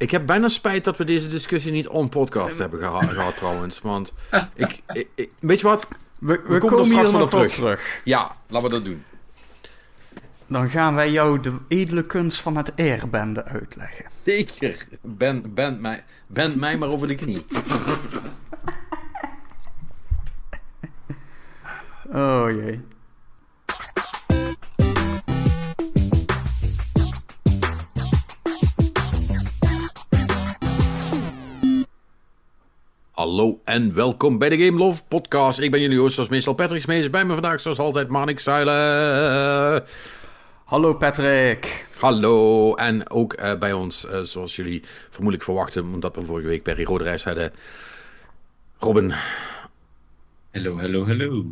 Ik heb bijna spijt dat we deze discussie niet on podcast hebben geha- gehad trouwens. Want ik, ik, ik- weet je wat? We, We komen er straks wel op terug. terug. Ja, laten we dat doen. Dan gaan wij jou de edele kunst van het airbenden uitleggen. Zeker. Ben, bend, mij, bend mij maar over de knie. Oh jee. Hallo en welkom bij de Game Love Podcast. Ik ben jullie host, zoals meestal Patrick Smees. Bij me vandaag, zoals altijd, Manik Zuilen. Hallo Patrick. Hallo. En ook eh, bij ons, eh, zoals jullie vermoedelijk verwachten, omdat we vorige week Perry Roderijs hadden. Robin, Hello, hello, hello.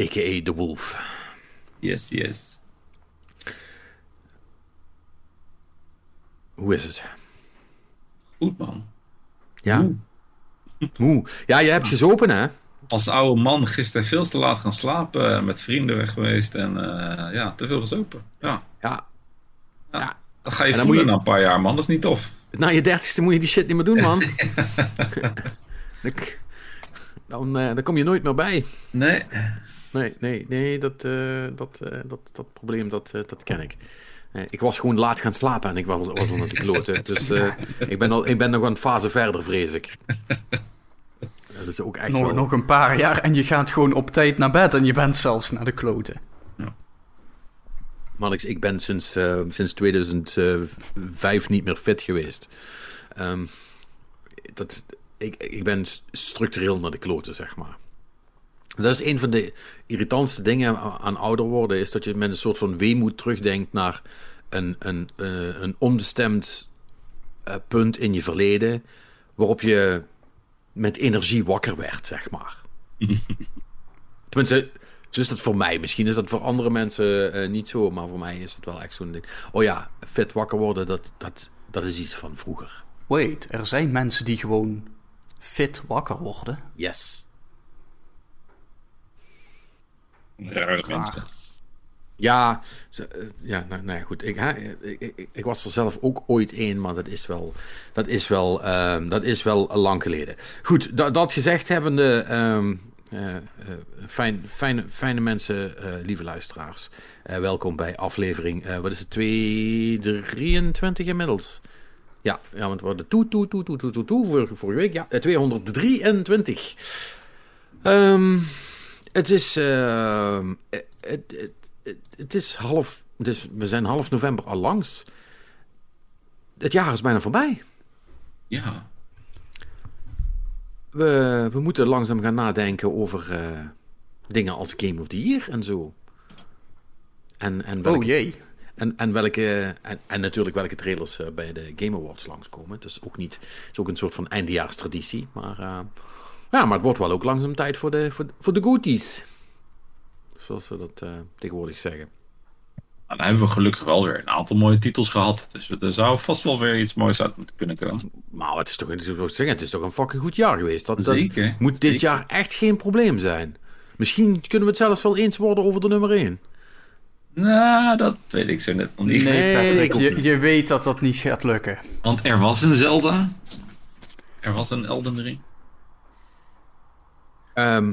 a.k.a. The Wolf. Yes, yes. Hoe is het? Goed man. Ja? Moe. Ja, je hebt gezopen, hè? Als oude man gisteren veel te laat gaan slapen, met vrienden weg geweest en eh, ja, te veel gezopen. Ja, Ja. ja. Ja. dat ga je En dan voelen je- na een paar jaar man, dat is niet tof. Na je dertigste moet je die shit niet meer doen, man. Dan, eh, dan kom je nooit meer bij. Nee, Nee, nee, nee, dat, eh, dat, eh, dat, dat probleem, dat, eh, dat ken ik. Eh, ik was gewoon laat gaan slapen en ik was, was onder de kloten. Dus eh, ik, ben al, ik ben nog een fase verder, vrees ik. Dat is ook echt Nog, wel... nog een paar jaar en je gaat gewoon op tijd naar bed en je bent zelfs naar de kloten. Mannix, ik ben sinds, eh, sinds 2005 niet meer fit geweest. Ehm, dat, ik, ik ben structureel naar de kloten, zeg maar. Dat is een van de irritantste dingen aan ouder worden, is dat je met een soort van weemoed terugdenkt naar een, een, eh, een onbestemd eh, punt in je verleden, waarop je met energie wakker werd, zeg maar. Tenminste, zo is dat voor mij. Misschien is dat voor andere mensen eh, niet zo, maar voor mij is het wel echt zo'n ding. Oh ja, fit wakker worden, dat, dat, dat is iets van vroeger. Wait, er zijn mensen die gewoon fit wakker worden. Yes. Rare mensen. Ja, ze- eh, ja nou, nou ja, goed. Ik, hè, ik, ik, ik was er zelf ook ooit een, maar dat is wel, dat is wel, ehm, dat is wel lang geleden. Goed, da- dat gezegd hebbende, ehm eh, eh, fijn, fijne, fijne mensen, eh, lieve luisteraars. Eh, welkom bij aflevering, eh, wat is het, 223 inmiddels? Ja, ja, want we hadden toe, toe, toe, toe, toe, toe, toe, vorige, vorige week. Ja, eh, 223. Ehm, het is, ehm, eh, het, het, het, het is half, het is, we zijn half november al langs. Het jaar is bijna voorbij. Ja, We, we moeten langzaam gaan nadenken over eh, dingen als Game of the Year en zo. En, en welke, Oh jee. En, en, welke, en, en natuurlijk welke trailers eh, bij de Game Awards langskomen. Het is ook, niet, het is ook een soort van eindejaarstraditie. Maar, eh, ja, maar het wordt wel ook langzaam tijd voor de, voor, voor de goodies. Zoals ze dat eh, tegenwoordig zeggen. Nou, dan hebben we gelukkig wel weer een aantal mooie titels gehad. Dus er zou vast wel weer iets moois uit moeten kunnen komen. Maar het is toch, het is toch, zeggen, het is toch een fucking goed jaar geweest. Dat, dat Zeker, moet dit jaar echt geen probleem zijn. Misschien kunnen we het zelfs wel eens worden over de nummer 1. Nou, dat weet ik zo net nog niet. Nee, Patrick, je, niet. je weet dat dat niet gaat lukken. Want er was een Zelda. Er was een Elden Ring. Ehm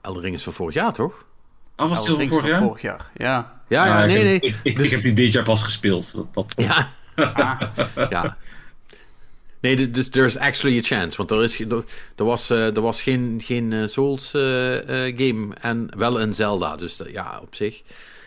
Elden Ring is van vorig jaar, toch? Oh, was Nou, het vorig van jaar? vorig jaar. Ja. Ja, ja, Nou, nee, ik, nee. heb- Ik, ik, Dus- ik heb die dit jaar pas gespeeld. Dat, dat, Ja. ja. Nee, dus there's actually a chance. Want er, is, er, er was, eh, er was geen, geen eh, Souls eh, eh, game en wel een Zelda. Dus ja, op zich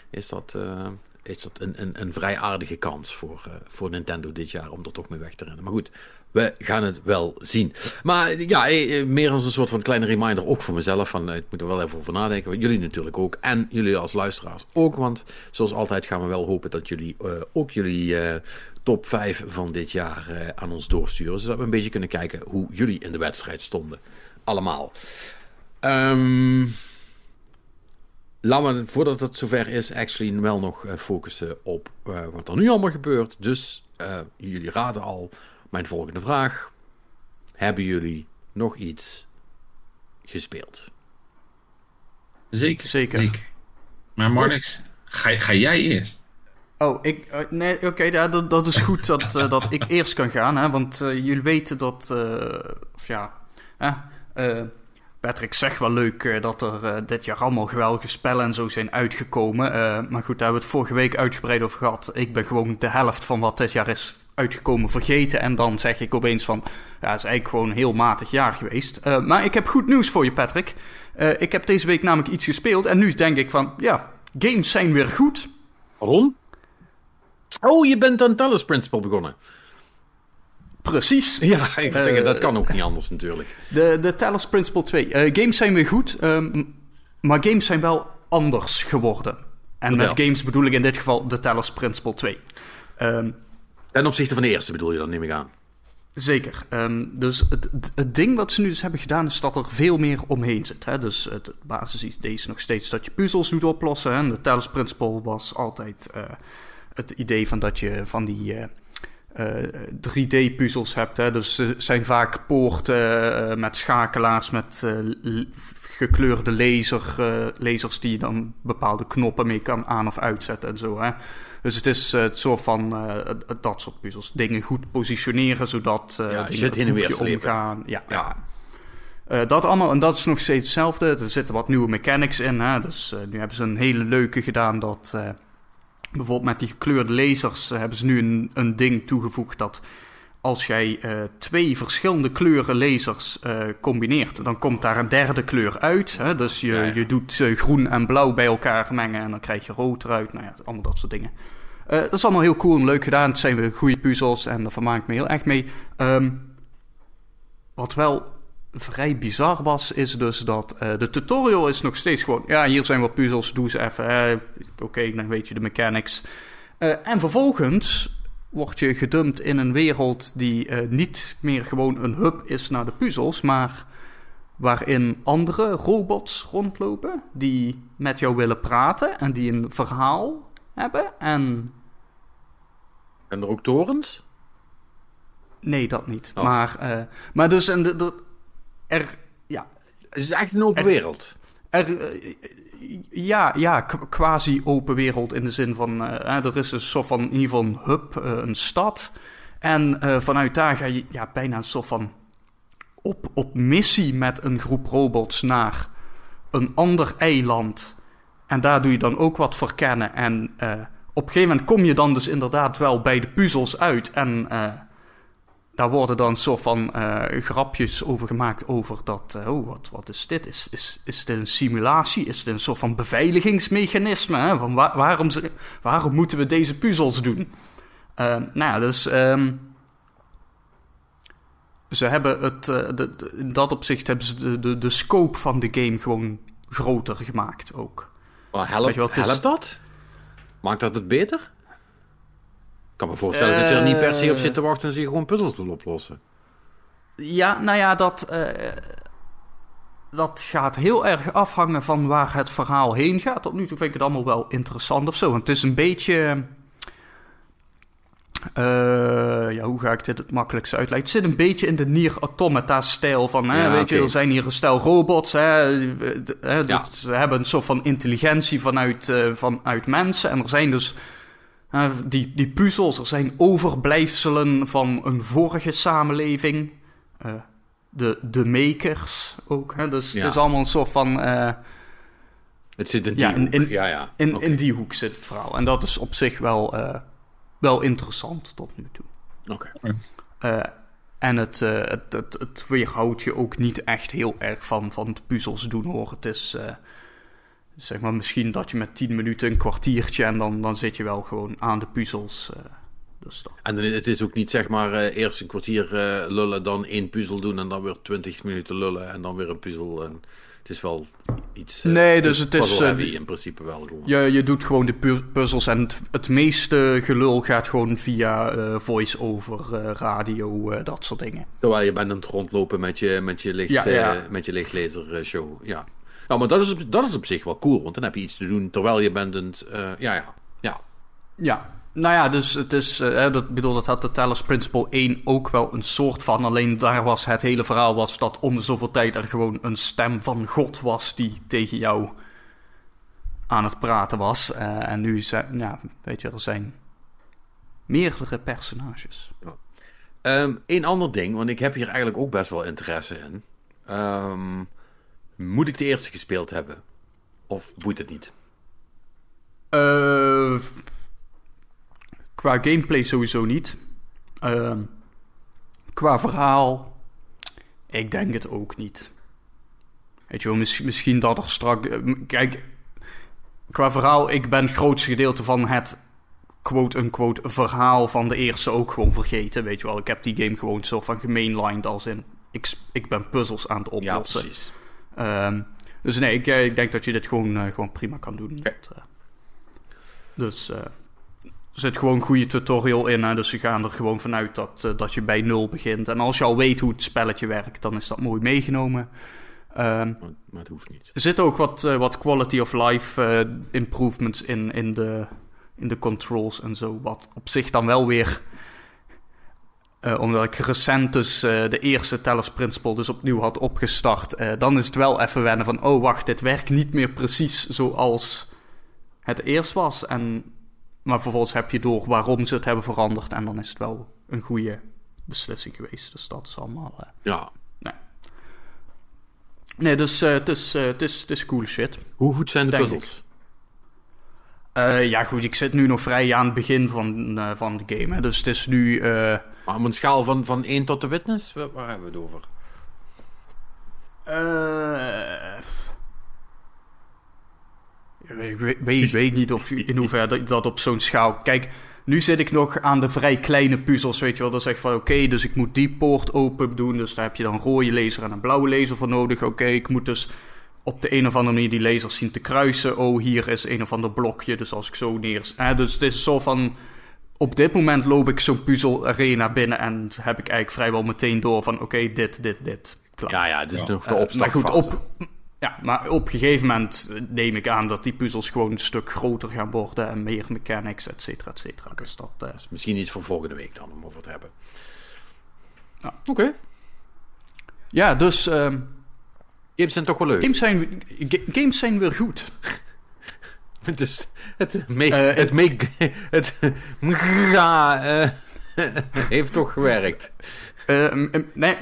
is dat, eh, is dat een, een, een vrij aardige kans voor, eh, voor Nintendo dit jaar om er toch mee weg te rennen. Maar goed, we gaan het wel zien. Maar ja, eh, meer als een soort van kleine reminder, ook voor mezelf. Van, eh, ik moet er wel even over nadenken. Jullie natuurlijk ook. En jullie als luisteraars ook. Want zoals altijd gaan we wel hopen dat jullie ook jullie top 5 van dit jaar aan ons doorsturen. Zodat we een beetje kunnen kijken hoe jullie in de wedstrijd stonden. Allemaal. Ehm laten we, voordat het zover is, actually wel nog eh, focussen op eh, wat er nu allemaal gebeurt. Dus eh, jullie raden al mijn volgende vraag. Hebben jullie nog iets gespeeld? zeker, Zeker. zeker. Maar Marnix, ga, ga jij eerst? Oh, ik, nee, oké, ja, dat, dat is goed dat, eh, dat ik eerst kan gaan, hè, want eh, jullie weten dat, eh, of ja, eh, Patrick zegt wel leuk eh, dat er eh, dit jaar allemaal geweldige spellen en zo zijn uitgekomen, eh, maar goed, daar hebben we het vorige week uitgebreid over gehad. Ik ben gewoon de helft van wat dit jaar is uitgekomen vergeten en dan zeg ik opeens van, ja, het is eigenlijk gewoon een heel matig jaar geweest. Eh, maar ik heb goed nieuws voor je, Patrick. Eh, ik heb deze week namelijk iets gespeeld en nu denk ik van, ja, games zijn weer goed. Ron? Oh, je bent aan Talos Principle begonnen. Precies. Ja, ik wil zeggen, Eh, dat kan ook niet anders natuurlijk. De, de Talos Principle 2. Eh, games zijn weer goed, ehm, maar games zijn wel anders geworden. En met games bedoel ik in dit geval de Talos Principle 2. Ehm, Ten opzichte van de eerste bedoel je dan, neem ik aan. zeker. Ehm, dus het, het, ding wat ze nu dus hebben gedaan is dat er veel meer omheen zit. Hè? Dus het, het basisidee is nog steeds dat je puzzels doet oplossen. Hè? En de Talos Principle was altijd eh, het idee van dat je van die... 3D-puzzels hebt. Hè? Dus er zijn vaak poorten eh, met schakelaars, met eh, gekleurde laser, eh, lasers die je dan bepaalde knoppen mee kan aan- of uitzetten en zo. Hè? Dus het is het soort van dat soort puzzels. Dingen goed positioneren, zodat eh Ja, shit het heen en weer omgaan. Ja, Ja. dat allemaal, en dat is nog steeds hetzelfde. Er zitten wat nieuwe mechanics in. Hè? Dus nu hebben ze een hele leuke gedaan dat... bijvoorbeeld met die gekleurde lasers eh, hebben ze nu een, een ding toegevoegd dat... Als jij eh, twee verschillende kleuren lasers eh, combineert, dan komt daar een derde kleur uit. Hè? Dus je, Ja, ja. je doet groen en blauw bij elkaar mengen en dan krijg je rood eruit. Nou ja, allemaal dat soort dingen. Dat is allemaal heel cool en leuk gedaan. Het zijn weer goede puzzels en daar vermaak ik me heel erg mee. Ehm, wat wel vrij bizar was, is dus dat eh, de tutorial is nog steeds gewoon... Ja, hier zijn wat puzzels, doe ze even. Oké, dan weet je de mechanics. Eh, en vervolgens word je gedumpt in een wereld die eh, niet meer gewoon een hub is naar de puzzels, maar waarin andere robots rondlopen die met jou willen praten en die een verhaal hebben. En En er ook torens? nee, dat niet. Oh. Maar, maar dus en de, de- er, ja, Het is echt een open Er- wereld. Er, eh, ja, ja, quasi open wereld in de zin van... hè, er is een soort van, in ieder geval een hub, eh, een stad. En vanuit daar ga je ja, bijna een soort van... Op, op missie met een groep robots naar een ander eiland. En daar doe je dan ook wat verkennen. En op een gegeven moment kom je dan dus inderdaad wel bij de puzzels uit. En daar worden dan soort van eh, grapjes over gemaakt over dat... eh, oh, wat, wat is dit? Is, is, is dit een simulatie? Is dit een soort van beveiligingsmechanisme? Hè? Van wa- waarom, ze- waarom moeten we deze puzzels doen? Eh, nou ja, dus... ehm, ze hebben het... eh, de, de- in dat opzicht hebben ze de, de, de scope van de game gewoon groter gemaakt ook. Maar helpt, Weet je wat, is- helpt dat? Maakt dat het beter? Ik kan me voorstellen dat je er niet per se op Eh. zit te wachten als je gewoon puzzels wil oplossen. Ja, nou ja, dat, eh, dat gaat heel erg afhangen van waar het verhaal heen gaat. Tot nu toe vind ik het allemaal wel interessant of zo. Want het is een beetje. eh, ja, hoe ga ik dit het makkelijkst uitleggen? Het zit een beetje in de Nier Automata-stijl van, hè, Ja, weet je, er zijn hier een stel robots, hè, eh, hè, Ja. dat- ze hebben een soort van intelligentie vanuit, eh, vanuit mensen. En er zijn dus eh, die, die puzzels, er zijn overblijfselen van een vorige samenleving. Eh, de, de makers ook. Hè? Dus Ja. het is allemaal een soort van. eh, Het zit in die Ja, hoek. in- ja, ja. in, in die hoek zit het verhaal. En dat is op zich wel, wel interessant tot nu toe. Oké. En het, het, het, het weerhoudt je ook niet echt heel erg van, van de puzzels doen hoor. Het is zeg maar misschien dat je met 10 minuten een kwartiertje en dan, dan zit je wel gewoon aan de puzzels. dus dat. En het is ook niet zeg maar eh, eerst een kwartier eh, lullen, dan één puzzel doen en dan weer twintig minuten lullen en dan weer een puzzel. En het is wel iets. Nee, dus het is, in principe wel gewoon. Je, je doet gewoon de pu- puzzels en het, het meeste gelul gaat gewoon via voice-over, radio, dat soort dingen. Terwijl je bent aan het rondlopen met je, met je, licht, Ja, ja. met je lichtlaser eh, show. Ja. Nou, maar dat is, op, dat is op zich wel cool, want dan heb je iets te doen terwijl je bent het, eh, ja, ja, ja. Ja, nou ja, dus het is, eh, dat, bedoel, dat had de Talos Principle 1 ook wel een soort van. Alleen daar was het hele verhaal was dat om de zoveel tijd er gewoon een stem van God was die tegen jou aan het praten was. Eh, en nu zijn, ja, weet je, er zijn meerdere personages. Eén Ehm, ander ding, want ik heb hier eigenlijk ook best wel interesse in. Ehm, moet ik de eerste gespeeld hebben? Of moet het niet? Eh, qua gameplay sowieso niet. Ehm, qua verhaal, ik denk het ook niet. Weet je wel, mis- misschien dat er straks... eh, Kijk, qua verhaal, ik ben het grootste gedeelte van het quote-unquote verhaal van de eerste ook gewoon vergeten. Weet je wel, ik heb die game gewoon zo van gemainlined als in... Ik, ik ben puzzels aan het Ja, oplossen. precies. Ehm, dus nee, ik, eh, ik denk dat je dit gewoon, eh, gewoon prima kan doen. Dat, eh, dus er zit gewoon een goede tutorial in. Hè? Dus ze gaan er gewoon vanuit dat, dat je bij nul begint. En als je al weet hoe het spelletje werkt, dan is dat mooi meegenomen. Ehm, Maar, maar het hoeft niet. er zitten ook wat, wat quality of life improvements in, in, de, in de controls en zo. Wat op zich dan wel weer. Eh, omdat ik recent dus eh, de eerste Tellers Principle dus opnieuw had opgestart. eh, dan is het wel even wennen van... Oh, wacht, dit werkt niet meer precies zoals het eerst was. En, maar vervolgens heb je door waarom ze het hebben veranderd. En dan is het wel een goede beslissing geweest. Dus dat is allemaal... Ja. Nee, dus eh, het, is, het, is, het is cool shit. Hoe goed zijn de puzzels? Eh, ja, goed, ik zit nu nog vrij aan het begin van, eh, van de game. Hè. Dus het is nu. eh, Maar op een schaal van, van 1 tot de witness? Waar, waar hebben we het over? ik weet, weet, weet niet of, in hoeverre dat, dat op zo'n schaal. Kijk, nu zit ik nog aan de vrij kleine puzzels. Weet je wel, dan zeg ik van oké, dus ik moet die poort open doen. Dus daar heb je dan een rode laser en een blauwe laser voor nodig. Oké, ik moet dus op de een of andere manier die lasers zien te kruisen. Oh, hier is een of ander blokje. Dus als ik zo neer. Eh, dus het is zo van. Op dit moment loop ik zo'n puzzel arena binnen en heb ik eigenlijk vrijwel meteen door van oké, dit, dit, dit. Klaar. Ja, ja, het is Ja. nog de Eh, opstap. maar goed, op, ja, maar op een gegeven moment neem ik aan dat die puzzels gewoon een stuk groter gaan worden en meer mechanics, et cetera, et cetera. Dus dat, eh, Dat is misschien iets voor volgende week dan, om over te hebben. Ja. Oké. ja, dus ehm, Games zijn toch wel leuk. games, zijn, ga- games zijn weer goed. Het is... Het make... Eh, het make... Het... Ja, eh, heeft toch gewerkt. Eh, nee,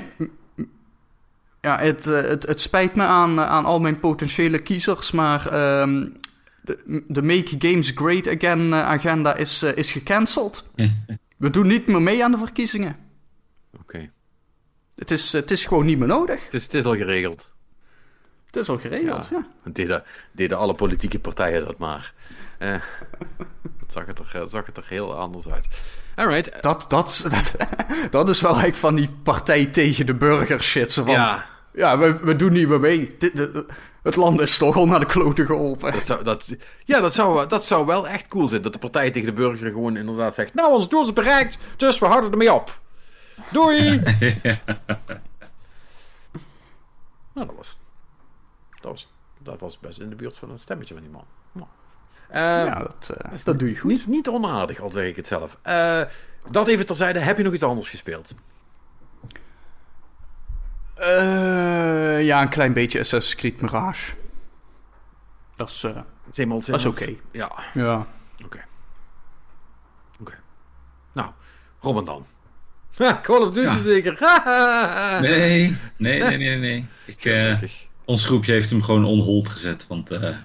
ja, het, het, het spijt me aan, aan al mijn potentiële kiezers, maar ehm, de, de Make Games Great Again agenda is, is gecanceld. We doen niet meer mee aan de verkiezingen. Oké. Het is, het is gewoon niet meer nodig. Het, is, het is al geregeld. Het is al geregeld, ja. Deden, deden alle politieke partijen dat maar. Eh, het zag, het er, zag het er heel anders uit. Alright. Dat, dat, dat, dat is wel eigenlijk van die partij tegen de burger shit. Zo van, ja, Ja, we, we doen niet meer mee. Het land is toch al naar de kloten geholpen. dat zou, dat, ja dat, zou, dat zou wel echt cool zijn. Dat de partij tegen de burger gewoon inderdaad zegt... Nou, ons doel is bereikt, dus we houden ermee op. Doei! nou, dat was, dat, was, dat was best in de buurt van een stemmetje van die man. Nou. Eh, ja, dat, eh, dat doe je goed. Niet, niet onaardig, al zeg ik het zelf. Eh, dat even terzijde. Heb je nog iets anders gespeeld? Eh, ja, een klein beetje Assassin's Creed Mirage. Dat is, eh, dat is oké. Ja, Ja. oké. Oké. Nou, Robin dan. Ha, Call of Duty Ja. zeker. Nee, nee, nee, nee, nee. Ik, eh. Ons groepje heeft hem gewoon on hold gezet. Want eh,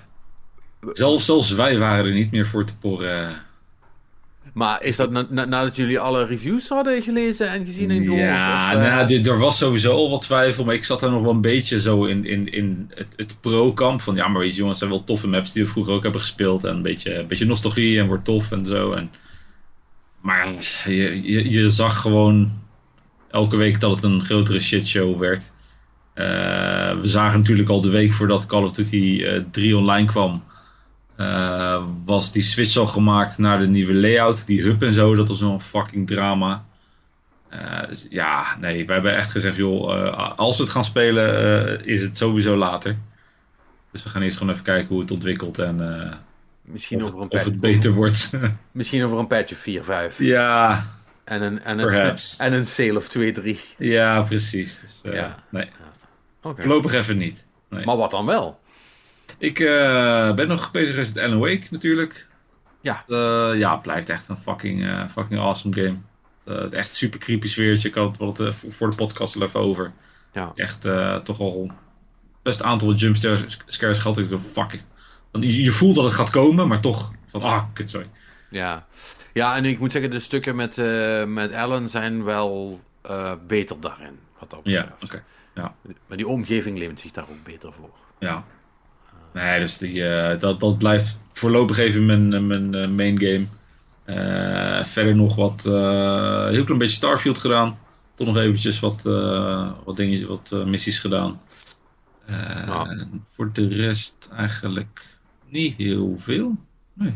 zelfs, zelfs wij waren er niet meer voor te porren. Maar is dat na- na- nadat jullie alle reviews hadden gelezen en gezien en gehoord? Ja, of, eh, nou, dit- er was sowieso al wat twijfel, maar ik zat daar nog wel een beetje zo in, in, in het, het pro-kamp. Van ja, maar weet je, jongens, zijn wel toffe maps die we vroeger ook hebben gespeeld. En een beetje, een beetje nostalgie en wordt tof en zo. En, maar je, je, je zag gewoon elke week dat het een grotere shitshow werd. Eh, we zagen natuurlijk al de week voordat Call of Duty eh 3 online kwam. eh, was die switch al gemaakt naar de nieuwe layout. Die hub en zo, dat was wel een fucking drama. Eh, dus ja, nee, wij hebben echt gezegd, joh, eh, als we het gaan spelen, eh, is het sowieso later. Dus we gaan eerst gewoon even kijken hoe het ontwikkelt en eh, misschien, of, over een of het beter wordt. misschien over een patch of 4, 5. ja, En een, en, een, Perhaps. en een sale of 2, 3. ja, precies. Dus, eh, Ja. Nee, Oké. voorlopig even niet. Nee. Maar wat dan wel? Ik uh, ben nog bezig met Alan Wake natuurlijk. Ja. Uh, ja, het blijft echt een fucking, uh, fucking awesome game. Uh, echt super creepy sfeertje. Ik had het wat voor de podcast al even over. Ja. Echt toch al best een aantal jumpscares gehad. Ik dacht, fuck. Je, je voelt dat het gaat komen, maar toch van, ah, kut, sorry. Ja. ja, en ik moet zeggen, de stukken met, met Alan zijn wel beter daarin. Wat dat betreft. Ja, oké. Ja. Maar die omgeving leent zich daar ook beter voor. Ja. Nee, dus die, dat, dat blijft voorlopig even mijn, mijn main game. Uh, verder nog wat, heel klein beetje Starfield gedaan. Toch nog eventjes wat, wat, dingen, wat missies gedaan. Nou. Voor de rest eigenlijk niet heel veel. Nee.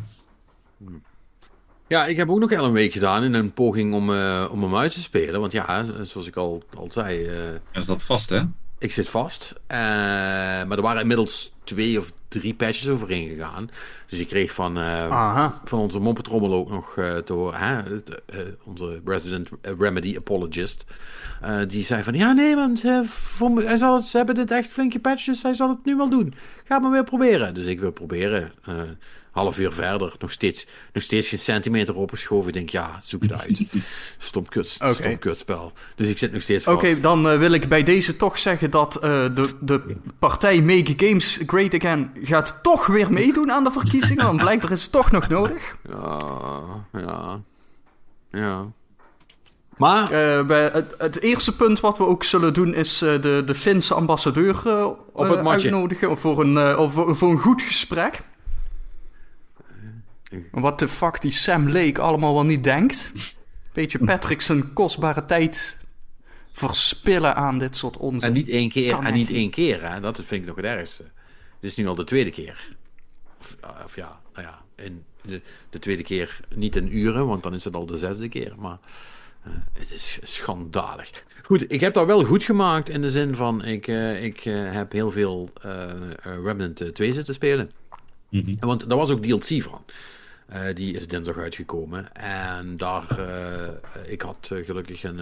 Ja, ik heb ook nog wel een week gedaan in een poging om, om hem uit te spelen. Want ja, zoals ik al, al zei... is dat vast, hè? Ik zit vast. Uh, maar er waren inmiddels twee of drie patches overheen gegaan. Dus ik kreeg van, uh, van onze moppetrommel ook nog uh, te horen. Hè, onze resident remedy apologist. die zei van, ja nee voor, hij zal het, ze hebben dit echt flinke patches. Hij zal het nu wel doen. Ga maar weer proberen. Dus ik wil proberen half uur verder, nog steeds, nog steeds geen centimeter opgeschoven. Ik denk, ja, zoek het uit. Stom, kut, okay. stom kutspel. Dus ik zit nog steeds vast. Oké, dan uh, wil ik bij deze toch zeggen dat uh, de, de partij Make Games Great Again gaat toch weer meedoen aan de verkiezingen. want blijkbaar is het toch nog nodig. Ja, ja, ja. Maar... Uh, bij het, het, eerste punt wat we ook zullen doen is de, de Finse ambassadeur op het uitnodigen voor een, voor, voor een goed gesprek. Wat de fuck die Sam Lake allemaal wel niet denkt. Beetje Patrick zijn kostbare tijd verspillen aan dit soort onzin. En niet één keer, en niet één keer, hè? dat vind ik nog het ergste. Dit is nu al de tweede keer. Of, of ja, nou ja, in de, de, tweede keer niet in uren, want dan is het al de zesde keer. Maar uh, het is schandalig. Goed, ik heb dat wel goed gemaakt in de zin van, ik, uh, ik uh, heb heel veel Remnant 2 zitten spelen. Mm -hmm. Want daar was ook DLC van. Uh, die is dinsdag uitgekomen. En daar, uh, ik had uh, gelukkig een,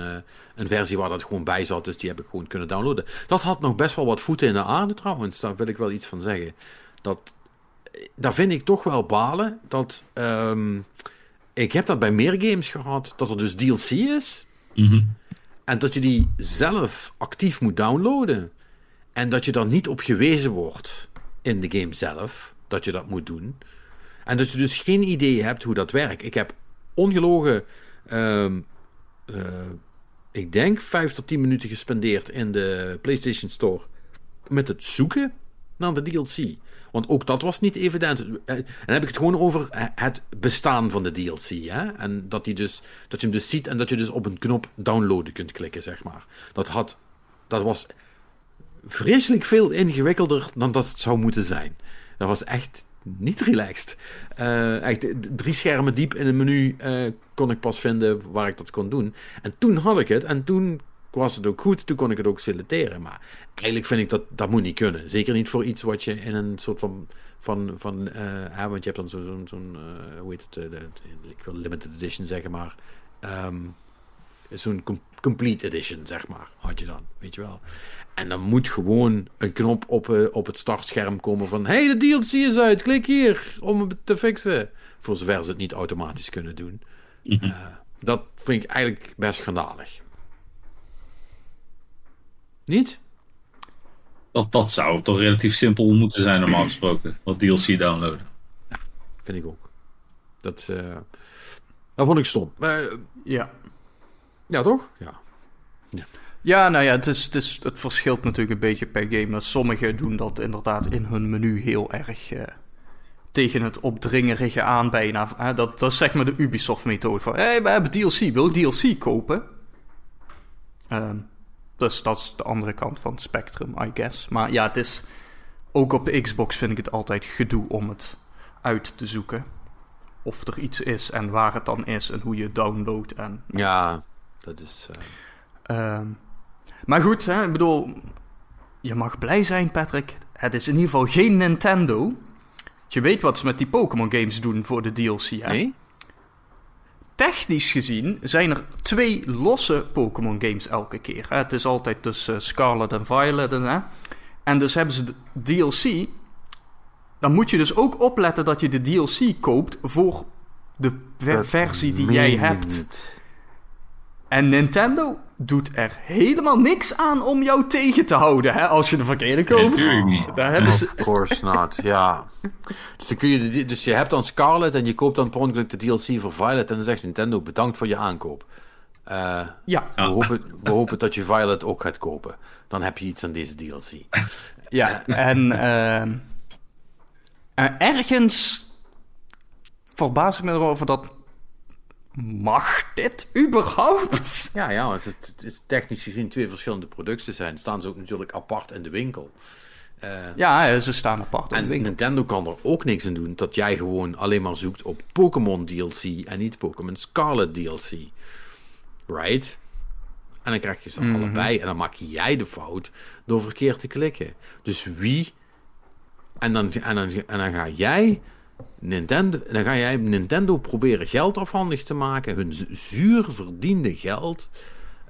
een versie waar dat gewoon bij zat, dus die heb ik gewoon kunnen downloaden. Dat had nog best wel wat voeten in de aarde trouwens, daar wil ik wel iets van zeggen. Dat, daar vind ik toch wel balen dat. Um, ik heb dat bij meer games gehad, dat er dus DLC is. Mm -hmm. En dat je die zelf actief moet downloaden. En dat je dan niet op gewezen wordt in de game zelf, dat je dat moet doen. En dat je dus geen idee hebt hoe dat werkt. Ik heb ongelogen, um, uh, ik denk, 5 tot 10 minuten gespendeerd in de PlayStation Store met het zoeken naar de DLC. Want ook dat was niet evident. En dan heb ik het gewoon over het bestaan van de DLC. Hè? En dat, die dus, dat je hem dus ziet en dat je dus op een knop downloaden kunt klikken, zeg maar. Dat, had, dat was vreselijk veel ingewikkelder dan dat het zou moeten zijn. Dat was echt niet relaxed. Uh, drie schermen diep in een menu uh, kon ik pas vinden waar ik dat kon doen. En toen had ik het en toen was het ook goed. Toen kon ik het ook selecteren. Maar eigenlijk vind ik dat dat moet niet kunnen. Zeker niet voor iets wat je in een soort van. van, van uh, want je hebt dan zo'n. Zo, hoe heet het? Ik wil limited edition zeggen, maar. Um, zo'n com complete edition, zeg maar. Had je dan, weet je wel. En dan moet gewoon een knop op, uh, op het startscherm komen van... hey, de DLC is uit, klik hier om het te fixen. Voor zover ze het niet automatisch kunnen doen. Mm -hmm. uh, dat vind ik eigenlijk best schandalig. Niet? Dat, dat zou toch relatief simpel moeten zijn normaal gesproken. Wat DLC downloaden. Ja, vind ik ook. Dat, uh, dat vond ik stom. ja. Ja, toch? Ja. ja. Ja, nou ja, het, is, het, is, het verschilt natuurlijk een beetje per game. Sommigen doen dat inderdaad in hun menu heel erg uh, tegen het opdringerige aan bijna. Dat, dat is zeg maar de Ubisoft-methode van... Hé, hey, we hebben DLC, wil DLC kopen? Uh, dus dat is de andere kant van het spectrum, I guess. Maar ja, het is... Ook op de Xbox vind ik het altijd gedoe om het uit te zoeken. Of er iets is en waar het dan is en hoe je downloadt. En, ja, dat is... Uh, maar goed, hè, ik bedoel, je mag blij zijn, Patrick. Het is in ieder geval geen Nintendo. Je weet wat ze met die Pokémon games doen voor de DLC, hè? Nee? Technisch gezien zijn er twee losse Pokémon games elke keer. Hè? Het is altijd tussen Scarlet en Violet. En, hè? en dus hebben ze de DLC dan moet je dus ook opletten dat je de DLC koopt voor de ver- versie die jij hebt. En Nintendo doet er helemaal niks aan om jou tegen te houden hè, als je de verkeerde koopt. natuurlijk niet. Daar hebben ze... Of course not, ja. Dus, dan kun je, dus je hebt dan Scarlet en je koopt dan per ongeluk de DLC voor Violet en dan zegt Nintendo bedankt voor je aankoop. Eh, Ja, we, hopen, we hopen dat je Violet ook gaat kopen. Dan heb je iets aan deze DLC. ja. en ehm, eh, ergens verbaas ik me erover dat... Mag dit überhaupt? Ja, ja, want het, is technisch gezien twee verschillende producten zijn. Staan ze ook natuurlijk apart in de winkel. Eh, Ja, ze staan apart in de en winkel. Nintendo kan er ook niks aan doen dat jij gewoon alleen maar zoekt op Pokémon DLC en niet Pokémon Scarlet DLC. Right? En dan krijg je ze allebei en dan maak jij de fout door verkeerd te klikken. Dus wie? En dan, en dan, en dan ga jij Nintendo, dan ga jij Nintendo proberen geld afhandig te maken, hun zu- zuur verdiende geld,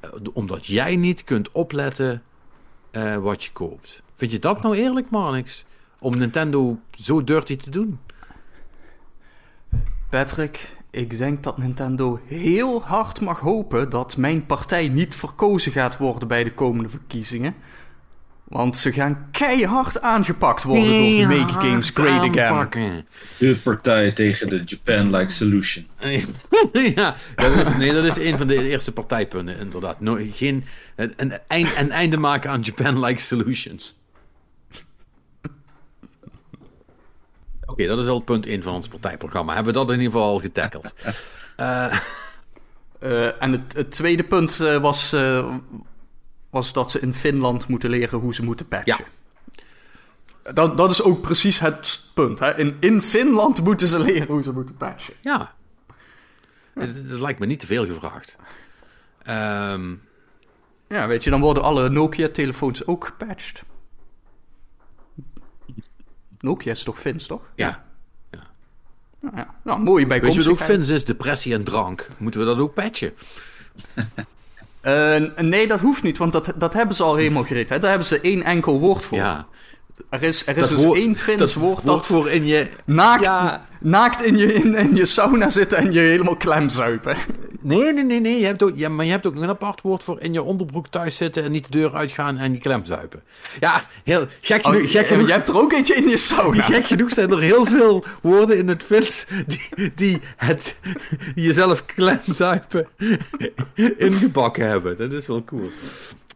eh, omdat jij niet kunt opletten eh, wat je koopt. Vind je dat nou eerlijk, Marnix? Om Nintendo zo dirty te doen? Patrick, ik denk dat Nintendo heel hard mag hopen dat mijn partij niet verkozen gaat worden bij de komende verkiezingen. Want ze gaan keihard aangepakt worden door de Make Games Great Again. De partij tegen de Japan-like solution. ja, dat is, nee, dat is een van de eerste partijpunten, inderdaad. No, geen, een, een, eind, een einde maken aan Japan-like solutions. Oké, dat is al punt 1 van ons partijprogramma. Hebben we dat in ieder geval al getackled? Eh, Eh, en het, het tweede punt eh, was, eh, was dat ze in Finland moeten leren hoe ze moeten patchen. Dat, dat is ook precies het punt. Hè? In, in Finland moeten ze leren hoe ze moeten patchen. ja. Dat, dat lijkt me niet te veel gevraagd. Ehm, Ja, weet je, dan worden alle Nokia-telefoons ook gepatcht. Nokia is toch Fins, toch? ja. Nou, ja. nou mooie Weet je wat ook. Fins is? Depressie en drank. Moeten we dat ook patchen? Eh, nee, dat hoeft niet, want dat, dat hebben ze al helemaal gereed. Hè? Daar hebben ze één enkel woord voor. Ja. Er is, er is Dat dus woord- één Fins woord dat voor in je... naakt, Ja. Naakt in, je, in, in je sauna zitten en je helemaal klemzuipen. Nee, nee, nee, nee. Je hebt ook, ja, maar je hebt ook een apart woord voor in je onderbroek thuis zitten en niet de deur uitgaan en je klem zuipen. Ja, heel gek Oh, genoeg, gek je, genoeg, je hebt er ook eentje in je sauna. gek genoeg zijn er heel veel woorden in het Fins die, die het jezelf klemzuipen ingebakken hebben. Dat is wel cool.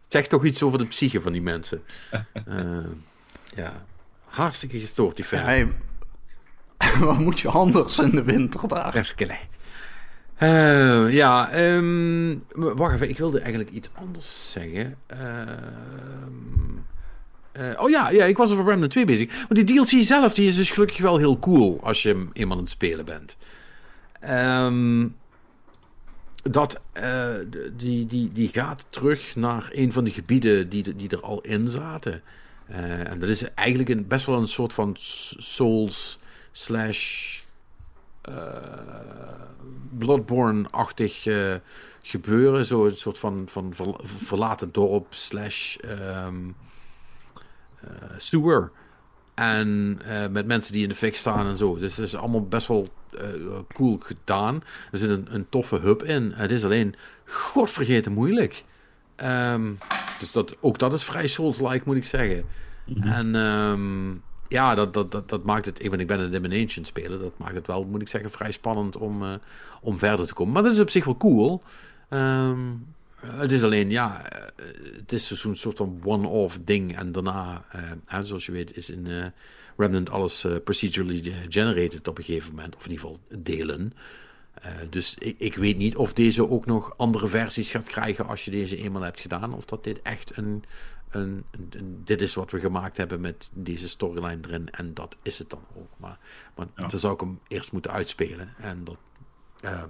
Zeg toch iets over de psyche van die mensen. Eh, ja, hartstikke gestoord die Ja, fan. wat moet je anders in de winter daar? Reskele. Eh, ja, ehm, wacht even, ik wilde eigenlijk iets anders zeggen. Ehm, eh, oh ja, ja, ik was over Remnant 2 bezig. Want die DLC zelf, die is dus gelukkig wel heel cool als je hem eenmaal aan het spelen bent. Ehm, dat, eh, die, die, die gaat terug naar een van de gebieden die, die er al in zaten. Eh, en dat is eigenlijk een, best wel een soort van Souls slash eh, Bloodborne-achtig eh, gebeuren. Zo een soort van, van ver- verlaten dorp slash eh, sewer. En met mensen die in de fik staan en zo. Dus het is allemaal best wel cool gedaan. Er zit een, een toffe hub in. Het is alleen godvergeten moeilijk. Ehm, dus dat, ook dat is vrij Souls-like, moet ik zeggen. En ehm, ja, dat, dat, dat, dat maakt het... Ik ben, ik ben een Dimension spelen. Dat maakt het wel, moet ik zeggen, vrij spannend om, eh, om verder te komen. Maar dat is op zich wel cool. Ehm, het is alleen, ja, eh, het is zo'n soort van one-off ding. En daarna, eh, hè, zoals je weet, is in Remnant alles procedurally generated op een gegeven moment. Of in ieder geval delen. Dus ik, ik weet niet of deze ook nog andere versies gaat krijgen als je deze eenmaal hebt gedaan. Of dat dit echt een, een, een- een- dit is wat we gemaakt hebben met deze storyline erin. En dat is het dan ook. Maar, maar Ja. dan zou ik hem eerst moeten uitspelen. En dat, ehm,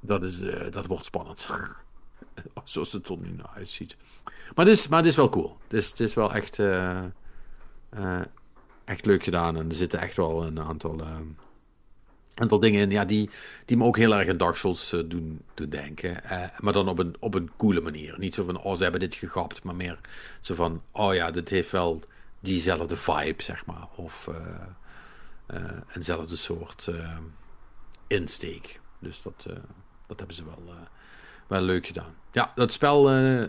dat, is, eh, dat wordt spannend. Zoals het er nu naar uitziet. Maar het is, maar het is wel cool. Het is, het is wel echt, eh, eh, echt leuk gedaan. En er zitten echt wel een aantal, eh, aantal dingen in ja, die, die me ook heel erg aan Dark Souls eh, doen, doen denken. Eh, maar dan op een, op een coole manier. Niet zo van, oh, ze hebben dit gegapt. Maar meer zo van, oh ja, dit heeft wel diezelfde vibe, zeg maar. Of eenzelfde soort insteek. Dus dat, dat hebben ze wel, wel leuk gedaan. Ja, dat spel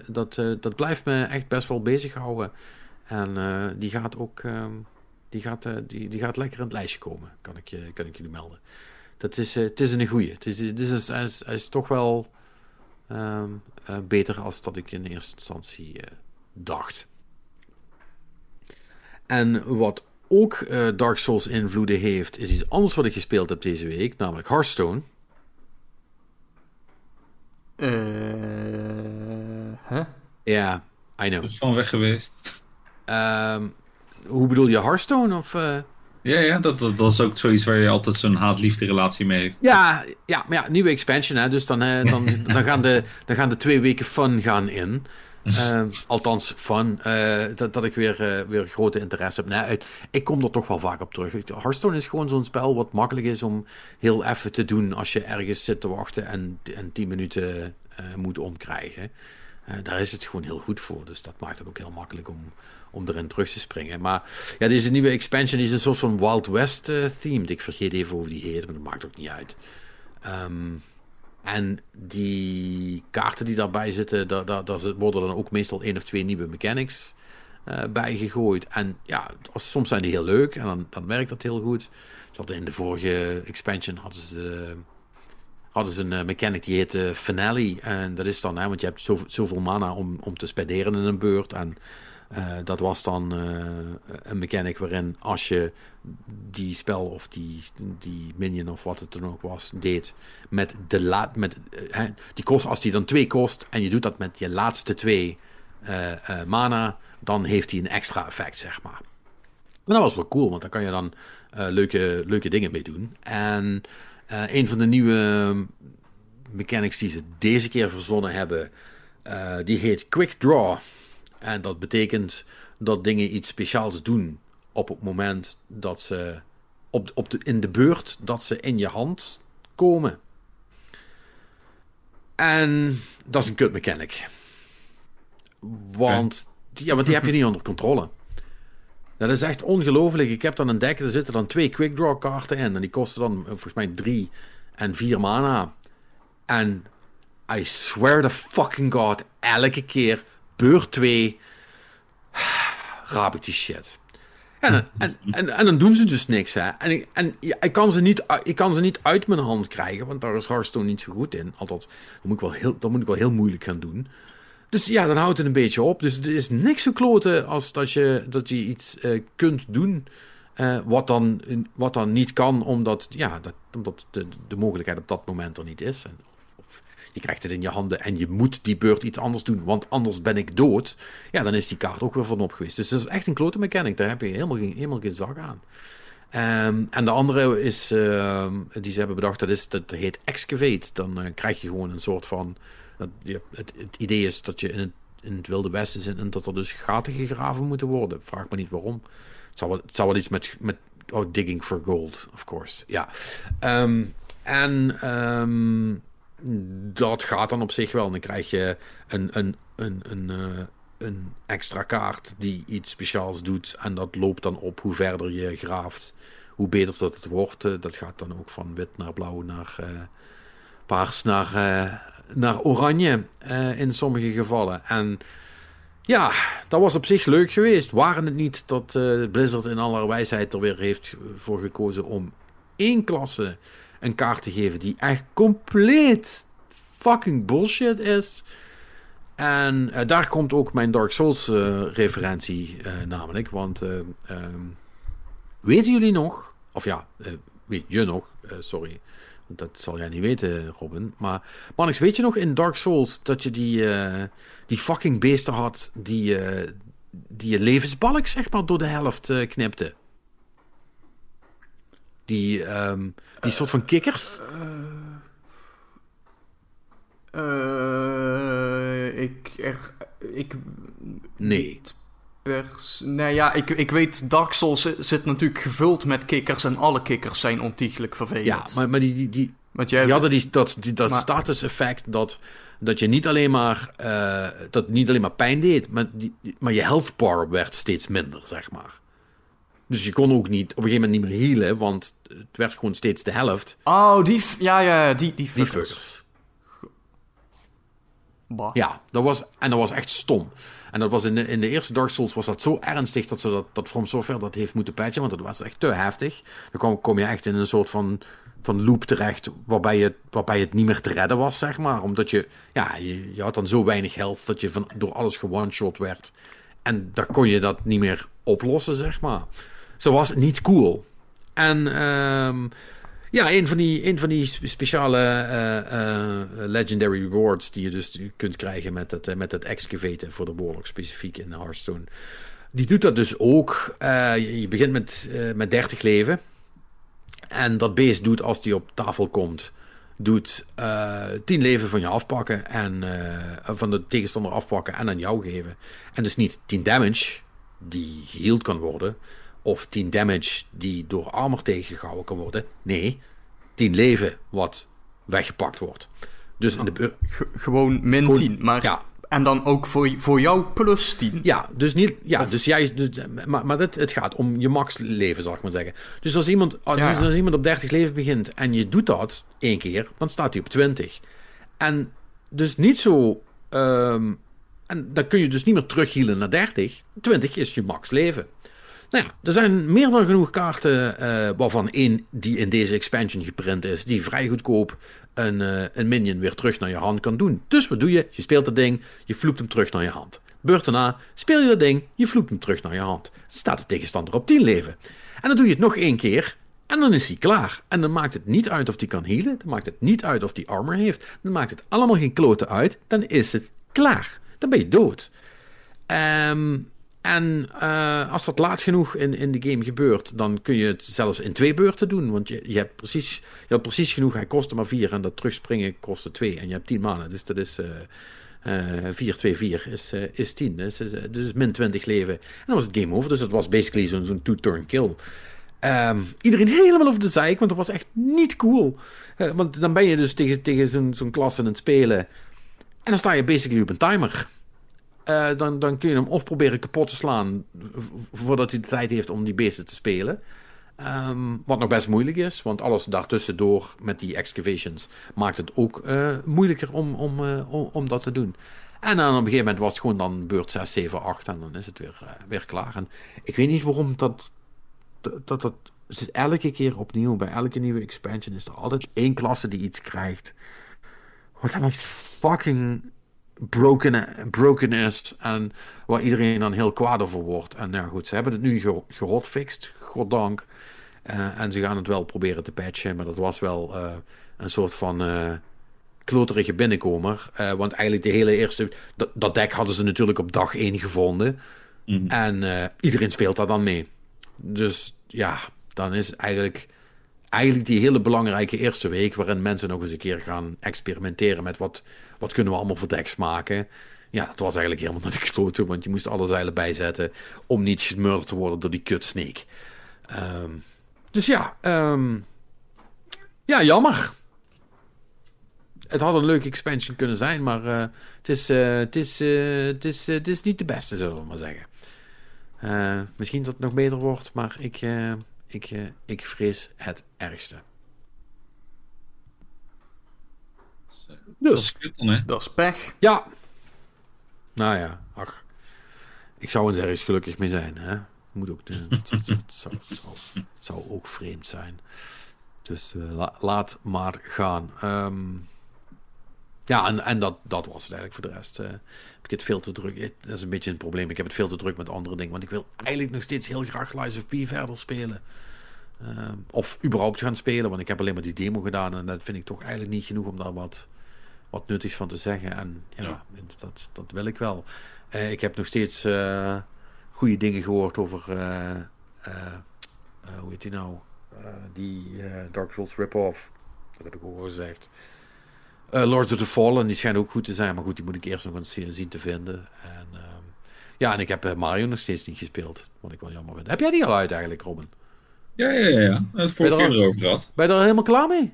dat, dat blijft me echt best wel bezighouden. En die gaat ook die gaat, die, die gaat lekker in het lijstje komen, kan ik, je, kan ik jullie melden. Dat is, het is een goeie. Het is, het is, hij, is, hij is toch wel Ehm, eh, beter als dat ik in eerste instantie eh, dacht. En wat ook eh, Dark Souls invloeden heeft, is iets anders wat ik gespeeld heb deze week, namelijk Hearthstone. Eh. huh? Ja, I know. Is van weg geweest. Ehm, hoe bedoel je Hearthstone? Of, ja, ja dat, dat, dat, is ook zoiets waar je altijd zo'n haat-liefde relatie mee heeft. Ja, ja, maar ja, nieuwe expansion, hè, dus dan, dan, dan, gaan de, dan gaan de twee weken fun gaan in. Uh, althans, fun. Uh, dat, dat ik weer, uh, weer grote interesse heb. Nee, ik kom er toch wel vaak op terug. Hearthstone is gewoon zo'n spel wat makkelijk is om heel even te doen als je ergens zit te wachten en, en 10 minuten moet omkrijgen. daar is het gewoon heel goed voor. Dus dat maakt het ook heel makkelijk om, om erin terug te springen. Maar ja, deze nieuwe expansion is een soort van Wild West uh, themed. Ik vergeet even hoe die heet, maar dat maakt ook niet uit. Ehm, en die kaarten die daarbij zitten, daar, daar, daar worden dan ook meestal één of twee nieuwe mechanics uh, bij gegooid. En ja, soms zijn die heel leuk en dan, dan werkt dat heel goed. Ze in de vorige expansion hadden ze, hadden ze een uh, mechanic die heette Finale. En dat is dan, hè, want je hebt zoveel, zoveel mana om, om te spenderen in een beurt. En uh, dat was dan uh, een mechanic waarin als je die spel of die, die minion of wat het dan ook was, deed met de laat met uh, die kost, als die dan twee kost en je doet dat met je laatste twee mana, dan heeft hij een extra effect, zeg maar. Maar dat was wel cool, want daar kan je dan leuke, leuke dingen mee doen. En een van de nieuwe mechanics die ze deze keer verzonnen hebben, die heet Quick Draw. En dat betekent dat dingen iets speciaals doen op het moment dat ze op, op de, in de beurt dat ze in je hand komen. En dat is een kut mechanic. Want, ja, want die heb je niet onder controle. Dat is echt ongelooflijk. Ik heb dan een deck, er zitten dan twee quick draw kaarten in. En die kosten dan volgens mij drie en vier mana. En I swear to fucking god, elke keer beurt 2 raap ik die shit. En, en, en, dan doen ze dus niks. Hè. En, ik, en ik, kan ze niet, ik kan ze niet uit mijn hand krijgen, want daar is Hearthstone niet zo goed in. Althans, dat moet ik wel heel, dat moet ik wel heel moeilijk gaan doen. Dus ja, dan houdt het een beetje op. Dus er is niks zo kloten als dat je, dat je iets uh, kunt doen uh, wat, dan, wat dan niet kan, omdat, ja, dat, omdat de, de mogelijkheid op dat moment er niet is. En je krijgt het in je handen en je moet die beurt iets anders doen, want anders ben ik dood. Ja, dan is die kaart ook weer van op geweest. Dus dat is echt een klote mechanic. Daar heb je helemaal geen, helemaal geen zak aan. Um, en de andere is, uh, die ze hebben bedacht, dat, is, dat heet Excavate. Dan uh, krijg je gewoon een soort van. Dat, het, het, idee is dat je in het, in het Wilde Westen zit en dat er dus gaten gegraven moeten worden. Vraag me niet waarom. Het zou wel, het wel iets met, met oh, digging for gold, of course. Ja. Um, en dat gaat dan op zich wel. Dan krijg je een, een, een, een, uh, een extra kaart die iets speciaals doet. En dat loopt dan op hoe verder je graaft. Hoe beter dat het wordt. Uh, dat gaat dan ook van wit naar blauw naar uh, paars naar, naar oranje in sommige gevallen. En ja, dat was op zich leuk geweest. Waren het niet dat Blizzard in aller wijsheid er weer heeft voor gekozen om één klasse een kaart te geven die echt compleet fucking bullshit is. En uh, daar komt ook mijn Dark Souls uh, referentie uh, namelijk. Want um, weten jullie nog, of ja, weet je nog, sorry, dat zal jij niet weten, Robin. Maar Manix, weet je nog in Dark Souls dat je die, die fucking beesten had die, die je levensbalk zeg maar door de helft knipte? Die, um, die soort van kikkers? Uh, ik, er, ik. Nee. Pers, nee, ja, ik, ik weet, Dark Souls zit natuurlijk gevuld met kikkers en alle kikkers zijn ontiegelijk vervelend. Ja, maar, maar die, die, die, Want jij, die hadden die, dat, die, dat status effect dat dat je niet alleen maar, eh, dat niet alleen maar pijn deed, maar, die, maar je health bar werd steeds minder, zeg maar. Dus je kon ook niet op een gegeven moment niet meer healen, want het werd gewoon steeds de helft. Oh, die... Ja, ja, die, die Die fuckers. fuckers. Bah. Ja, dat was, en dat was echt stom. En dat was in de, in de eerste Dark Souls was dat zo ernstig dat ze dat, dat From Software dat heeft moeten patchen, want dat was echt te heftig. Dan kom, kom je echt in een soort van, van loop terecht waarbij, je, waarbij het niet meer te redden was, zeg maar. Omdat je, ja, je, je had dan zo weinig health dat je van, door alles one-shot werd. En daar kon je dat niet meer oplossen, zeg maar. Zo was niet cool. En ehm, ja, een van die, een van die spe- speciale eh, eh, legendary rewards die je dus kunt krijgen met eh, met het excavaten voor de oorlog specifiek in Hearthstone. Die doet dat dus ook. Eh, je, je begint met, met 30 leven. En dat beest doet als die op tafel komt, doet eh 10 leven van je afpakken en van de tegenstander afpakken en aan jou geven. En dus niet 10 damage die geheeld kan worden, of 10 damage die door armor tegengehouden kan worden. Nee, 10 leven wat weggepakt wordt. Dus in de Ge- gewoon min Gewoon- 10. Maar, ja. En dan ook voor, voor jou plus 10. Ja, dus niet. Ja, dus jij. dus- maar maar het, het gaat om je max leven, zal ik maar zeggen. Dus als iemand, als, Ja, ja. als iemand op 30 leven begint en je doet dat één keer, dan staat hij op 20. En dus niet zo. ehm, en dan kun je dus niet meer terughealen naar 30. 20 is je max leven. Nou ja, er zijn meer dan genoeg kaarten, eh, waarvan één die in deze expansion geprint is, die vrij goedkoop een, eh, een minion weer terug naar je hand kan doen. Dus wat doe je? Je speelt dat ding, je vloept hem terug naar je hand. Beurt daarna, speel je dat ding, je vloept hem terug naar je hand. Dan staat de tegenstander op 10 leven. En dan doe je het nog één keer en dan is hij klaar. En dan maakt het niet uit of hij kan healen, dan maakt het niet uit of hij armor heeft, dan maakt het allemaal geen kloten uit, dan is het klaar. Dan ben je dood. Ehm, en eh, als dat laat genoeg in, in de game gebeurt, dan kun je het zelfs in twee beurten doen. Want je, je, hebt, precies, je hebt precies genoeg. Hij kostte maar vier en dat terugspringen kostte twee. En je hebt tien maanden. Dus dat is eh, eh 4, 2, 4 is, eh, is 10. Dus, eh, dus min 20 leven. En dan was het game over. Dus het was basically zo'n zo'n two-turn kill. Ehm, iedereen helemaal over de zeik, want dat was echt niet cool. Want dan ben je dus tegen, tegen zo'n zo'n klas aan het spelen. En dan sta je basically op een timer. Eh, dan, dan kun je hem of proberen kapot te slaan voordat hij de tijd heeft om die beesten te spelen. Ehm, wat nog best moeilijk is, want alles daartussendoor met die excavations maakt het ook eh, moeilijker om, om, eh, om, om dat te doen. En dan op een gegeven moment was het gewoon dan beurt 6, 7, 8 en dan is het weer, weer klaar. En ik weet niet waarom dat, dat, dat, dat elke keer opnieuw, bij elke nieuwe expansion is er altijd één klasse die iets krijgt. Wat dan fucking broken, broken is. En waar iedereen dan heel kwaad over wordt. En nou goed, ze hebben het nu ge- gehotfixed, goddank. Eh, en ze gaan het wel proberen te patchen. Maar dat was wel eh, een soort van eh kloterige binnenkomer. Want eigenlijk de hele eerste... Dat, dat deck hadden ze natuurlijk op dag 1 gevonden. Mhm. En iedereen speelt daar dan mee. Dus ja, dan is eigenlijk, eigenlijk die hele belangrijke eerste week... waarin mensen nog eens een keer gaan experimenteren met wat, wat kunnen we allemaal voor decks maken... Ja, het was eigenlijk helemaal naar de want je moest alle zeilen bijzetten om niet gemurderd te worden door die kut snake. Ehm, dus ja, ehm, ja, jammer. Het had een leuke expansion kunnen zijn, maar eh, het, is, eh, het, is, eh, het, is, het is niet de beste, zullen we maar zeggen. Misschien dat het nog beter wordt, maar ik, ik, ik vrees het ergste. Dat Dus? Dat is pech. ja. Nou ja, ach. Ik zou er ergens gelukkig mee zijn, hè. Moet ook, de, het, het- het zou, het zou, het zou ook vreemd zijn. Dus eh, la- laat maar gaan. Ehm, ja, en, en dat, dat was het eigenlijk. Voor de rest eh, heb ik het veel te druk. Dat is een beetje een probleem. Ik heb het veel te druk met andere dingen. Want ik wil eigenlijk nog steeds heel graag Lies of P verder spelen. Ehm, of überhaupt gaan spelen. Want ik heb alleen maar die demo gedaan. En dat vind ik toch eigenlijk niet genoeg om daar wat, wat nuttigs van te zeggen. En ja, Ja. Dat, dat wil ik wel. Eh, ik heb nog steeds eh goede dingen gehoord over... eh, hoe heet die nou? Die Dark Souls rip-off. Dat heb ik ook al gezegd. Eh, Lords of the Fallen, die schijnt ook goed te zijn. Maar goed, die moet ik eerst nog eens zien, te vinden. En, ehm, ja, en ik heb eh, Mario nog steeds niet gespeeld. Wat ik wel jammer vind. Heb jij die al uit eigenlijk, Robin? Ja, ja, ja. ja. Het vorige keer er al- erover gehad. Ben je er al helemaal klaar mee?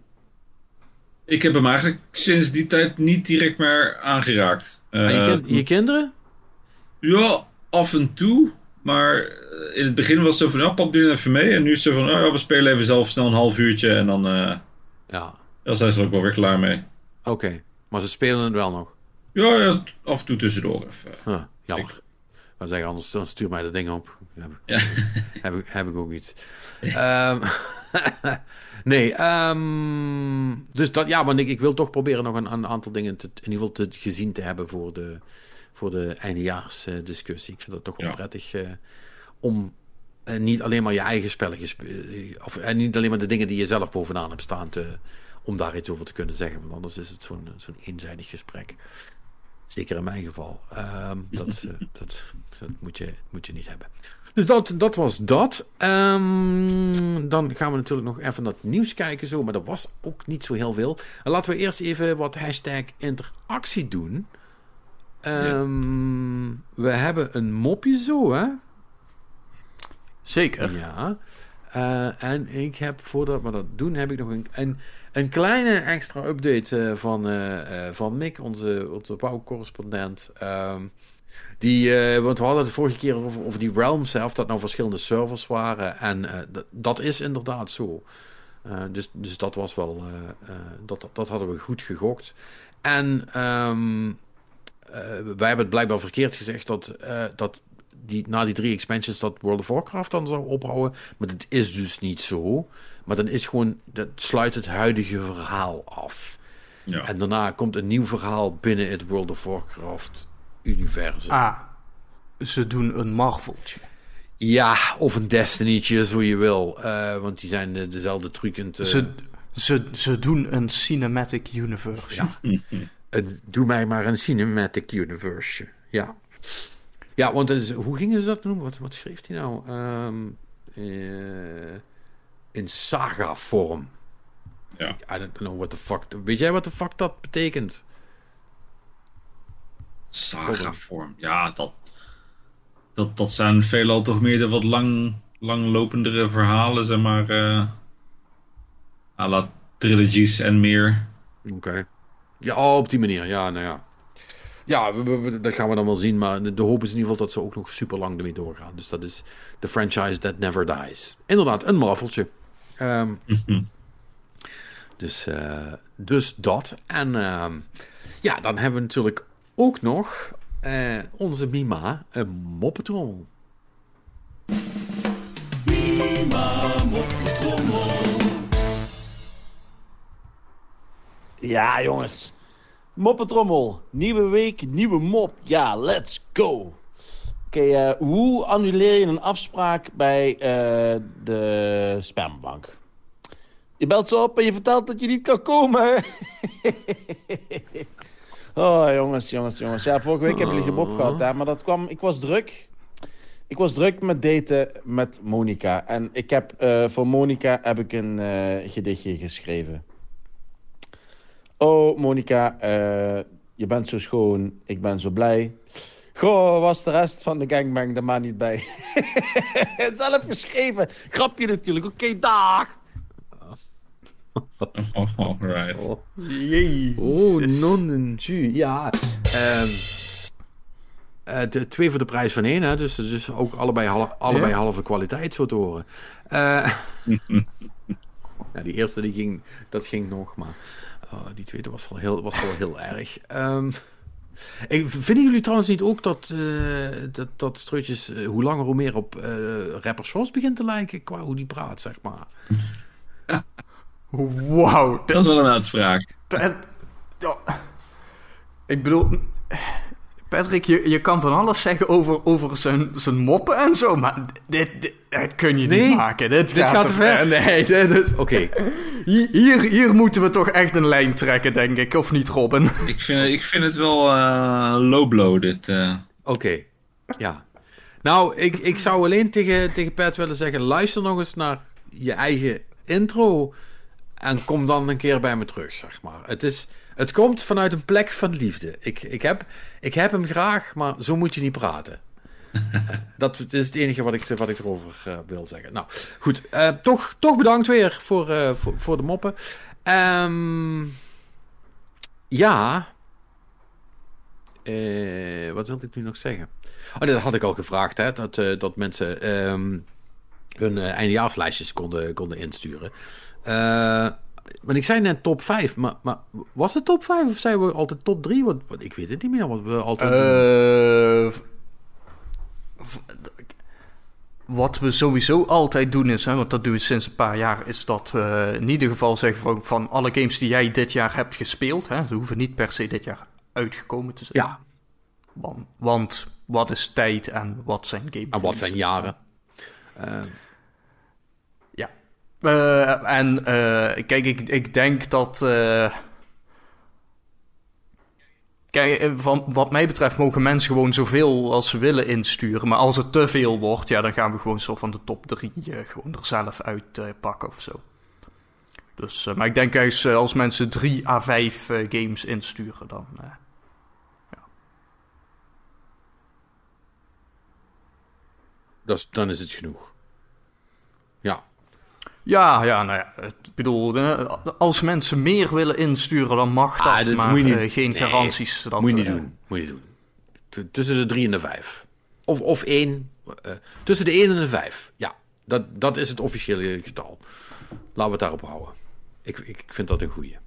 Ik heb hem eigenlijk sinds die tijd niet direct meer aangeraakt. En je, Eh, kind- je kinderen? ja, af en toe. Maar in het begin was het zo van, ja, pap, doe even mee. En nu is het zo van, oh, ja, we spelen even zelf snel een half uurtje. En dan, Ja, dan zijn ze er ook wel weer klaar mee. Oké. Maar ze spelen het wel nog. Ja, ja, af en toe tussendoor even. Huh, jammer. Maar zeggen, anders dan stuur mij dat ding op. Heb, Ja. heb, ik, heb ik ook iets. Ehm, nee, ehm, dus dat, ja, want ik, ik wil toch proberen nog een, een aantal dingen te, in ieder geval te, gezien te hebben voor de, voor de eindejaarsdiscussie. Ik vind dat toch wel Ja. prettig eh, om eh, niet alleen maar je eigen spelletjes, eh, of en niet alleen maar de dingen die je zelf bovenaan hebt staan, te, om daar iets over te kunnen zeggen. Want anders is het zo'n zo'n eenzijdig gesprek. Zeker in mijn geval. Ehm, dat, eh, dat, dat moet, je, moet je niet hebben. Dus dat, dat was dat. Ehm, dan gaan we natuurlijk nog even naar het nieuws kijken. Zo, maar dat was ook niet zo heel veel. En laten we eerst even wat hashtag interactie doen. Ehm, We hebben een mopje zo, hè? Zeker. Ja. Eh, en ik heb, voordat we dat doen, heb ik nog een, een, een kleine extra update eh, van, eh, eh, van Mick, onze, onze bouwcorrespondent. Ehm, die, want we hadden het de vorige keer over, die Realms, hè, of dat nou verschillende servers waren. En dat- is inderdaad zo. Dus, dus dat was wel, dat, dat, hadden we goed gegokt. En ehm, eh, wij hebben het blijkbaar verkeerd gezegd dat, dat die, na die drie expansions dat World of Warcraft dan zou ophouden. Maar dat is dus niet zo. Maar dan is gewoon, dat sluit het huidige verhaal af. Ja. En daarna komt een nieuw verhaal binnen het World of Warcraft universum. Ah, ze doen een Marveltje. Ja, of een Destiny'tje, zo je wil. Eh, want die zijn eh, dezelfde truc te... Ze, ze, ze doen een cinematic universe. Ja. Eh, doe mij maar een cinematic universe. Ja. Ja, want is- hoe gingen ze dat noemen? Wat, wat schreef hij nou? Ehm, eh, in saga-vorm. Ja. I don't know what the fuck. Weet jij wat de fuck dat betekent? Saga-vorm. Ja, dat, dat, dat zijn veelal toch meer de wat lang, langlopendere verhalen, zeg maar. eh à la trilogies en meer. Oké. Ja, oh, op die manier. Ja, nou ja. Ja, we- we- we- dat gaan we dan wel zien. Maar de, de hoop is in ieder geval dat ze ook nog super lang ermee doorgaan. Dus dat is de franchise that never dies. Inderdaad, een marveltje. Ehm, dus, eh, dus dat. En ehm, ja, dan hebben we natuurlijk ook nog eh, onze Mima, een moppetrommel. Ja, jongens. Moppetrommel. Nieuwe week, nieuwe mop. Ja, let's go. Oké, eh, hoe annuleer je een afspraak bij eh, de spermabank? Je belt ze op en je vertelt dat je niet kan komen. oh, jongens, jongens, jongens. Ja, vorige week hebben jullie gemop gehad, hè? Maar dat kwam... Ik was druk. Ik was druk met daten met Monica. En ik heb eh, voor Monica heb ik een gedichtje geschreven. Oh, Monica, je bent zo schoon. Ik ben zo blij. Goh, was de rest van de gangbang er maar niet bij. Zelf geschreven. Grapje natuurlijk. Oké, dag. Oh, alright. Jezus. Oh, nonnenju. Ja. Ehm, eh, de, twee voor de prijs van één, hè? Dus, dus ook allebei, half, allebei halve kwaliteit, zo te horen. Eh, ja, die eerste die ging, dat ging nog, maar oh, die tweede was wel heel, was wel heel erg. Ehm, ik, vinden jullie trouwens niet ook dat, eh, dat, dat Streutjes eh, hoe langer hoe meer op eh rapper Sos begint te lijken qua hoe die praat, zeg maar? Wauw. Dat is wel een uitspraak. En-. Ik bedoel, Patrick, je, je kan van alles zeggen over, over zijn, zijn moppen en zo, maar dit, dit, dit kun je Nee, niet maken. Dit, dit gaat te ver. Nee, dit is, Oké, hier, hier, hier moeten we toch echt een lijn trekken, denk ik. Of niet, Robin? Ik vind, ik vind het wel eh, low blow, dit. eh. Oké, ja. Nou, ik, ik zou alleen tegen, tegen Pat willen zeggen: luister nog eens naar je eigen intro. En kom dan een keer bij me terug, zeg maar. Het, is, het komt vanuit een plek van liefde. Ik, ik, heb, ik heb hem graag, maar zo moet je niet praten. Dat is het enige wat ik, wat ik erover eh, wil zeggen. Nou, goed. eh, toch, toch bedankt weer voor, eh, voor, voor de moppen. Ehm, ja. Wat wilde ik nu nog zeggen? Oh, nee, dat had ik al gevraagd, hè, dat, dat mensen ehm, hun eindejaarslijstjes konden, konden insturen. Eh, want ik zei net top 5, maar, maar was het top 5 of zijn we altijd top 3? Want, want ik weet het niet meer wat we altijd v- wat we sowieso altijd doen is, hè, want dat doen we sinds een paar jaar, is dat we in ieder geval zeggen van, van alle games die jij dit jaar hebt gespeeld, hè, ze hoeven niet per se dit jaar uitgekomen te zijn. Ja, Want, want wat is tijd en wat zijn game en wat zijn jaren? Eh. Eh, en eh, kijk, ik, ik denk dat. eh, kijk, van, wat mij betreft mogen mensen gewoon zoveel als ze willen insturen. Maar als het te veel wordt, ja, dan gaan we gewoon zo van de top 3 gewoon er zelf uit pakken of zo. Dus, maar ik denk als, als mensen 3 à 5 eh, games insturen, dan. dan is het genoeg. Ja, Ja, nou ja, ik bedoel, eh, als mensen meer willen insturen, dan mag dat, Ah, dat maar moet je niet- eh, geen nee, garanties. Dat, moet je niet eh, doen. Moet je niet doen. T- tussen de 3 en de 5. Of, of 1. tussen de 1 en de 5. Ja, dat, dat is het officiële getal. Laten we het daarop houden. Ik, ik, ik vind dat een goeie.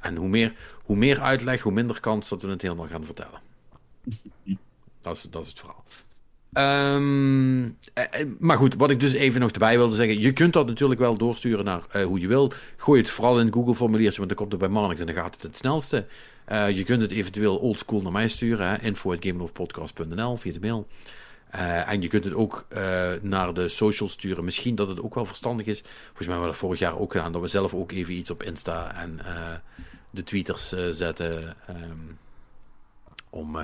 En hoe meer, hoe meer uitleg, hoe minder kans dat we het helemaal gaan vertellen. Dat is, dat is het verhaal. Eh, maar goed, wat ik dus even nog erbij wilde zeggen. Je kunt dat natuurlijk wel doorsturen naar eh, hoe je wil. Gooi het vooral in het Google-formuliertje, want dan komt het bij Marnix en dan gaat het het snelste. Je kunt het eventueel oldschool naar mij sturen. hè, info.gameloofpodcast.nl via de mail. En je kunt het ook naar de socials sturen. Misschien dat het ook wel verstandig is. Volgens mij hebben we dat vorig jaar ook gedaan. Dat we zelf ook even iets op Insta en de tweeters zetten. ehm, om...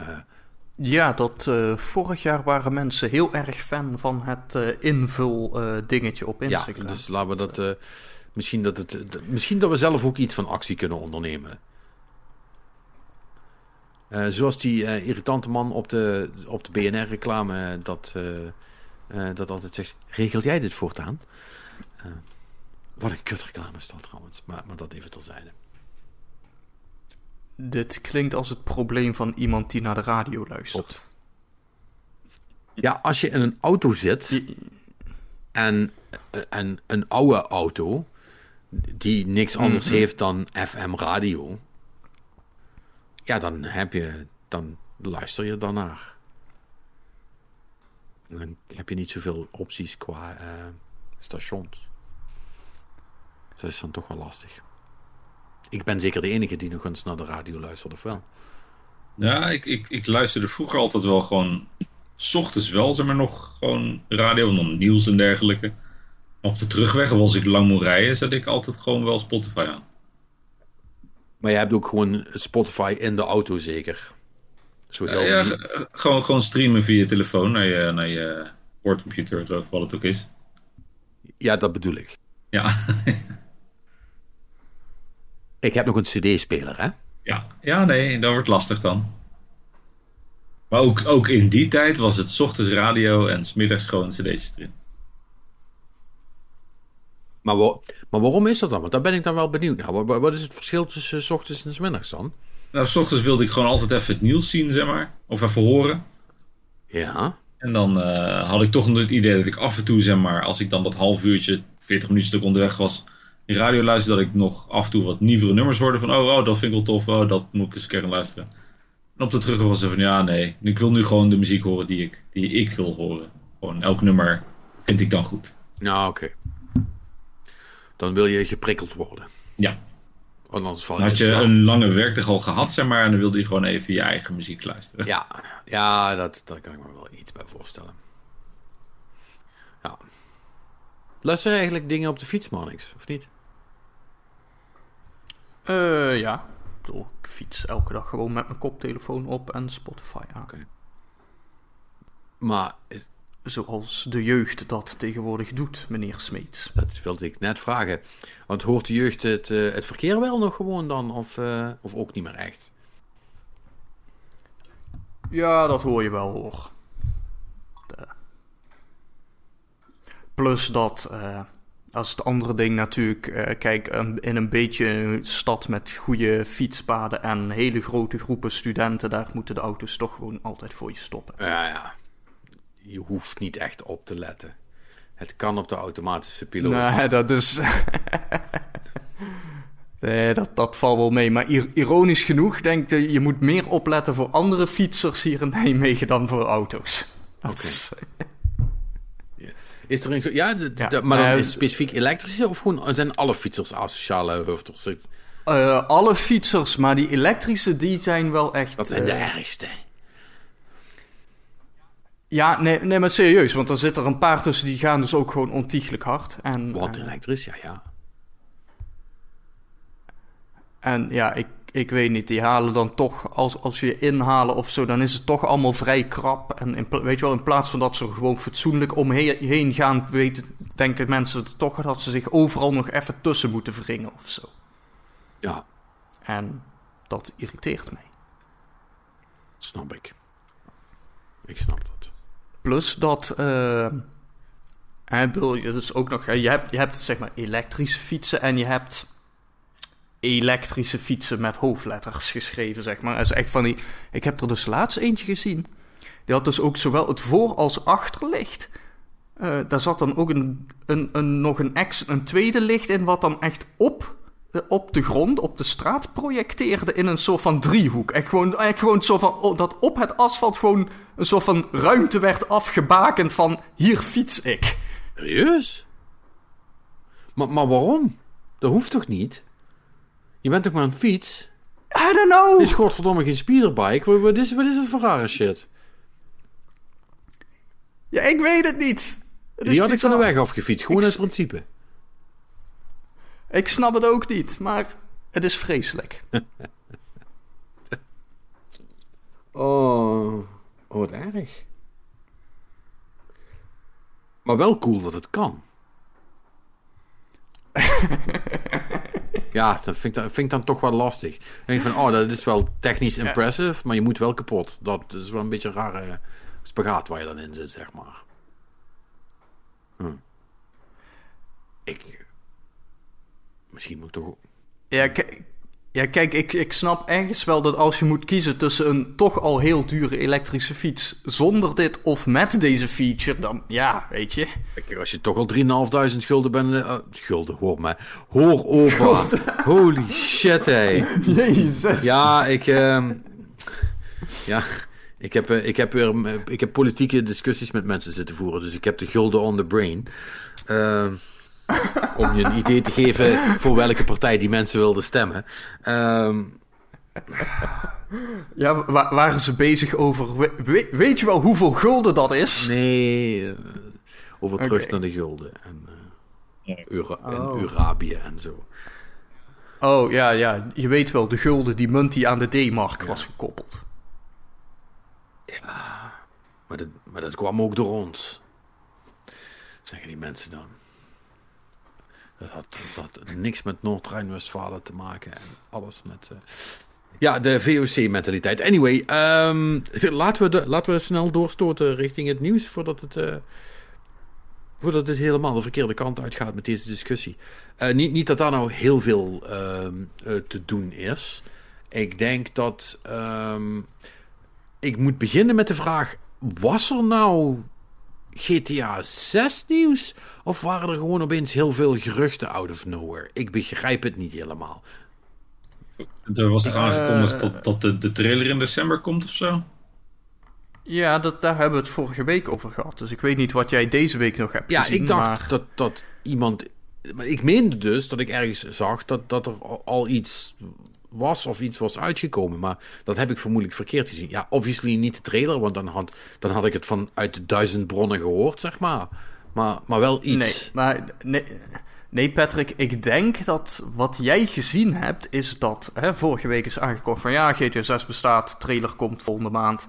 Ja, dat eh, vorig jaar waren mensen heel erg fan van het eh, invul eh, dingetje op Ja, Instagram. dus laten we dat. misschien, dat het, misschien dat we zelf ook iets van actie kunnen ondernemen. Zoals die irritante man op de, op de BNR-reclame dat, dat altijd zegt: Regel jij dit voortaan? Wat een kutreclame is dat trouwens, maar, maar dat even terzijde. Dit klinkt als het probleem van iemand die naar de radio luistert. Klopt. Ja, als je in een auto zit Je- en, en een oude auto die niks anders Mhm. heeft dan FM radio, ja, dan heb je, dan luister je daarnaar. En dan heb je niet zoveel opties qua eh, stations. Dus dat is dan toch wel lastig. Ik ben zeker de enige die nog eens naar de radio luistert, of wel? Ja, ik, ik, ik luisterde vroeger altijd wel gewoon. S ochtends wel, zeg maar nog gewoon radio en dan nieuws en dergelijke. Maar op de terugweg, als ik lang moet rijden, zet ik altijd gewoon wel Spotify aan. Maar je hebt ook gewoon Spotify in de auto, zeker? Zo Ja, gewoon, gewoon streamen via je telefoon naar je, naar je boordcomputer, of wat het ook is. ja, dat bedoel ik. Ja, Ik heb nog een CD-speler, hè? ja. ja nee, dat wordt lastig dan. Maar ook, ook in die tijd was het 's ochtends radio en 's middags gewoon cd'tjes erin. Maar, wa- maar waarom is dat dan? Want daar ben ik dan wel benieuwd naar. Wat, wat is het verschil tussen 's ochtends en 's middags dan? Nou, 's ochtends wilde ik gewoon altijd even het nieuws zien, zeg maar. Of even horen. Ja. En dan eh, had ik toch nog het idee dat ik af en toe, zeg maar, als ik dan dat half uurtje, 40 minuten stuk onderweg was, in radio luisterde, dat ik nog af en toe wat nieuwere nummers hoorde van, oh, oh, dat vind ik wel tof, oh, dat moet ik eens een keer gaan luisteren. En op de terug was het van, ja, nee, ik wil nu gewoon de muziek horen die ik, die ik wil horen. Gewoon elk nummer vind ik dan goed. Nou, oké. Dan wil je geprikkeld worden. Ja, anders val dan je had je een lange werkdag al gehad, zeg maar, en dan wilde je gewoon even je eigen muziek luisteren. Ja, ja dat, daar kan ik me wel iets bij voorstellen. Ja. Luister eigenlijk dingen op de fiets, Marnix, of niet? Eh, ja. Ik fiets elke dag gewoon met mijn koptelefoon op en Spotify aan. Maar is- Zoals de jeugd dat tegenwoordig doet, meneer Smeets. dat wilde ik net vragen. Want hoort de jeugd het, eh, het verkeer wel nog gewoon dan? Of, eh, of ook niet meer echt? Ja, dat hoor je wel hoor. De- Plus dat, Als het andere ding natuurlijk, eh, kijk, in een beetje stad met goede fietspaden en hele grote groepen studenten, daar moeten de auto's toch gewoon altijd voor je stoppen. Ja, ja. Je hoeft niet echt op te letten. Het kan op de automatische piloot. Nee, dat is. nee, dat, dat valt wel mee. Maar ironisch genoeg, denk ik, je moet meer opletten voor andere fietsers hier in Nijmegen dan voor auto's. Oké. Is er een. Ja, maar dan is specifiek elektrische of gewoon zijn alle fietsers asociale hoofders? Uh, alle fietsers, maar die elektrische die zijn wel echt. Dat zijn de uh, ergste. Ja, nee, nee, maar serieus, want er zitten er een paar tussen die gaan dus ook gewoon ontiegelijk hard. En, Wat uh, elektrisch, ja, ja. En ja, ik, ik weet niet, die halen dan toch, als, als je inhalen of zo, dan is het toch allemaal vrij krap. En in, weet je wel, in plaats van dat ze gewoon fatsoenlijk omheen gaan, weten, denken mensen toch dat ze zich overal nog even tussen moeten wringen of zo. Ja. En dat irriteert mij. Snap ik. Ik snap dat. Plus dat. Uh, je dus ook nog. Je hebt, je hebt zeg maar elektrische fietsen en je hebt elektrische fietsen met hoofdletters geschreven, zeg maar. is echt van die. Ik heb er dus laatst eentje gezien. Die had dus ook zowel het voor- als achterlicht. Uh, daar zat dan ook een, een, een, nog een, ex, een tweede licht in, wat dan echt op, uh, op de grond, op de straat projecteerde in een soort van driehoek. Echt gewoon, echt gewoon zo van, oh, dat op het asfalt gewoon een soort van ruimte werd afgebakend van, hier fiets ik. Serieus? Maar, maar waarom? Dat hoeft toch niet? Je bent toch maar een fiets? I don't know. Is godverdomme geen speederbike. Wat, is, wat is het voor rare shit? Ja, ik weet het niet. Het Die had ik van de weg afgefietst. Gewoon uit principe. Ik snap het ook niet, maar het is vreselijk. oh, oh, wat erg. Maar wel cool dat het kan. ja, dat vind ik, dat vind ik dan toch wel lastig. Dan denk van, oh, dat is wel technisch impressive, maar je moet wel kapot. Dat is wel een beetje een rare spagaat waar je dan in zit, zeg maar. Hm. Ik... Misschien moet ik toch... Ja, kijk, ja, kijk, ik, ik snap ergens wel dat als je moet kiezen tussen een toch al heel dure elektrische fiets zonder dit of met deze feature, dan ja, weet je. Kijk, als je toch al 3.500 gulden bent. Uh, gulden, hoor maar. Hoor opa. Holy shit, hé. Jezus. Ja, ik. Uh, ja. Ik heb, uh, ik, heb weer, ik heb politieke discussies met mensen zitten voeren, dus ik heb de gulden on the brain. Uh, om je een idee te geven voor welke partij die mensen wilden stemmen. Um... Ja, waren ze bezig over. weet je wel hoeveel gulden dat is? Nee, uh, over terug naar de gulden. En, uh, Ura oh. Urabië en zo. Oh ja, ja, je weet wel, de gulden, die munt die aan de D-mark ja. was gekoppeld. Ja, maar dat, maar dat kwam ook door ons. Zeggen die mensen dan. Dat had, dat niks met Noord-Rijn-Westfalen te maken en alles met. Uh... Ja, de VOC-mentaliteit. Anyway, um, laten, we de, laten we snel doorstoten richting het nieuws voordat het. Uh, voordat het helemaal de verkeerde kant uitgaat met deze discussie. Uh, niet, niet dat daar nou heel veel ehm, te doen is. Ik denk dat. Um, ik moet beginnen met de vraag: was er nou GTA 6 nieuws? Of waren er gewoon opeens heel veel geruchten out of nowhere? Ik begrijp het niet helemaal. Er was toch aangekondigd uh, dat, dat de, de trailer in december komt of zo? Ja, dat, daar hebben we het vorige week over gehad. Dus ik weet niet wat jij deze week nog hebt ja, gezien. Ja, ik dacht dat, dat iemand... Maar ik meende dus dat ik ergens zag dat, dat er al iets was of iets was uitgekomen. Maar dat heb ik vermoedelijk verkeerd gezien. Ja, obviously niet de trailer, want dan had, dan had ik het vanuit duizend bronnen gehoord, zeg maar. Maar, maar wel iets. Nee, maar nee, nee, Patrick, ik denk dat wat jij gezien hebt, is dat hè, vorige week is aangekondigd van ja, GTA 6 bestaat, trailer komt volgende maand.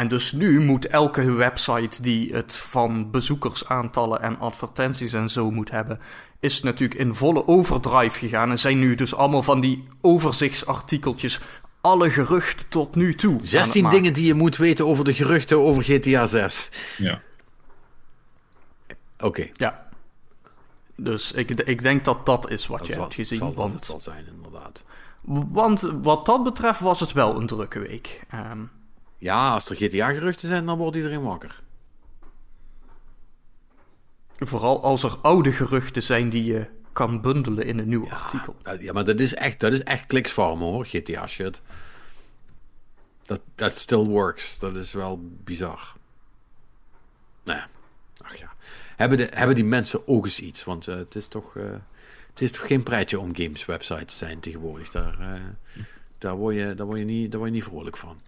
En dus nu moet elke website die het van bezoekersaantallen en advertenties en zo moet hebben, is natuurlijk in volle overdrive gegaan. En zijn nu dus allemaal van die overzichtsartikeltjes. Alle geruchten tot nu toe. 16 dingen die je moet weten over de geruchten over GTA 6. Ja. Oké. Ja. Dus ik, ik denk dat dat is wat Dat je zal, hebt gezien. zal dat het want, wel zijn, inderdaad. want wat dat betreft was het wel een drukke week. Ehm, Ja, als er GTA-geruchten zijn, dan wordt iedereen wakker. vooral als er oude geruchten zijn die je kan bundelen in een nieuw artikel. Dat- Ja, maar dat is echt, dat is echt kliksfarmen hoor, GTA-shit. Dat that still works. Dat is wel bizar. Nou ja, ach ja. Hebben, de, hebben die mensen ook eens iets? Want eh, het, is toch, eh, het is toch geen pretje om games websites te zijn tegenwoordig. Daar, eh, daar, word je, daar, word je niet, daar word je niet vrolijk van.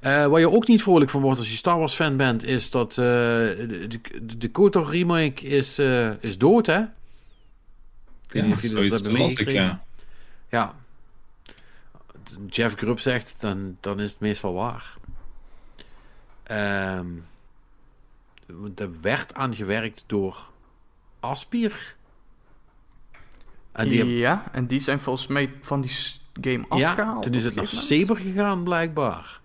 Eh, waar je ook niet vrolijk van wordt als je Star Wars fan bent, is dat eh, de, de, de KOTOR remake is, eh, is dood, hè? Ik weet Ja, niet of jullie dat zoiets hebben las ik, meegekregen. ja. Ja. Jeff Grubb zegt, dan, dan is het meestal waar. Ehm, er werd aan gewerkt door Aspir. En die Ja, en die zijn volgens mij van die game ja, afgehaald. toen is het naar. Saber gegaan, blijkbaar.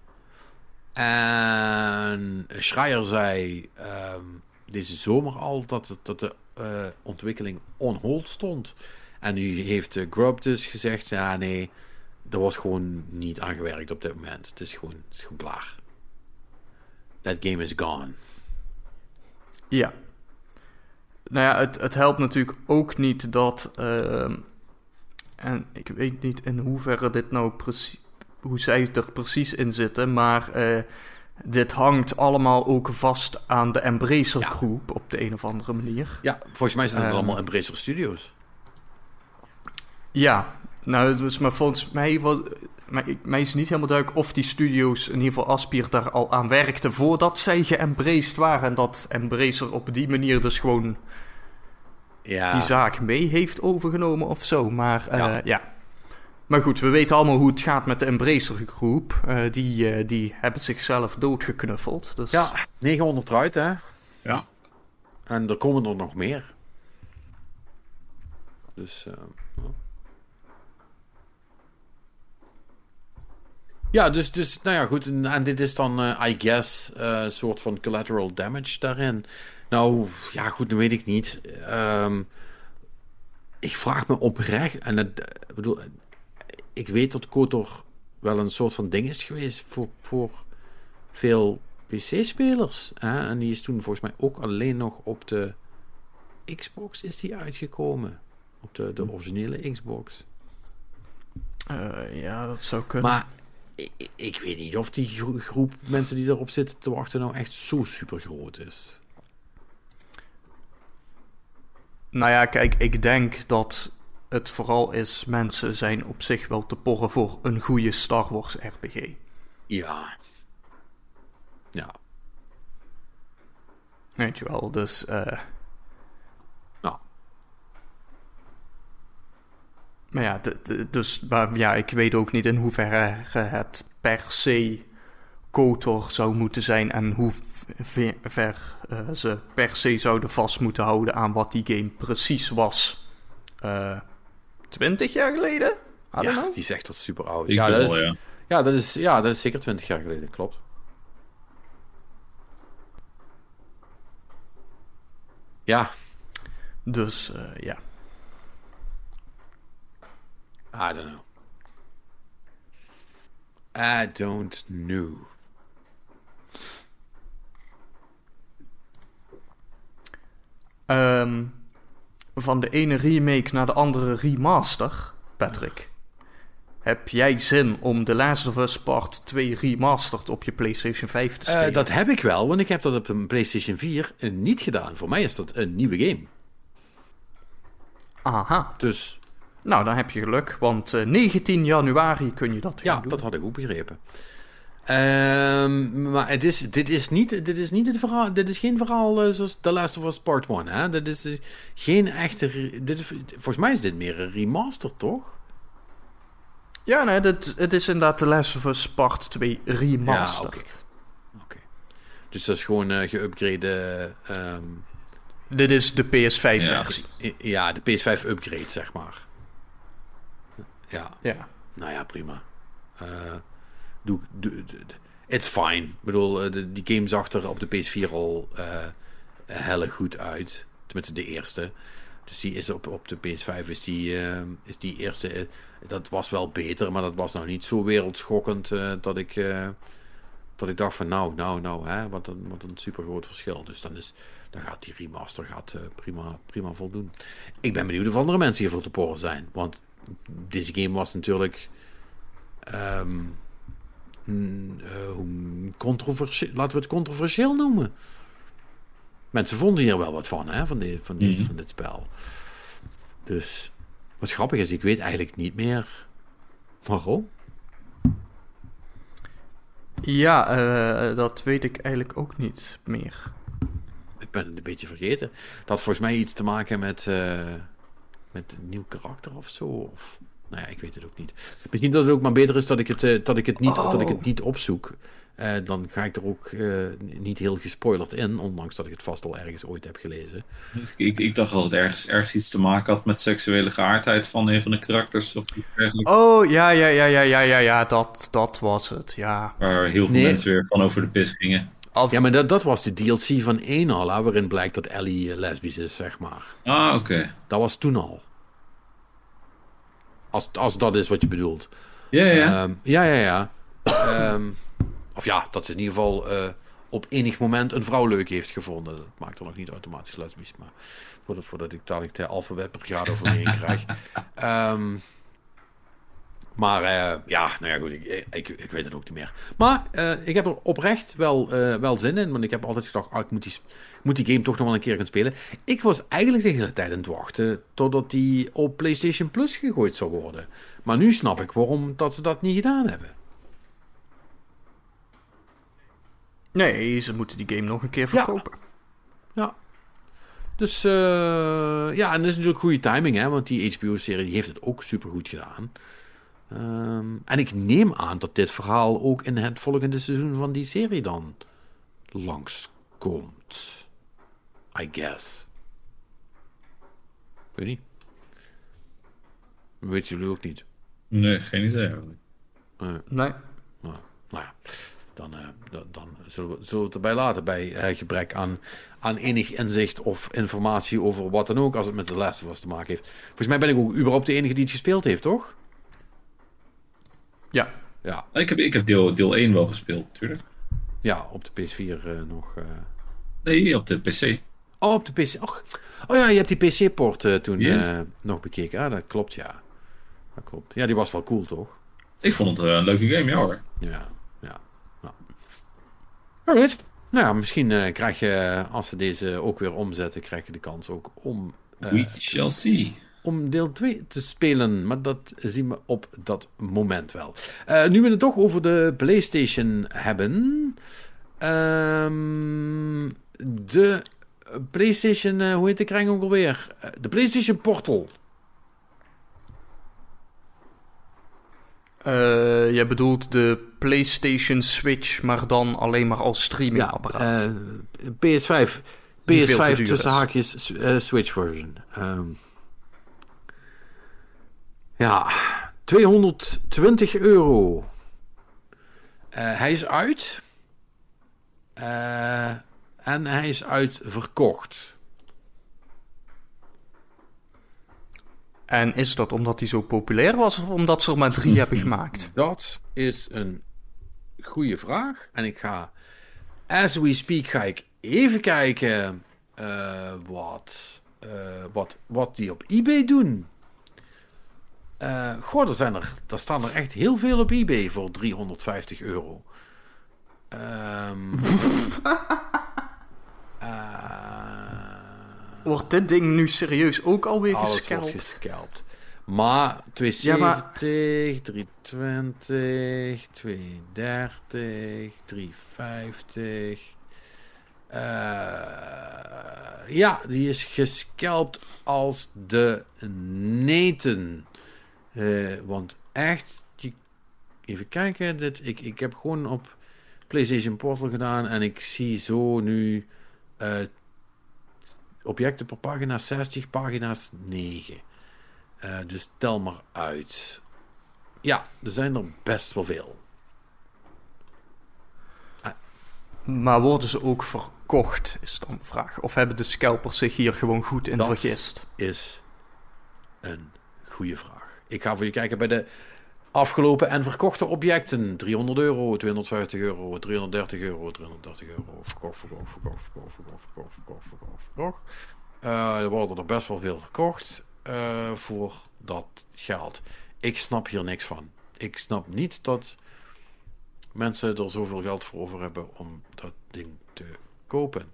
En Schreier zei ehm, deze zomer al dat, dat de eh, ontwikkeling on hold stond. En nu heeft uh, Grubb dus gezegd, ja nee, er wordt gewoon niet aan gewerkt op dit moment. Het is gewoon, het is gewoon klaar. That game is gone. Ja. Nou ja, het, het helpt natuurlijk ook niet dat. ehm, en ik weet niet in hoeverre dit nou precies. Hoe zij er precies in zitten, maar. eh, dit hangt allemaal ook vast aan de Embracer Ja. groep op de een of andere manier. Ja, volgens mij zijn het Ehm. allemaal Embracer Studios. Ja, nou, dus, maar volgens mij, was, mij, ik- mij is niet helemaal duidelijk of die studio's, in ieder geval Aspir, daar al aan werkten voordat zij geëmbraced waren. En dat Embracer op die manier dus gewoon Ja, die zaak mee heeft overgenomen of zo. Maar eh, Ja. ja. Maar goed, we weten allemaal hoe het gaat met de Embracer groep. Eh, die, eh, die hebben zichzelf doodgeknuffeld. Dus ja 900 eruit hè. Ja. En er komen er nog meer. Dus. eh, ja. dus, dus, nou ja, goed. En, en dit is dan, eh, I guess, eh, een soort van collateral damage daarin. Nou, ja, goed, dat weet ik niet. Ehm, ik vraag me oprecht, en het, ik bedoel, ik weet dat KOTOR wel een soort van ding is geweest voor, voor veel PC-spelers. En die is toen volgens mij ook alleen nog op de Xbox is die uitgekomen. Op de, de originele Xbox. eh, ja, dat zou kunnen. Maar ik, ik weet niet of die gro- groep mensen die erop zitten te wachten nou echt zo super groot is. Nou ja, kijk, ik denk dat het vooral is... mensen zijn op zich wel te porren voor een goede Star Wars RPG. Ja. Ja. Weet je wel, dus... eh, Nou, Maar ja, dus maar ja, ik weet ook niet in hoeverre het per se KOTOR zou moeten zijn en hoe ver, ver, eh, ze per se zouden vast moeten houden aan wat die game precies was. eh 20 jaar geleden? I ja, know. die zegt dat super oud. Ja, dat wel, is, ja. ja, dat is, ja, dat is zeker 20 jaar geleden, klopt. Ja, Dus eh, ja. I don't know. I don't know. Ehm, van de ene remake naar de andere remaster, Patrick. Heb jij zin om The Last of Us Part 2 remastered op je PlayStation 5 te Eh, spelen? dat heb ik wel, want ik heb dat op een PlayStation 4 niet gedaan. Voor mij is dat een nieuwe game. Aha. Dus Nou, dan heb je geluk, want eh, 19 januari kun je dat gaan ja, doen. dat had ik ook begrepen. Ehm, maar het is, dit, is niet, dit is niet het verhaal. Dit is geen verhaal eh, zoals The Last of Us Part 1. Hè? Dit is eh, geen echte. Dit is, volgens mij is dit meer een remaster, toch? Ja, nee, dit, het is inderdaad The Last of Us Part 2 remastered. Oké. Dus dat is gewoon eh geüpgrade. ehm, Dit is de PS5-versie. I- Ja, de PS5 upgrade, zeg maar. Ja, Ja. nou ja, prima. Eh, doe, doe, it's fine. Ik bedoel, eh, de, die game zag er op de PS4 al eh helle goed uit. Tenminste, de eerste. Dus die is op, op de PS5 is die, is die eerste. dat was wel beter, maar dat was nog niet zo wereldschokkend dat ik. dat ik dacht van nou, nou, nou, hè, wat een, wat een super groot verschil. Dus dan, is, dan gaat die remaster gaat, prima, prima voldoen. Ik ben benieuwd of andere mensen hiervoor te porren zijn. Want deze game was natuurlijk. ehm, eh, hoe controversieel, laten we het controversieel noemen. Mensen vonden hier wel wat van, hè, van, dit van, dit, Mhm. van dit spel. Dus wat grappig is, ik weet eigenlijk niet meer waarom. Ja, eh, dat weet ik eigenlijk ook niet meer. Ik ben het een beetje vergeten. Dat had volgens mij iets te maken met, eh, met een nieuw karakter of zo. Of, nou ja, ik weet het ook niet. Misschien dat het ook maar beter is dat ik het, eh, dat ik het, niet, Oh. dat ik het niet opzoek. Eh, dan ga ik er ook eh, niet heel gespoilerd in, ondanks dat ik het vast al ergens ooit heb gelezen. Ik, ik dacht dat het ergens, ergens iets te maken had met seksuele geaardheid van een van de karakters. Of. Oh, ja, ja, ja, ja, ja, ja, ja, dat, dat was het, ja. Waar heel veel Nee. mensen weer van over de pis gingen. Of, Ja, maar dat, dat was de DLC van 1 al, hè, waarin blijkt dat Ellie lesbisch is, zeg maar. Ah, oké. Dat was toen al. Als, als dat is wat je bedoelt. Ja, ja. Ehm, ja, ja, ja. Ehm, of ja, dat ze in ieder geval eh, op enig moment een vrouw leuk heeft gevonden. Dat maakt er nog niet automatisch lesbisch, maar voordat, voordat ik dadelijk de alfabet per graad over me heen krijg. Ehm, maar eh, ja, nou ja, goed, ik, ik, ik weet het ook niet meer. Maar eh, ik heb er oprecht wel, eh, wel zin in, want ik heb altijd gedacht, ah, ik moet die, moet die game toch nog wel een keer gaan spelen. Ik was eigenlijk de hele tijd aan het wachten totdat die op PlayStation Plus gegooid zou worden. Maar nu snap ik waarom dat ze dat niet gedaan hebben. nee, ze moeten die game nog een keer verkopen. Ja. Dus ja, en dat is natuurlijk goede timing, hè, want die HBO-serie die heeft het ook supergoed gedaan. Ehm, en ik neem aan dat dit verhaal ook in het volgende seizoen van die serie dan langskomt. I guess. Weet niet. Weet jullie ook niet. Nee, geen idee. eigenlijk. Eh, Nee. nou, nou ja, dan, eh, dan, dan zullen, we, zullen we het erbij laten bij eh, gebrek aan, aan enig inzicht of informatie over wat dan ook als het met de Last of Us te maken heeft. Volgens mij ben ik ook überhaupt de enige die het gespeeld heeft, toch? Ja. Ja, Ik heb, ik heb deel, deel 1 wel gespeeld, natuurlijk. ja op de PS4 eh, nog. eh. Nee, op de PC. Oh, op de PC. Och. Oh ja, je hebt die PC-port eh, toen Yes. eh, nog bekeken. Ja, dat klopt, ja. Dat klopt. Ja, die was wel cool, toch? Ik vond het een leuke game, ja hoor. Ja, ja. Alright. Nou ja, misschien eh, krijg je, als we deze ook weer omzetten, krijg je de kans ook om, eh, We shall see. Om deel 2 te spelen. Maar dat zien we op dat moment wel. Eh, nu we het toch over de PlayStation hebben. ehm, de PlayStation, eh, hoe heet de kring ook alweer? Eh, de PlayStation Portal. Jij bedoelt de PlayStation Switch, maar dan alleen maar als streamingapparaat. eh, PS5. Die veel te PS5 duur tussen haakjes Switch version. Ehm, ja, 220 euro. Eh, hij is uit. Eh, en hij is uitverkocht. En is dat omdat hij zo populair was of omdat ze er maar drie hebben gemaakt? Dat is een goede vraag. En ik ga, as we speak, ga ik even kijken eh, wat, eh, wat, wat die op eBay doen. Eh goh, er, zijn er, er staan er echt heel veel op eBay voor 350 euro. Ehm eh, Wordt dit ding nu serieus ook alweer alles gescalpt? wordt gescalpt. Maar 270, 320, 230, 350. Eh, ja, die is gescalpt als de neten. Eh, want echt, even kijken. Dit, ik, ik heb gewoon op PlayStation Portal gedaan en ik zie zo nu eh, objecten per pagina 60, pagina's 9. Eh, dus tel maar uit. Ja, er zijn er best wel veel. Maar worden ze ook verkocht verkocht, is dan de vraag. Of hebben de scalpers zich hier gewoon goed in Dat- vergist? Is een goede vraag. Ik ga voor je kijken bij de afgelopen en verkochte objecten. 300 euro, 250 euro, 330 euro, 330 euro. Verkocht, verkocht, verkocht, verkocht, verkocht, verkocht, verkocht, verkocht, verkocht. Eh, er worden er best wel veel verkocht eh, voor dat geld. Ik snap hier niks van. Ik snap niet dat mensen er zoveel geld voor over hebben om dat ding te kopen.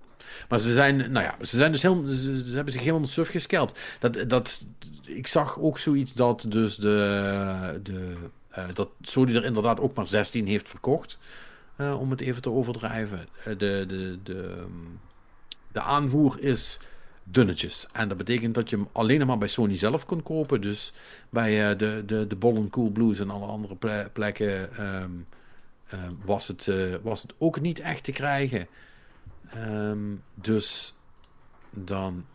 Maar ze zijn, nou ja, ze zijn dus heel, ze, ze hebben zich helemaal suf gescalpt. Dat, dat, ik zag ook zoiets dat dus de, de eh, dat Sony er inderdaad ook maar 16 heeft verkocht. eh, om het even te overdrijven. Eh, de, de, de, de aanvoer is dunnetjes. En dat betekent dat je hem alleen nog maar bij Sony zelf kon kopen. Dus bij de, de, de Bollen Cool Blues en alle andere ple- plekken ehm, ehm, was, het, was het ook niet echt te krijgen. Ehm, dus dan,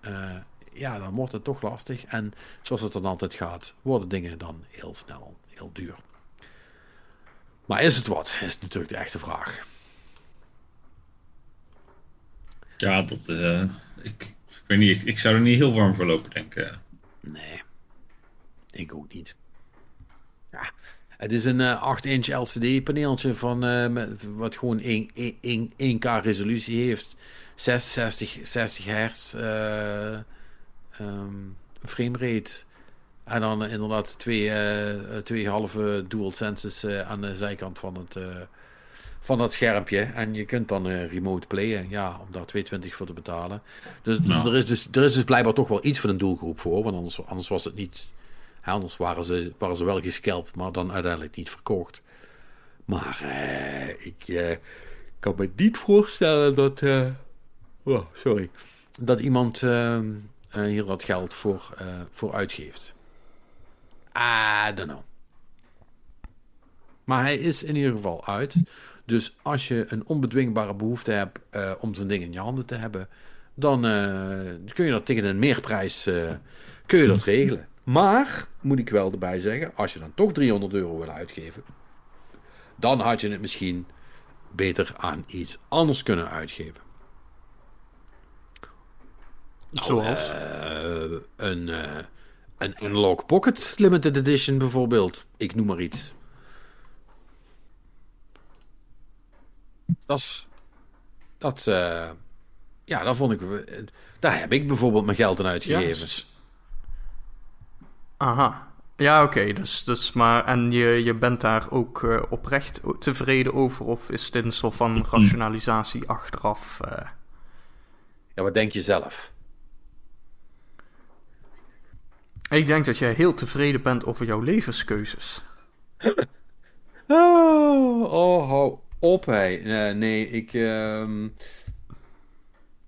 eh, ja, dan wordt het toch lastig. En zoals het dan altijd gaat, worden dingen dan heel snel heel duur. Maar is het wat? Is natuurlijk de echte vraag. Ja, dat, eh, ik, ik weet niet, ik, ik zou er niet heel warm voor lopen, denk ik. Nee, ik ook niet. Ja, het is een eh 8-inch LCD-paneeltje van eh, met, wat gewoon 1, 1, 1, 1K resolutie heeft. 60, 60 hertz eh ehm, framerate. En dan eh, inderdaad twee, eh, twee halve dual senses eh, aan de zijkant van het, eh, van dat schermpje. En je kunt dan eh, remote playen, ja, om daar 220 voor te betalen. Dus, er, is dus er is dus blijkbaar toch wel iets van een doelgroep voor. Want anders, anders was het niet... anders waren ze, waren ze wel gescalpt, maar dan uiteindelijk niet verkocht. Maar eh, ik eh, kan me niet voorstellen dat... eh, oh, sorry. Dat iemand eh, eh, hier wat geld voor, voor uitgeeft. I don't know. Maar hij is in ieder geval uit. Dus als je een onbedwingbare behoefte hebt om zo'n ding in je handen te hebben, dan kun je dat tegen een meerprijs kun je dat regelen. Maar, moet ik wel erbij zeggen, als je dan toch 300 euro wil uitgeven, dan had je het misschien beter aan iets anders kunnen uitgeven. Nou, Zoals? eh, een, eh, een Analog Pocket Limited Edition bijvoorbeeld. Ik noem maar iets. Dat is... Dat, eh, ja, dat vond ik... Daar heb ik bijvoorbeeld mijn geld aan uitgegeven. Aha. Ja, oké. dus, dus maar, en je, je bent daar ook eh, oprecht tevreden over? Of is dit een soort van rationalisatie achteraf? eh? Ja, wat denk je zelf? Ik denk dat jij heel tevreden bent over jouw levenskeuzes. Oh, oh hou op, hé. Nee, nee, ik... ehm,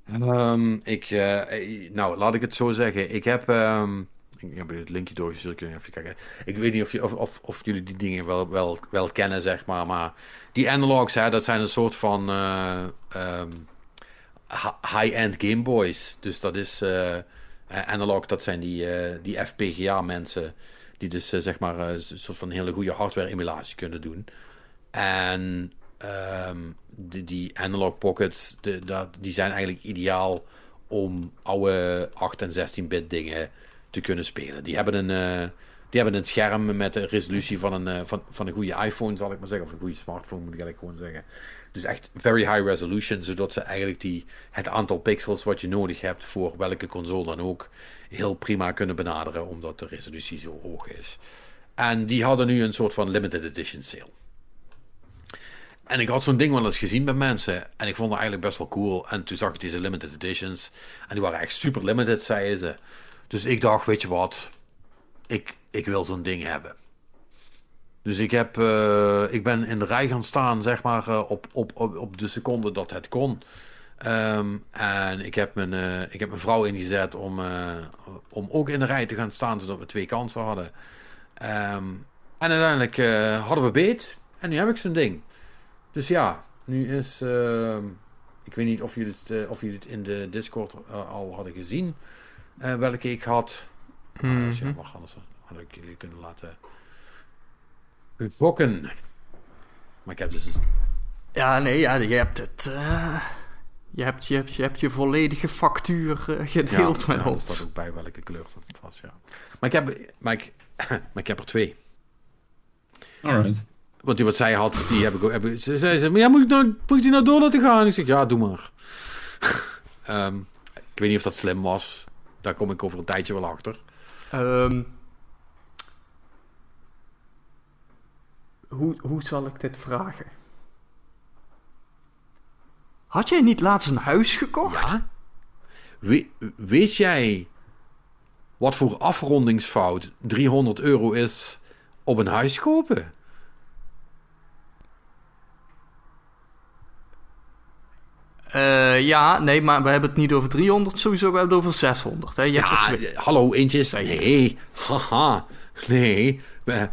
ehm, ik... eh, nou, laat ik het zo zeggen. Ik heb... ehm, ik heb het linkje doorgestuurd. Kun je even kijken. Ik weet niet of, je, of, of, of jullie die dingen wel, wel, kennen, zeg maar. Maar die analogs, hè, dat zijn een soort van... eh, ehm, hi- high-end Game Boys. Dus dat is... eh, eh, analog, dat zijn die, die FPGA-mensen... Die dus zeg maar een soort van hele goede hardware-emulatie kunnen doen. En ehm, die, analog pockets, dat, die zijn eigenlijk ideaal om oude 8 en 16-bit dingen te kunnen spelen. Die hebben een, eh, die hebben een scherm met een resolutie van een, eh, van, van een goede iPhone, zal ik maar zeggen. Of een goede smartphone, moet ik eigenlijk gewoon zeggen. Dus echt very high resolution, zodat ze eigenlijk die, het aantal pixels wat je nodig hebt voor welke console dan ook heel prima kunnen benaderen, omdat de resolutie zo hoog is. En die hadden nu een soort van limited edition sale. En ik had zo'n ding wel eens gezien bij mensen. En ik vond het eigenlijk best wel cool. En toen zag ik deze limited editions. En die waren echt super limited, zeiden ze. Dus ik dacht, weet je wat? Ik, ik wil zo'n ding hebben. Dus ik, heb, eh, ik ben in de rij gaan staan, zeg maar, eh, op, op, op, de seconde dat het kon. Ehm, en ik heb, mijn, eh, ik heb mijn vrouw ingezet om, om ook in de rij te gaan staan, zodat we twee kansen hadden. Ehm, en uiteindelijk hadden we beet. En nu heb ik zo'n ding. Dus ja, nu is. ehm, ik weet niet of jullie het, of jullie het in de Discord al hadden gezien. Eh, welke ik had. Ah, dat is Mhm. anders had ik jullie kunnen laten. gokken. Maar ik heb dus. Ja, nee, ja, je hebt het. eh, Je hebt je, hebt, je, hebt je volledige factuur eh, gedeeld ja, met ja, ons. staat ook bij welke kleur dat was, ja. Maar ik heb, maar ik, maar ik heb er twee. Alright. Want die wat zij had, die heb ik ook. Heb, ik- ze zei ze, maar ja, moet ik, nou, moet ik die nou door laten gaan? Ik zeg, ja, doe maar. Ehm, ik weet niet of dat slim was. Daar kom ik over een tijdje wel achter. Ehm, hoe, hoe zal ik dit vragen? Had jij niet laatst een huis gekocht? Ja? We- weet jij wat voor afrondingsfout 300 euro is op een huis kopen? Eh, ja, nee, maar we hebben het niet over 300 sowieso, we hebben het over 600. Hè? Je hebt er Ja, twee. hallo, eentje Nee, haha, nee. We-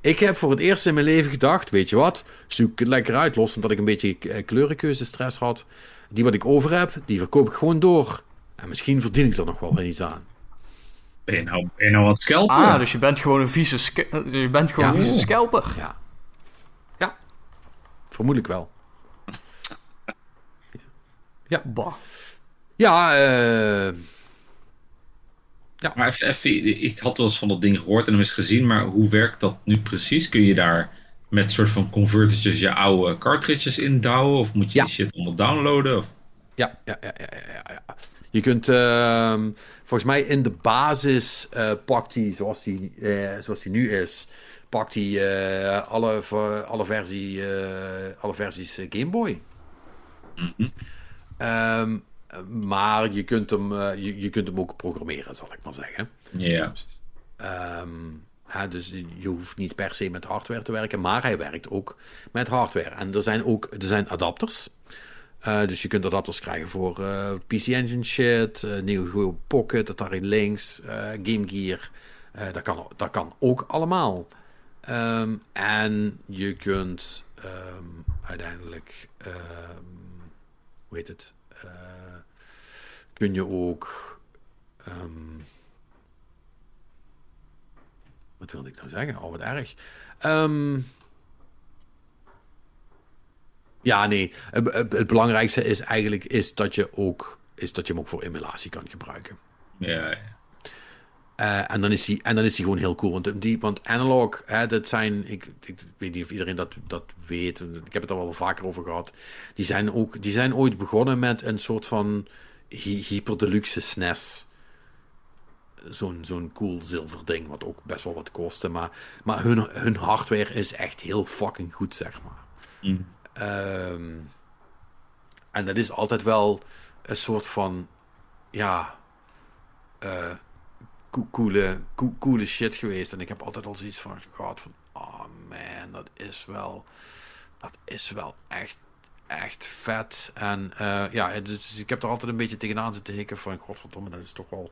Ik heb voor het eerst in mijn leven gedacht, weet je wat? Zoek het lekker uit, los van dat ik een beetje eh, kleurenkeuzestress had. Die wat ik over heb, die verkoop ik gewoon door. En misschien verdien ik er nog wel iets aan. Ben je nou, ben je nou wat scalper? Ah, dus je bent gewoon een vieze, eh, je bent gewoon Ja. een vieze Oh. scalper. Ja. Ja. Vermoedelijk wel. Bah. Ja, eh... Maar even, even, ik had wel eens van dat ding gehoord en hem eens gezien, maar hoe werkt dat nu precies? Kun je daar met soort van convertertjes je oude cartridges indouwen? Of moet je Ja. die shit allemaal downloaden? Of... Ja, ja, ja, ja, ja, ja. Je kunt, ehm, volgens mij in de basis eh, pakt hij, zoals die, eh, zoals die nu is, pakt hij eh, alle, alle, versie, eh, alle versies Game Boy. Mhm. Ehm, maar je kunt, hem, eh, je, je kunt hem ook programmeren, zal ik maar zeggen. Ja. Ehm, hè, dus je hoeft niet per se met hardware te werken, maar hij werkt ook met hardware. En er zijn ook er zijn adapters. Eh, dus je kunt adapters krijgen voor eh, PC Engine shit, eh Neo Geo Pocket, Atari Lynx, eh, Game Gear. Dat, kan, dat kan ook allemaal. Ehm, en je kunt uiteindelijk, hoe het, Eh, kun je ook, ehm, wat wilde ik nou zeggen? Oh, wat erg. Ehm, ja, nee. Het, het- het belangrijkste is eigenlijk is dat, je ook, is dat je hem ook voor emulatie kan gebruiken. Ja, Eh, en, dan is die, en dan is die gewoon heel cool. Want, die, want analog, hè, dat zijn. Ik, ik weet niet of iedereen dat, dat weet. Ik heb het er wel vaker over gehad. Die zijn, ook, die zijn ooit begonnen met een soort van hy- hyperdeluxe SNES. Zo'n zo'n cool zilver ding, wat ook best wel wat kostte. Maar, maar hun, hun hardware is echt heel fucking goed, zeg maar. Mhm. Ehm, en dat is altijd wel een soort van, ja, eh, coole, co- coole shit geweest. En ik heb altijd al zoiets van gehad van, oh man, dat is wel, dat is wel echt, echt vet. En eh, ja, dus ik heb er altijd een beetje tegenaan zitten hikken van, godverdomme, dat is toch wel,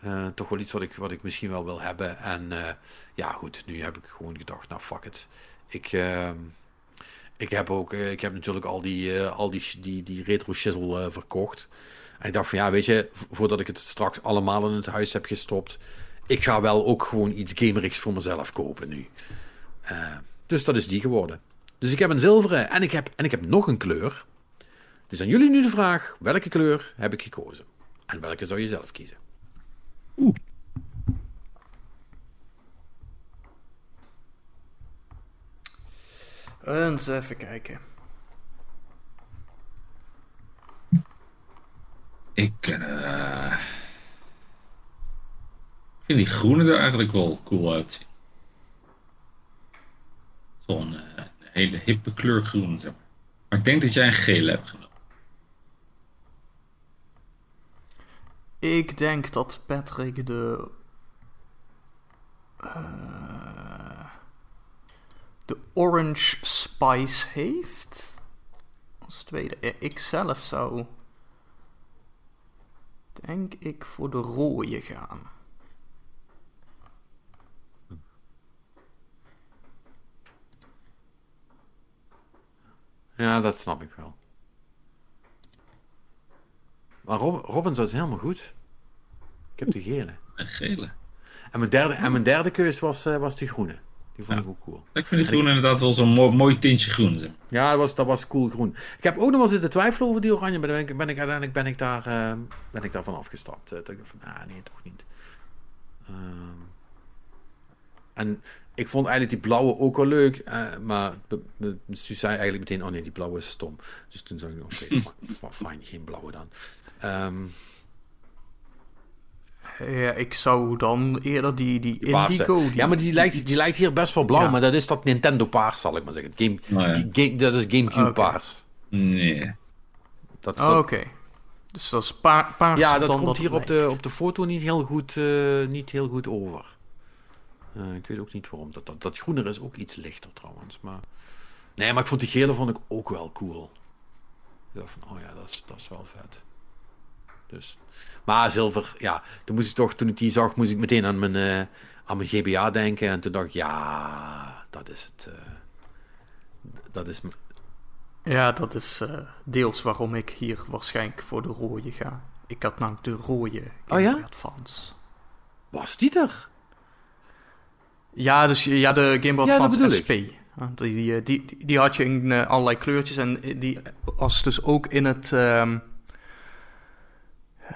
eh, toch wel iets wat ik, wat ik misschien wel wil hebben. En eh, ja, goed, nu heb ik gewoon gedacht, nou fuck it. Ik, ehm, ik heb ook, ik heb natuurlijk al die, al die, die, die retro shizzle verkocht. En ik dacht van ja, weet je, vo- voordat ik het straks allemaal in het huis heb gestopt, ik ga wel ook gewoon iets gamerigs voor mezelf kopen nu. Eh, dus dat is die geworden. Dus ik heb een zilveren en ik heb, en ik heb nog een kleur. Dus aan jullie nu de vraag, welke kleur heb ik gekozen? En welke zou je zelf kiezen? Eens even kijken. Ik eh, vind die groene er eigenlijk wel cool uitzien. Zo'n eh, hele hippe kleur groen, zeg maar. Ik denk dat jij een gele hebt genomen. Ik denk dat Patrick de. eh, de Orange Spice heeft. Als tweede. Ik zelf zou. Denk ik voor de rode gaan. Ja, dat snap ik wel. Maar Rob, Robin zat helemaal goed. Ik heb de gele. Een gele. En mijn derde, en mijn derde keus was, eh, was die groene. Die vond Ja. ik ook cool. Ik vind die groen inderdaad wel zo'n mooi, mooi tintje groen. zeg. Ja, dat was, dat was cool groen. Ik heb ook nog wel zitten twijfelen over die oranje, maar dan ben ik, ben ik uiteindelijk ben ik daar, eh, ben ik daarvan afgestapt. Eh, dat ik van, ah nee, toch niet. Ehm, en ik vond eigenlijk die blauwe ook wel leuk, eh, maar Suus zei eigenlijk meteen, oh nee, die blauwe is stom. Dus toen zei ik, oké, fi- fijn, geen blauwe dan. Ehm, Ja, ik zou dan eerder die, die. Indigo... Die, ja, maar die lijkt, die lijkt hier best wel blauw, Ja. maar dat is dat Nintendo paars, zal ik maar zeggen. Game, ja. die game- dat is Gamecube Oké. paars. Nee. Dat Oh, Oké. Dus dat is pa paars Ja, dat dan komt dat hier op de, op de foto niet heel goed, eh, niet heel goed over. Eh, ik weet ook niet waarom. Dat, dat, dat groener is ook iets lichter trouwens. Maar... Nee, maar ik vond die gele vond ik ook wel cool. Ik dacht van, oh ja, dat is, dat is wel vet. Dus. Maar zilver, ja, toen moest ik toch, toen ik die zag, moest ik meteen aan mijn, eh, aan mijn GBA denken. En toen dacht ik, ja, dat is het. eh, dat is, Ja, dat is eh, deels waarom ik hier waarschijnlijk voor de rode ga. Ik had namelijk de rode Game Oh ja? Advance. was die er? Ja, dus ja, de Game Boy Ja, dat Advance SP. Die, die, die, die had je in allerlei kleurtjes en die was dus ook in het... ehm,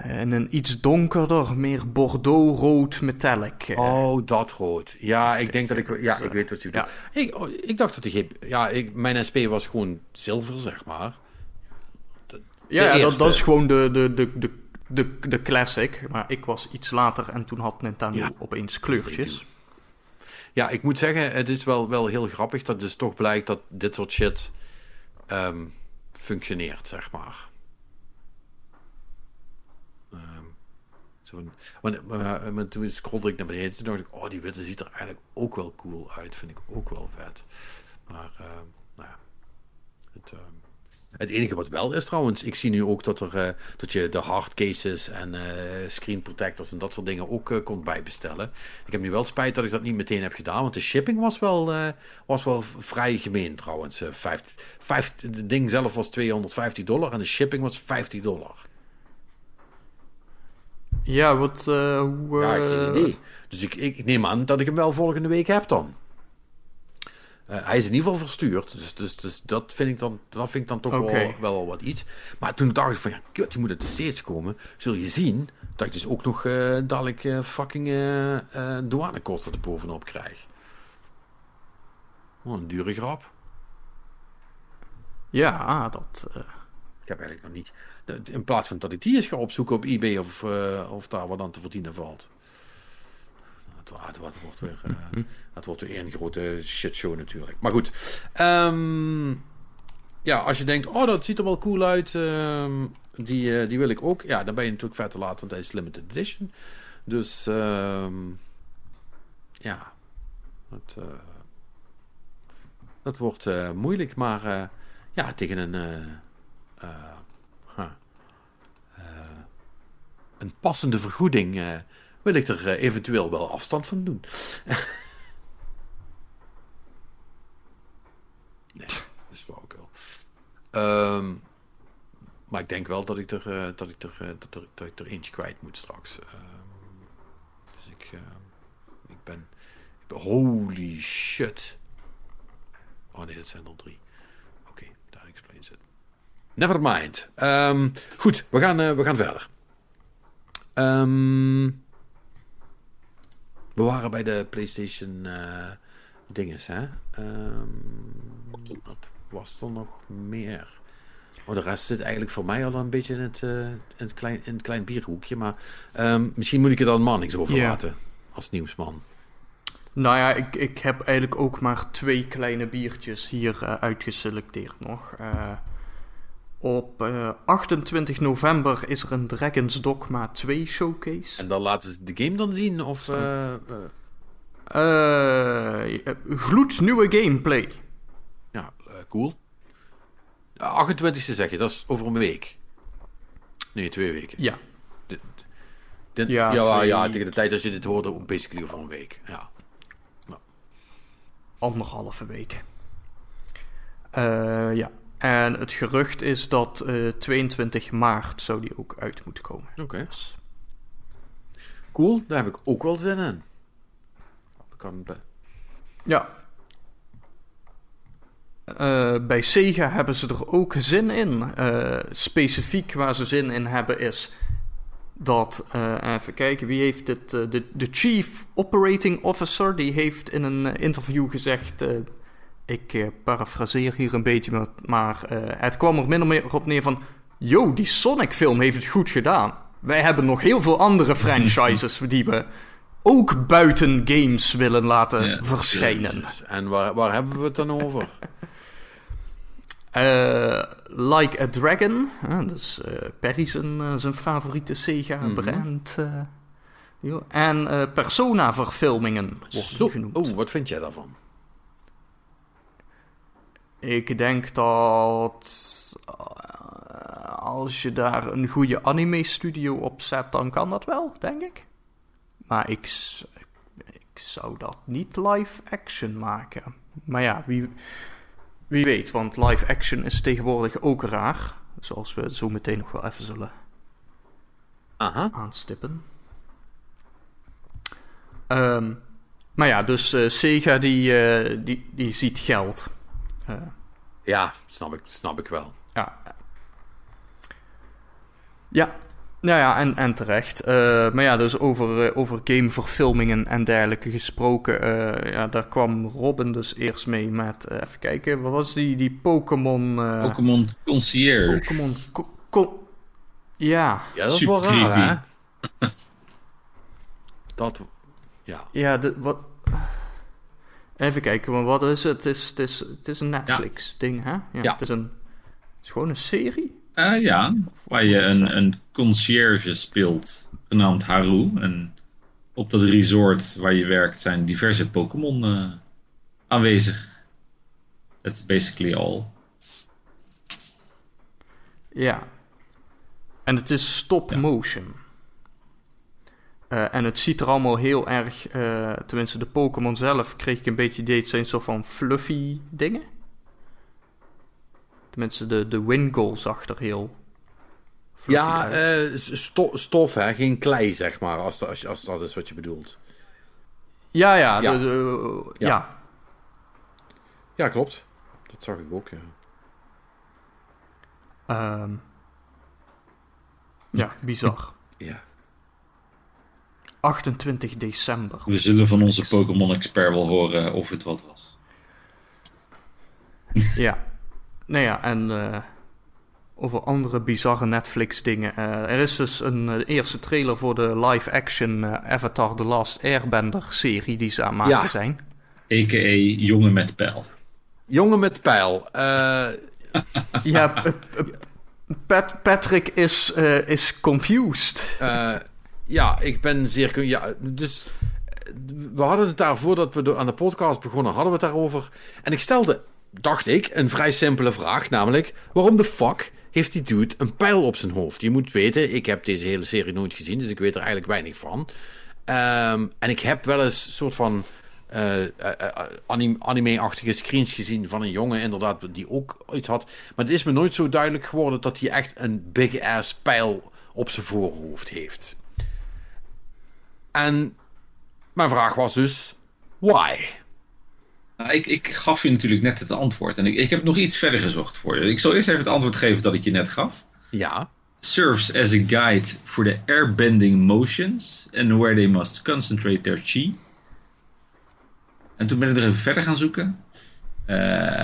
in een iets donkerder, meer bordeaux-rood metallic. eh. Oh, dat rood. Ja, ik denk dat ik... Ja, ik weet wat je ja. bedoelt. Ik, oh, ik dacht dat de GP... Ja, ik, mijn SP was gewoon zilver, zeg maar. ja, de ja, dat, is gewoon de, de, de, de, de, de classic. Maar ik was iets later en toen had Nintendo Ja. opeens kleurtjes. Ja, ik moet zeggen, het is wel, wel heel grappig dat dus toch blijkt dat dit soort shit ehm, functioneert, zeg maar. Want, toen scrollde ik naar beneden, toen dacht ik, oh, die witte ziet er eigenlijk ook wel cool uit. Vind ik ook wel vet. Maar, ehm, nou ja. Het, ehm, het enige wat wel is trouwens, ik zie nu ook dat, er, eh, dat je de hardcases en eh, screen protectors en dat soort dingen ook eh, kon bijbestellen. Ik heb nu wel spijt dat ik dat niet meteen heb gedaan, want de shipping was wel, eh, was wel vrij gemeen trouwens. Eh, vijf, vijf, het ding zelf was 250 dollar en de shipping was 50 dollar. Ja, wat... eh, hoe, Ja, eh, geen idee. Dus ik, ik, neem aan dat ik hem wel volgende week heb dan. Eh, hij is in ieder geval verstuurd. Dus, dus, dus dat, vind ik dan, dat vind ik dan toch wel, wel wat iets. Maar toen dacht ik van, ja, kut, die moet uit de States komen. Zul je zien dat ik dus ook nog eh, dadelijk eh, fucking douanekosten er bovenop krijg. Wat een dure grap. Ja, dat... Ik heb eigenlijk nog niet... dat- In plaats van dat ik die eens ga opzoeken op eBay of, eh, of daar wat aan te verdienen valt. Het wordt weer, eh, het wordt weer een grote shitshow natuurlijk. Maar goed. Ehm, ja, als je denkt, oh dat ziet er wel cool uit. ehm, die, eh, die wil ik ook. Ja, dan ben je natuurlijk vet te laat, want hij is limited edition. Dus ehm, ja, dat, dat wordt moeilijk. Maar ja, tegen een eh, huh, eh, een passende vergoeding eh, wil ik er eh, eventueel wel afstand van doen. nee, dat is flauwekul. Ehm maar ik denk wel dat ik er, eh, dat ik er, dat ik er eentje kwijt moet straks. Ehm, dus ik, ik ben. Holy shit. Oh nee, dat zijn er drie. Oké, daar explains it. Never mind. Ehm, goed, we gaan, we gaan verder. Ehm, we waren bij de PlayStation eh dinges, hè? Ehm, wat was er nog meer? Oh, de rest zit eigenlijk voor mij al een beetje in het, eh, in het, klein, in het klein bierhoekje. Maar ehm, misschien moet ik er dan Mannings over Ja. laten. Als nieuwsman. Nou ja, ik, ik heb eigenlijk ook maar twee kleine biertjes hier eh, uitgeselecteerd nog. Eh, op eh, 28 november is er een Dragon's Dogma 2 showcase. En dan laten ze de game dan zien? Of, eh, eh, Eh gloednieuwe gameplay. ja, eh, cool. 28e zeg je, dat is over een week. Nee, twee weken. Ja, Ja, ja, twee- ja, tegen de tijd dat je dit hoorde, basically over een week. Ja. anderhalve week. Eh, ja, en het gerucht is dat eh, 22 maart zou die ook uit moeten komen. Oké. Dus, Cool, daar heb ik ook wel zin in. Ik kan be- Ja. Eh, bij Sega hebben ze er ook zin in. Eh, specifiek waar ze zin in hebben is dat, eh, even kijken, wie heeft het? eh, de, de Chief Operating Officer, die heeft in een eh, interview gezegd, eh, ik eh, parafraseer hier een beetje, maar, maar eh, het kwam er min of meer op neer van, yo, die Sonic film heeft het goed gedaan. Wij hebben nog heel veel andere franchises die we ook buiten games willen laten Ja. verschijnen. En waar, waar hebben we het dan over? Eh, like a Dragon, hè, dus eh, Perry zijn, zijn favoriete Sega-brand. joh. en Persona-verfilmingen worden Zo, genoemd. oh, wat vind jij daarvan? Ik denk dat eh, als je daar een goede anime-studio op zet, dan kan dat wel, denk ik. Maar ik, ik zou dat niet live-action maken. Maar ja, wie, wie weet, want live-action is tegenwoordig ook raar. Zoals we zo meteen nog wel even zullen Aha. aanstippen. Ehm, maar ja, dus eh, Sega die, eh, die, die ziet geld. Ja, snap ik, snap ik wel. ja. Ja, nou ja, en, en terecht. Eh, maar ja, dus over, eh, over gameverfilmingen en dergelijke gesproken. eh, ja, daar kwam Robin dus eerst mee met, eh, even kijken, wat was die, die Pokémon... eh, Pokémon Concierge. Pokémon... co- co- ja, Ja, dat is wel raar, hè? dat, ja. ja, de, wat... Even kijken, maar wat is het? Het is, het is, het is een Netflix-ding, hè? Ja, Ja. Het is een... Het is gewoon een serie? Eh, ja, waar je een, een concierge speelt, genaamd Haru. En op dat resort waar je werkt zijn diverse Pokémon eh, aanwezig. That's basically all. Ja. En het is stop motion. Eh, en het ziet er allemaal heel erg, eh, tenminste de Pokémon zelf kreeg ik een beetje idee, het zijn soort van fluffy dingen. Tenminste de, de Wingull zag er heel fluffy Ja, uit. eh, sto- stof, hè? Geen klei, zeg maar, als, als, als dat is wat je bedoelt. ja, ja, ja. Ja. ja. Ja, klopt. Dat zag ik ook, ja. Ehm, ja, bizar. Ja. 28 december. We zullen van onze Pokémon-expert wel horen of het wat was. Ja. Nou ja, en eh, over andere bizarre Netflix-dingen. Eh, er is dus een eh, eerste trailer voor de live-action Avatar The Last Airbender-serie die ze aan maken Ja. zijn. A.k.a. jongen met pijl. Jongen met pijl. eh, Ja, Pat- Patrick is, eh, is confused. Ja, ik ben zeer... Ja, dus... We hadden het daar voordat we aan de podcast begonnen, hadden we het daarover. En ik stelde, dacht ik, een vrij simpele vraag. Namelijk, waarom de fuck heeft die dude een pijl op zijn hoofd? Je moet weten, ik heb deze hele serie nooit gezien, dus ik weet er eigenlijk weinig van. Ehm, en ik heb wel eens een soort van eh, eh, eh, anim- anime-achtige screens gezien van een jongen, inderdaad, die ook iets had. Maar het is me nooit zo duidelijk geworden dat hij echt een big-ass pijl op zijn voorhoofd heeft. En mijn vraag was dus, why? Nou, ik, ik gaf je natuurlijk net het antwoord. En ik, ik heb nog iets verder gezocht voor je. Ik zal eerst even het antwoord geven dat ik je net gaf. Ja. Serves as a guide for the airbending motions and where they must concentrate their chi. En toen ben ik er even verder gaan zoeken. Eh,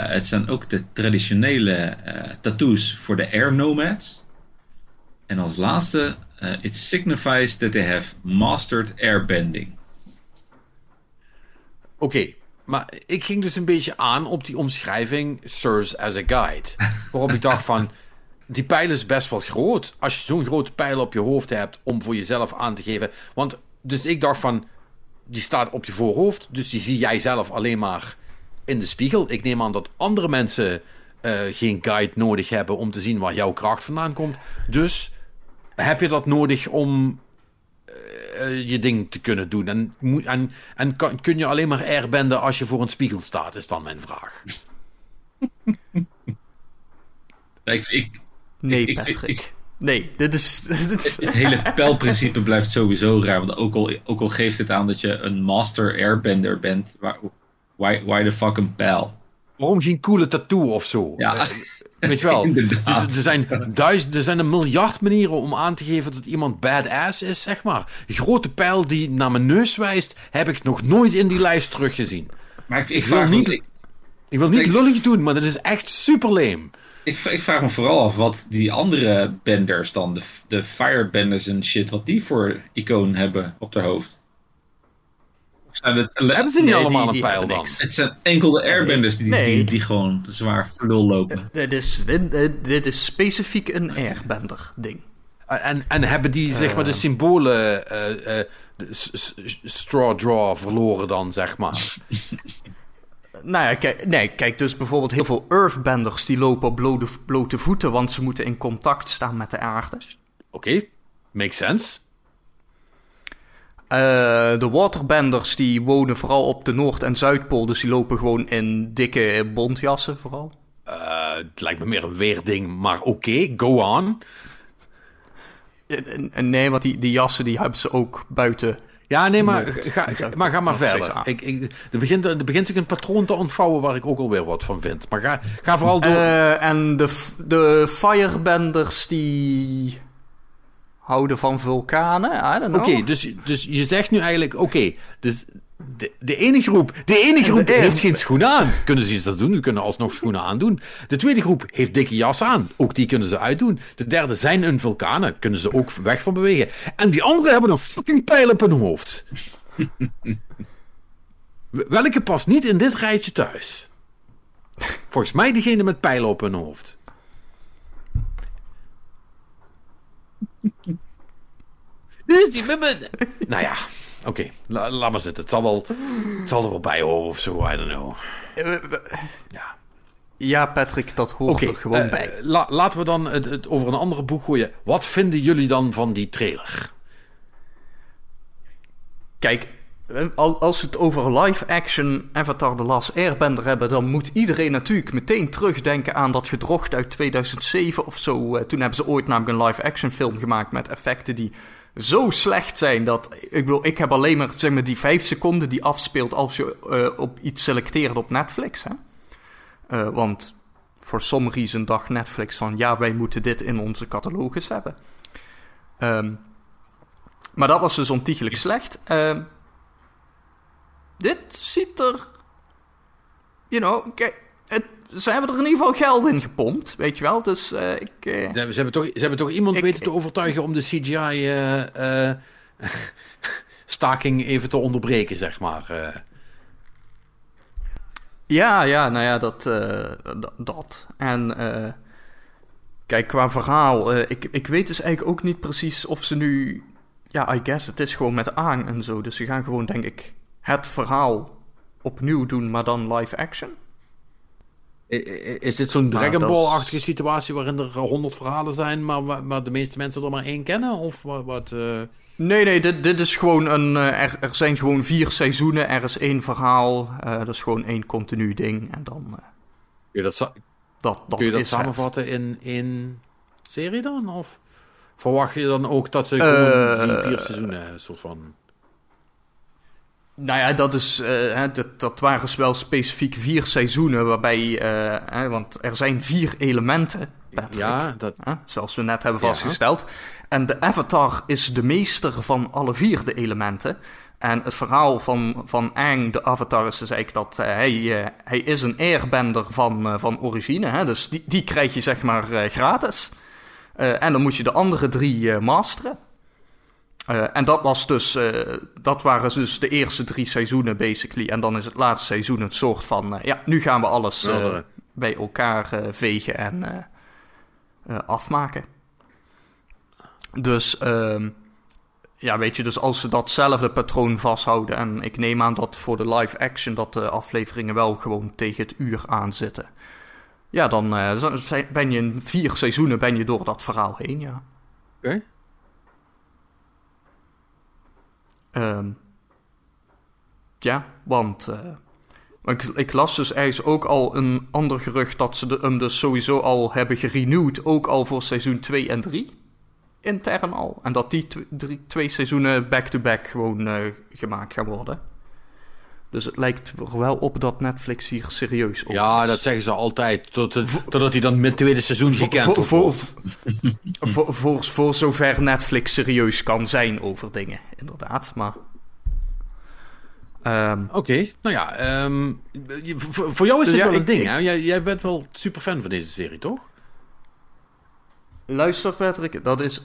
het zijn ook de traditionele eh, tattoos voor de air nomads. En als laatste, eh, it signifies that they have mastered airbending. Oké, maar ik ging dus een beetje aan op die omschrijving serves as a guide. Waarop ik dacht van, die pijl is best wel groot. Als je zo'n grote pijl op je hoofd hebt om voor jezelf aan te geven. Want, dus ik dacht van, die staat op je voorhoofd, dus die zie jij zelf alleen maar in de spiegel. Ik neem aan dat andere mensen eh, geen guide nodig hebben om te zien waar jouw kracht vandaan komt. Dus heb je dat nodig om eh, je ding te kunnen doen. En, moet, en, en kan, kun je alleen maar airbenden als je voor een spiegel staat, is dan mijn vraag. Ik, ik, Nee, ik- ik- Patrick. ik- nee, dit is... Dit is Het hele pijlprincipe blijft sowieso raar. Want ook al, ook al geeft het aan dat je een master airbender bent. Waar, Why, why the fuck een pijl? Waarom geen coole tattoo of zo? Ja. Weet je wel, er, zijn duizend, er zijn een miljard manieren om aan te geven dat iemand badass is, zeg maar. Grote pijl die naar mijn neus wijst, heb ik nog nooit in die lijst teruggezien. Maar ik, ik, wil niet- ik, Ik wil niet lullig doen, maar dat is echt super lame. ik, ik vraag me vooral af wat die andere benders dan, de, de firebenders en shit, wat die voor icoon hebben op haar hoofd. Zijn het, Hebben ze niet Nee, allemaal die- een pijl dan? het zijn enkel de airbenders die, Nee. die, die gewoon zwaar voor lul lopen. Dit is, dit, is specifiek een airbender ding. En, en hebben die, zeg maar, de symbolen eh, eh, de s- s- straw draw verloren dan, zeg maar? Nou ja, kijk, nee, kijk, dus bijvoorbeeld heel veel earthbenders die lopen op blote, blote voeten, want ze moeten in contact staan met de aarde. Oké, makes sense. Eh, de waterbenders die wonen vooral op de Noord- en Zuidpool, dus die lopen gewoon in dikke bontjassen vooral. Eh, het lijkt me meer een weerding, maar oké, go on. Eh, Nee, want die, die jassen die hebben ze ook buiten. Ja, nee, maar ga, en ga- maar ga maar verder. Ik, ik, er, begint, er begint zich een patroon te ontvouwen waar ik ook alweer wat van vind. Maar ga, ga vooral door. Eh, en de, de firebenders die houden van vulkanen, Oké, dus, dus je zegt nu eigenlijk, oké, dus de, de ene groep, de ene groep de- heeft geen schoenen aan. Kunnen ze iets dat doen? Die kunnen alsnog schoenen aandoen. De tweede groep heeft dikke jas aan. Ook die kunnen ze uitdoen. De derde zijn een vulkanen. Kunnen ze ook weg van bewegen. En die anderen hebben een fucking pijl op hun hoofd. Welke past niet in dit rijtje thuis? Volgens mij diegene met pijlen op hun hoofd. Dus die Nou ja, oké. La- laat maar zitten. Het zal, wel, het zal er wel bij horen of zo. I don't know. Ja. Ja, Patrick, dat hoort Oké, er gewoon eh, bij. la- laten we dan het, het over een andere boek gooien. Wat vinden jullie dan van die trailer? Kijk, eh, als we het over live-action Avatar The Last Airbender hebben, dan moet iedereen natuurlijk meteen terugdenken aan dat gedrocht uit 2007 of zo. Eh, toen hebben ze ooit namelijk een live-action film gemaakt met effecten die zo slecht zijn dat... Ik bedoel, ik heb alleen maar, zeg maar die vijf seconden die afspeelt als je eh, op iets selecteert op Netflix, hè. Eh, want for some reason dacht Netflix van... ja, wij moeten dit in onze catalogus hebben. Ehm, maar dat was dus ontiegelijk slecht. Ehm, dit ziet er... You know, kijk, het, ze hebben er in ieder geval geld in gepompt, weet je wel. Dus eh, ik... eh, Ze hebben toch, ze hebben toch iemand Ik- weten te overtuigen om de CGI-staking even te onderbreken, zeg maar. eh. Ja, ja, nou ja, dat. eh, dat. En. eh, kijk, qua verhaal. eh, ik, ik weet dus eigenlijk ook niet precies of ze nu. Ja, I guess het is gewoon met Aang en zo. Dus ze gaan gewoon, denk ik, het verhaal opnieuw doen, maar dan live action. Is dit zo'n Maar Dragon Ball-achtige situatie waarin er honderd verhalen zijn, maar, de meeste mensen er maar één kennen? Of wat? wat eh? Nee, nee, dit, dit is gewoon een. eh, er, er zijn gewoon vier seizoenen, er is één verhaal. eh dat is gewoon één continu ding. En dan. Kun je dat, dat, dat kun je dat het. samenvatten in in serie dan? Of verwacht je dan ook dat ze gewoon die vier seizoenen soort van... Nou ja, dat, is, eh, dat, dat waren dus wel specifiek vier seizoenen, waarbij, eh, want er zijn vier elementen, Patrick, Ja, dat... zoals we net hebben Ja. vastgesteld. En de Avatar is de meester van alle vier de elementen. En het verhaal van, van Aang, de Avatar, is dus eigenlijk dat eh, hij, hij is een airbender van, van origine. Hè, dus die, die krijg je zeg maar gratis. En dan moet je de andere drie masteren. Eh, en dat, was dus, eh, dat waren dus de eerste drie seizoenen, basically. En dan is het laatste seizoen een soort van... eh, ja, nu gaan we alles bij elkaar vegen en afmaken. Dus, ehm, ja, weet je, dus als ze datzelfde patroon vasthouden... en ik neem aan dat voor de live action... dat de afleveringen wel gewoon tegen het uur aanzitten... ja, dan ben je in vier seizoenen ben je door dat verhaal heen, ja. Oké. Ehm, ja, want eh, ik, ik las dus ergens ook al een ander gerucht dat ze hem dus sowieso al hebben gerenewd, ook al voor seizoen 2 en 3. Intern al. En dat die tw- drie, twee seizoenen back-to-back gewoon eh, gemaakt gaan worden. Dus het lijkt er wel op dat Netflix hier serieus over Ja, is. dat zeggen ze altijd. Tot, het- totdat hij dan met tweede seizoen voor, wordt. voor, voor, voor, voor zover Netflix serieus kan zijn over dingen, inderdaad. Maar. Ehm, Oké, nou ja. ehm, voor, voor jou is Dus dit ja, wel een ding, ik- hè? Jij, jij bent wel super fan van deze serie, toch? luister, Patrick, dat is.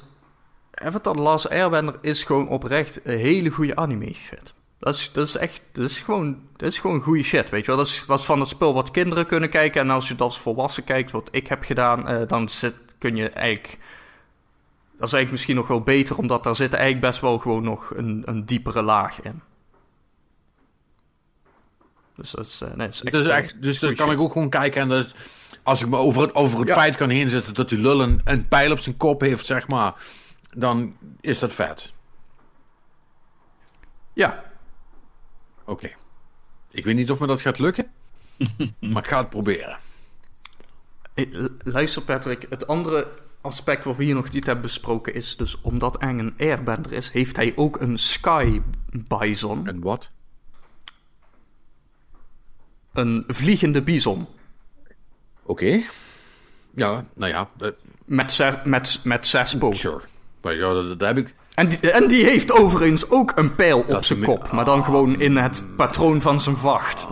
Avatar Last Airbender is gewoon oprecht een hele goede anime shit. Dat is, dat is echt. Dat is gewoon. Dat is gewoon goede shit, weet je wel. Dat is, dat is van het spel wat kinderen kunnen kijken. En als je dat als volwassen kijkt, wat ik heb gedaan, eh, dan zit, kun je eigenlijk. Dat is eigenlijk misschien nog wel beter, omdat daar zit eigenlijk best wel gewoon nog een, een diepere laag in. Dus dat is, eh, nee, dat is echt, dus eh, echt, dus kan ik ook gewoon kijken en dat is- als ik me over het, over het Ja. feit kan heen zetten dat die lul een, een pijl op zijn kop heeft, zeg maar, dan is dat vet. Ja, Oké. Ik weet niet of me dat gaat lukken, maar ik ga het proberen. Hey, Luister Patrick, het andere aspect wat we hier nog niet hebben besproken is dus omdat Aang een airbender is, heeft hij ook een sky bison, En wat? een vliegende bison. Oké. Ja, nou ja, eh, Met zes, met, met zes poten. sure. Maar ja, dat, dat heb ik. En die, en die heeft overigens ook een pijl op zijn kop, maar dan gewoon in het patroon van zijn vacht.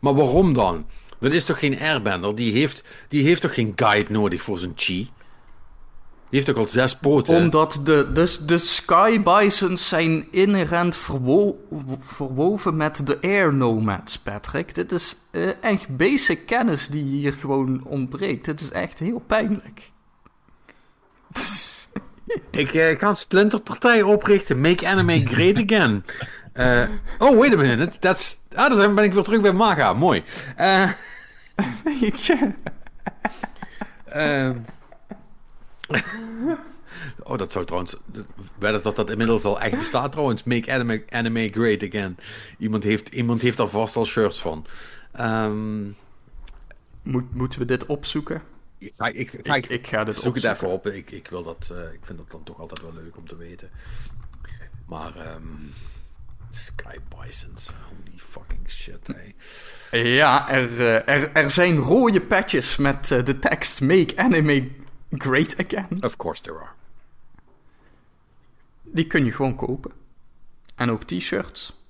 Maar waarom dan? Dat is toch geen airbender? Die heeft, die heeft toch geen guide nodig voor zijn chi? Die heeft toch al zes poten? Omdat de, dus de Sky Bisons zijn inherent verwo- verwoven met de Air Nomads, Patrick. Dit is eh, echt basic kennis die hier gewoon ontbreekt. Dit is echt heel pijnlijk. Ik eh, ga een splinterpartij oprichten. Make anime great again. Eh, oh, wait a minute. That's, ah, dan ben ik weer terug bij Maga. Mooi. Eh, ehm. oh, dat zou trouwens... Weet dat dat inmiddels al echt bestaat trouwens. Make anime, anime great again. Iemand heeft, iemand heeft daar vast al shirts van. Ehm, Moet, moeten we dit opzoeken? Ga, ik, ga, Ik, ik ga dit zoek het even op. Ik, ik, wil dat, eh, ik vind dat dan toch altijd wel leuk om te weten. Maar, ehm Sky Bisons. Holy fucking shit, hey. Ja, er, eh, er, er zijn rode patches met eh, de tekst Make Anime Great Again. Of course there are. Die kun je gewoon kopen. En ook t-shirts.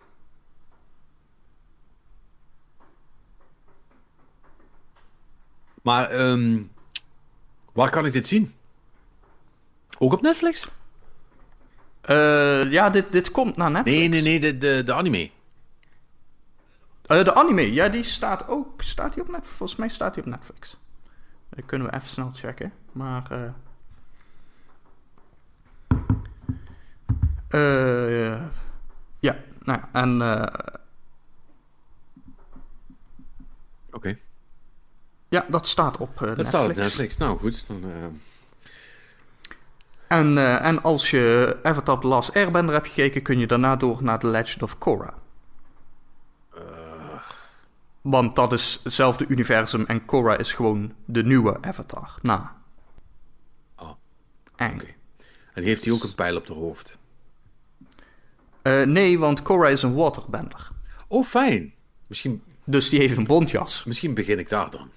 Maar, ehm waar kan ik dit zien? Ook op Netflix? Eh, ja, dit, dit komt naar Netflix. Nee, nee, nee, de, de, de anime. Eh, de anime, ja, die staat ook. Staat die op Netflix? Volgens mij staat die op Netflix. Dat kunnen we even snel checken. Maar. eh ja, nou ja, en. eh, Oké. Ja, dat staat op eh, Dat Netflix. staat op Netflix. Nou, goed. Dan, eh, En, eh, en als je Avatar The Last Airbender hebt gekeken, kun je daarna door naar The Legend of Korra. Want dat is hetzelfde universum en Korra is gewoon de nieuwe Avatar. Na. Oh, oké. En heeft hij ook een pijl op de hoofd? Eh, nee, want Korra is een waterbender. Oh, fijn. Misschien, Dus die heeft een bontjas. misschien begin ik daar dan.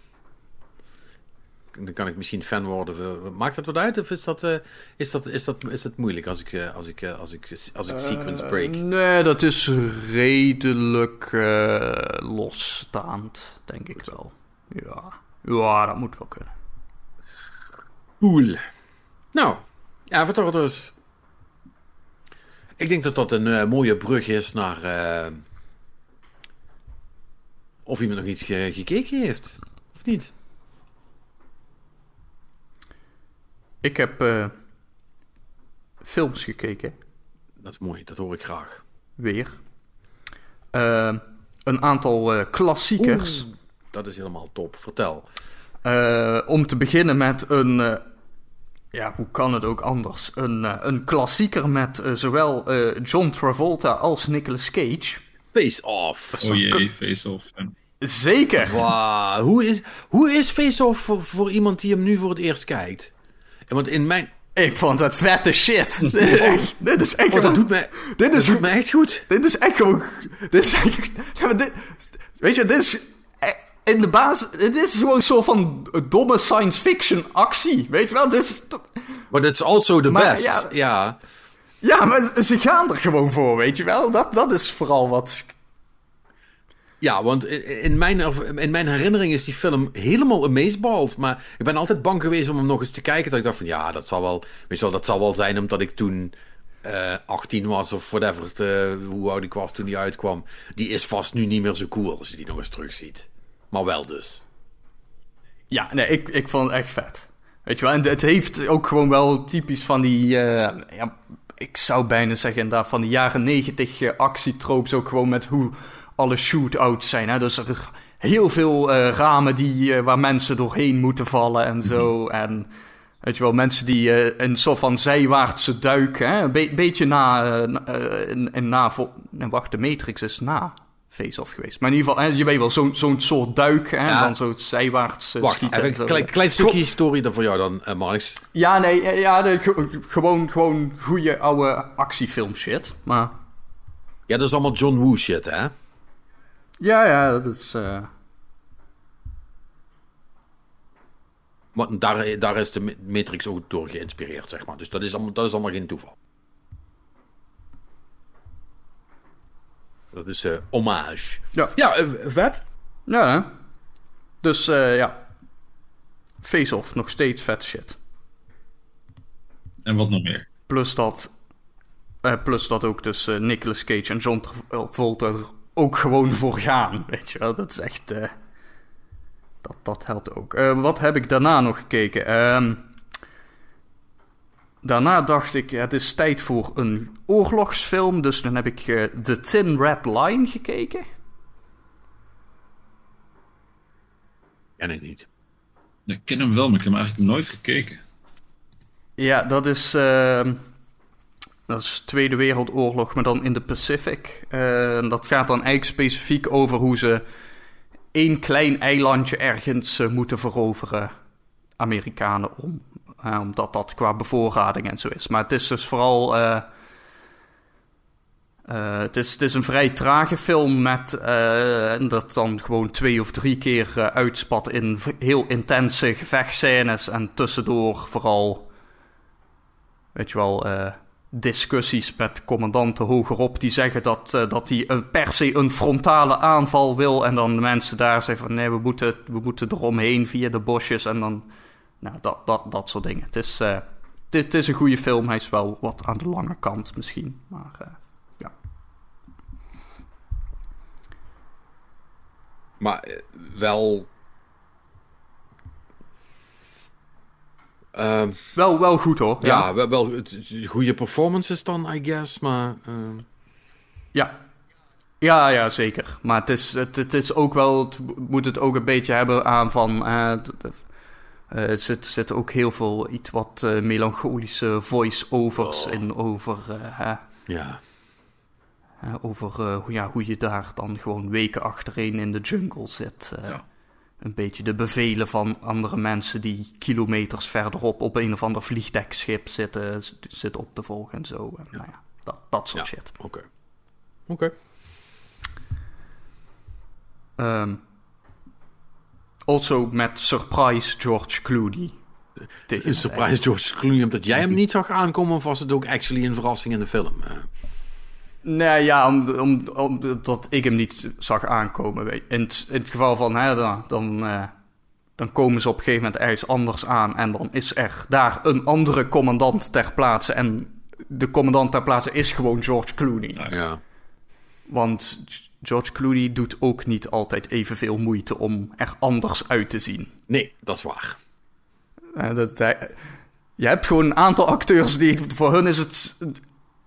Dan kan ik misschien fan worden. Maakt dat wat uit? Of is dat, eh, is dat, is dat, is dat moeilijk als ik, eh, als ik, eh, als ik, als ik sequence break? Nee, dat is redelijk eh, losstaand, denk ik wel. Ja. ja, dat moet wel kunnen. Cool. Nou, Avatar dus. Ik denk dat dat een eh, mooie brug is naar... eh, of iemand nog iets ge- gekeken heeft. Of niet? Ik heb eh, films gekeken. Dat is mooi, dat hoor ik graag. Weer. Eh, een aantal eh, klassiekers. Oeh, dat is helemaal top. Vertel. Eh, om te beginnen met een. eh, ja, hoe kan het ook anders? Een, een klassieker met eh, zowel eh, John Travolta als Nicolas Cage. Face Off. Oh jee, face-off. Ja. Zeker! Wauw, hoe is, hoe is Face Off voor, voor iemand die hem nu voor het eerst kijkt? En Want in mijn, Ik vond het vette shit. dit is echt, dit is echt Oh, dat doet mij, dit dat is, doet mij echt goed. dit is echt gewoon... Dit is echt, ja, maar dit, weet je, dit is... eh, In de basis, dit is gewoon een soort van domme science fiction actie. Weet je wel, dit is... But it's also the Maar, best. ja. Ja. Ja, maar ze- ze gaan er gewoon voor, weet je wel. Dat, dat is vooral wat... Ja, want in mijn, in mijn herinnering is die film helemaal amazeballed. Maar ik ben altijd bang geweest om hem nog eens te kijken. Dat ik dacht van, ja, dat zal wel, dat zal wel zijn omdat ik toen eh 18 was of whatever, eh, hoe oud ik was toen die uitkwam. Die is vast nu niet meer zo cool als je die nog eens terugziet. Maar wel dus. Ja, nee, ik, ik vond het echt vet. Weet je wel, en het heeft ook gewoon wel typisch van die... eh, ja, ik zou bijna zeggen inderdaad van de jaren negentig uh, actietropes ook gewoon met hoe alle shootouts zijn. Hè? Dus er is heel veel eh, ramen die, eh, waar mensen doorheen moeten vallen en zo. En weet je wel, mensen die eh, een soort van zijwaartse duik, hè? een be- beetje na... en, en na en wacht, de Matrix is na Face-Off geweest. Maar in ieder geval, hè, je weet wel, zo'n zo'n soort duik en Ja. dan zo zijwaarts eh, Wacht, schieten. even een klein, klein stukje historie dan voor jou dan, Marx. Ja, nee, ja, ja de- ge- gewoon, gewoon goede oude actiefilm shit. Maar Ja, dat is allemaal John Woo shit, hè? Ja, ja, dat is. eh, Want daar, daar is de Ma- Matrix ook door geïnspireerd, zeg maar. Dus dat is allemaal, dat is allemaal geen toeval. Dat is eh hommage. Ja. Ja, eh, vet. Ja, hè? Dus eh, ja. Face-off, nog steeds vet shit. En wat nog meer? Plus dat. eh, plus dat ook dus eh, Nicolas Cage en John Travolta er ook gewoon voor gaan. Weet je wel, dat is echt. eh, dat, dat helpt ook. Eh, wat heb ik daarna nog gekeken? Ehm, daarna dacht ik, het is tijd voor een oorlogsfilm. Dus dan heb ik eh, The Thin Red Line gekeken. Ken ik niet. Ik ken hem wel, maar ik heb hem eigenlijk nooit gekeken. Ja, dat is. ehm, dat is Tweede Wereldoorlog, maar dan in de Pacific. En dat gaat dan eigenlijk specifiek over hoe ze één klein eilandje ergens eh, moeten veroveren. Amerikanen om. Eh, omdat dat qua bevoorrading en zo is. Maar het is dus vooral. het, is, het is een vrij trage film met dat dan gewoon twee of drie keer uitspat in heel intense gevechtscènes en tussendoor vooral, weet je wel, discussies met commandanten hogerop die zeggen dat, eh, dat hij een, per se een frontale aanval wil en dan de mensen daar zeggen van nee, we moeten, we moeten eromheen via de bosjes en dan, nou, dat, dat, dat soort dingen. Het is, het, het is een goede film, hij is wel wat aan de lange kant misschien, maar... eh, ja. Maar wel. Ehm, Wel, wel goed hoor. ja, wel, wel het- goede performances dan, I guess. Maar. ehm, Ja. Ja, ja, zeker. Maar het is, het, het is ook wel, het moet het ook een beetje hebben aan van, eh, d- eh, er zit, zit ook heel veel iets wat eh, melancholische voice-overs in over, eh, hè, ja. over eh, hoe, ja, hoe je daar dan gewoon weken achtereen in de jungle zit. eh. Ja. Een beetje de bevelen van andere mensen die kilometers verderop op een of ander vliegdekschip zitten, zitten op te volgen en zo. En, nou ja, dat, dat soort Ja. shit. Oké. Oké. Ehm also met surprise George Clooney. Tegen Een surprise George Clooney omdat jij hem niet zag aankomen, of was het ook actually een verrassing in de film? Nee, ja, om, om, omdat ik hem niet zag aankomen. In het, in het geval van, hè, dan, dan, eh, dan komen ze op een gegeven moment ergens anders aan. En dan is er daar een andere commandant ter plaatse. En de commandant ter plaatse is gewoon George Clooney. Ja. Want George Clooney doet ook niet altijd evenveel moeite om er anders uit te zien. Nee, dat is waar. Eh, dat, hij- je hebt gewoon een aantal acteurs die... Voor hun is het,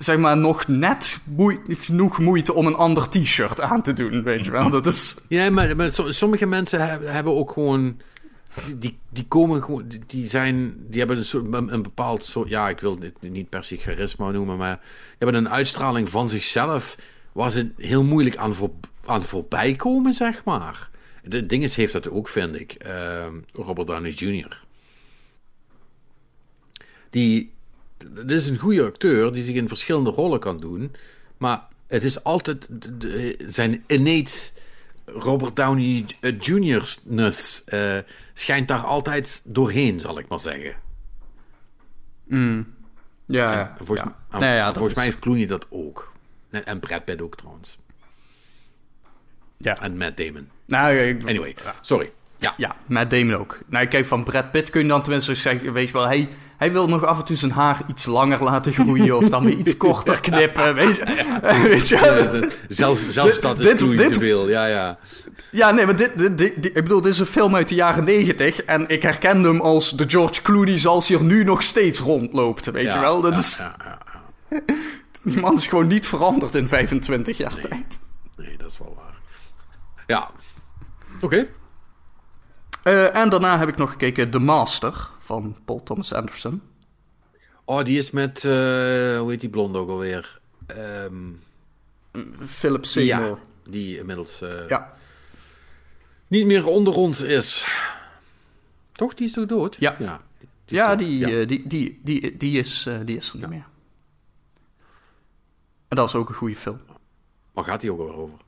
zeg maar, nog net genoeg moeite om een ander t-shirt aan te doen, weet je wel. Dat is... Ja, maar, maar so- sommige mensen hebben, ook gewoon. Die, die, komen gewoon. Die, zijn. Die hebben een, soort, een, bepaald soort. Ja, ik wil het niet per se charisma noemen. Maar. Die hebben een uitstraling van zichzelf. Waar ze heel moeilijk aan, voor, aan voorbij komen, zeg maar. De dinges heeft dat ook, vind ik. Ehm, Robert Downey Jr. Die dit is een goede acteur die zich in verschillende rollen kan doen. Maar het is altijd zijn innate Robert Downey Jr.'ness eh schijnt daar altijd doorheen, zal ik maar zeggen. Ja, En ja. volgens, ja. mij- Nee, ja, volgens is- mij heeft Clooney dat ook. En, en Brad Pitt ook trouwens. Ja. En Matt Damon. Nou, ik- Anyway, sorry. Ja, Ja, Matt Damon ook. Nou, kijk, van Brad Pitt kun je dan tenminste zeggen, weet je wel, hij, hij wil nog af en toe zijn haar iets langer laten groeien of dan weer iets korter knippen, weet je, weet je wel. dat- zelfs, zelfs dat is dit- dit- te veel. Ja, ja. Ja, nee, maar dit, dit, ik bedoel, dit is een film uit de jaren negentig en ik herkende hem als de George Clooney zoals hij er nu nog steeds rondloopt, weet Ja, je wel. Dat ja, is, ja, ja. Die man is gewoon niet veranderd in 25 jaar tijd. Nee, dat is wel waar. Ja. Oké. Eh, en daarna heb ik nog gekeken The Master van Paul Thomas Anderson. Oh, die is met, eh, hoe heet die blond ook alweer? Ehm, Philip Seymour. ja, die inmiddels eh, Ja. niet meer onder ons is. Toch, die is toch dood? Ja. Ja, die, is Ja, dood. die, Ja. eh, die, die, die, die, is, die is er niet meer. En dat is ook een goede film. Waar gaat die ook alweer over?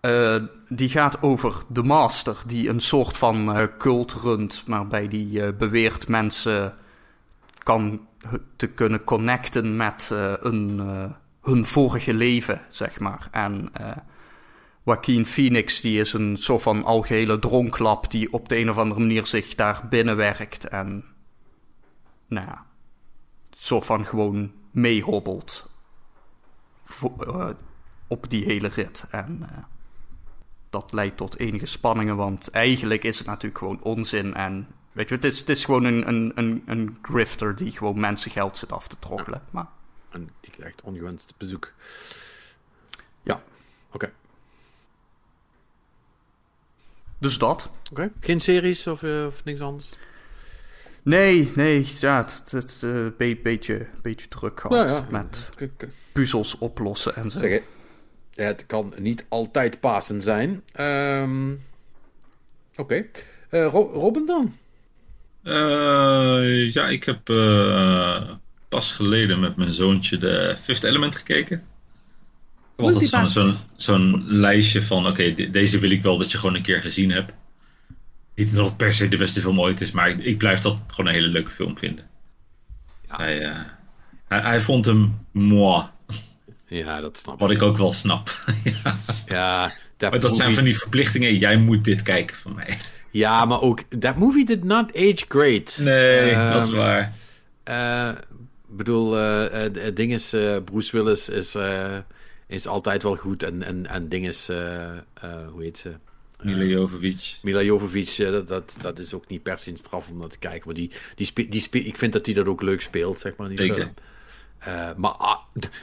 Eh, die gaat over de Master, die een soort van eh, cult runt, waarbij die eh, beweert mensen kan te kunnen connecten met een, hun vorige leven, zeg maar. En Joaquin Phoenix, die is een soort van algehele dronklap die op de een of andere manier zich daar binnenwerkt en, nou ja, soort van gewoon meehobbelt eh, op die hele rit. En dat leidt tot enige spanningen, want eigenlijk is het natuurlijk gewoon onzin. En weet je, het is, het is gewoon een, een, een, een grifter die gewoon mensen geld zit af te troggelen. Maar En die krijgt ongewenst bezoek. Ja, oké. dus dat. Oké. Geen series of, eh, of niks anders? Nee, nee, ja, het het is een beetje, beetje druk gehad Nou ja. met puzzels oplossen en zo. Zeg, het kan niet altijd Pasen zijn. Ehm, Oké. Eh, Ro- Robin dan? Eh, ja, ik heb eh, pas geleden met mijn zoontje de Fifth Element gekeken. Heb altijd zo'n Multipass. zo'n zo'n lijstje van, oké, de- deze wil ik wel dat je gewoon een keer gezien hebt. Niet dat het per se de beste film ooit is, maar ik, ik blijf dat gewoon een hele leuke film vinden. Hij, eh, hij, hij vond hem moi, Ja, dat snap wat ik. ik ook wel snap. ja, maar dat zijn van die verplichtingen, jij moet dit kijken van mij. Ja, maar ook... That movie did not age great. Nee, Ehm, dat is waar. Ik bedoel, eh, eh, het ding is... Bruce Willis is, is altijd wel goed. En, en, en ding is... hoe heet ze? Mila Jovovich. Mila Jovovich, dat, dat, dat is ook niet per se een straf om dat te kijken. Maar die, die die ik vind dat hij dat ook leuk speelt, zeg maar. Die Zeker. film. Eh, maar,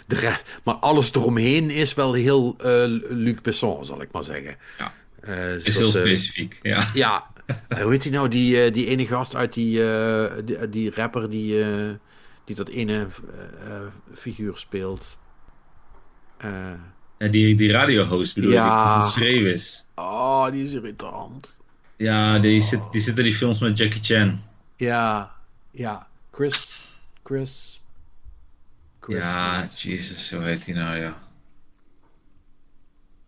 de, maar alles eromheen is wel heel eh, Luc Besson, zal ik maar zeggen. Ja. Eh, Is heel specifiek, ja. Ja, hoe heet die nou? Die, die ene gast uit die, die, die rapper die, die dat ene figuur speelt. Ja, die, die radiohost bedoel Ja. ik, schreeuw is. oh, die is irritant. Ja, die zit, die zit in die films met Jackie Chan. Ja, ja. Chris. Chris. Chris. Ja, Jesus, hoe heet hij nou, ja.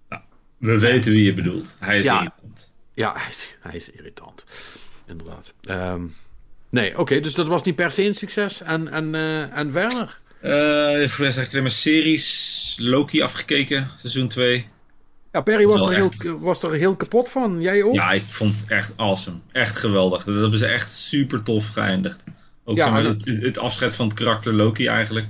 Nou, we weten wie je bedoelt. Hij is Ja. irritant. Ja, hij is, hij is irritant. Inderdaad. Ehm, nee, oké, dus dat was niet per se een succes. En, en, eh, en verder? Eh, voor de rest eigenlijk alleen maar series. Loki afgekeken, seizoen 2. Ja, Perry was er, heel, was er heel kapot van. Jij ook? Ja, ik vond het echt awesome. Echt geweldig. Dat hebben ze echt super tof geëindigd. Ook Ja, zeg maar, dat- het, het afscheid van het karakter Loki eigenlijk.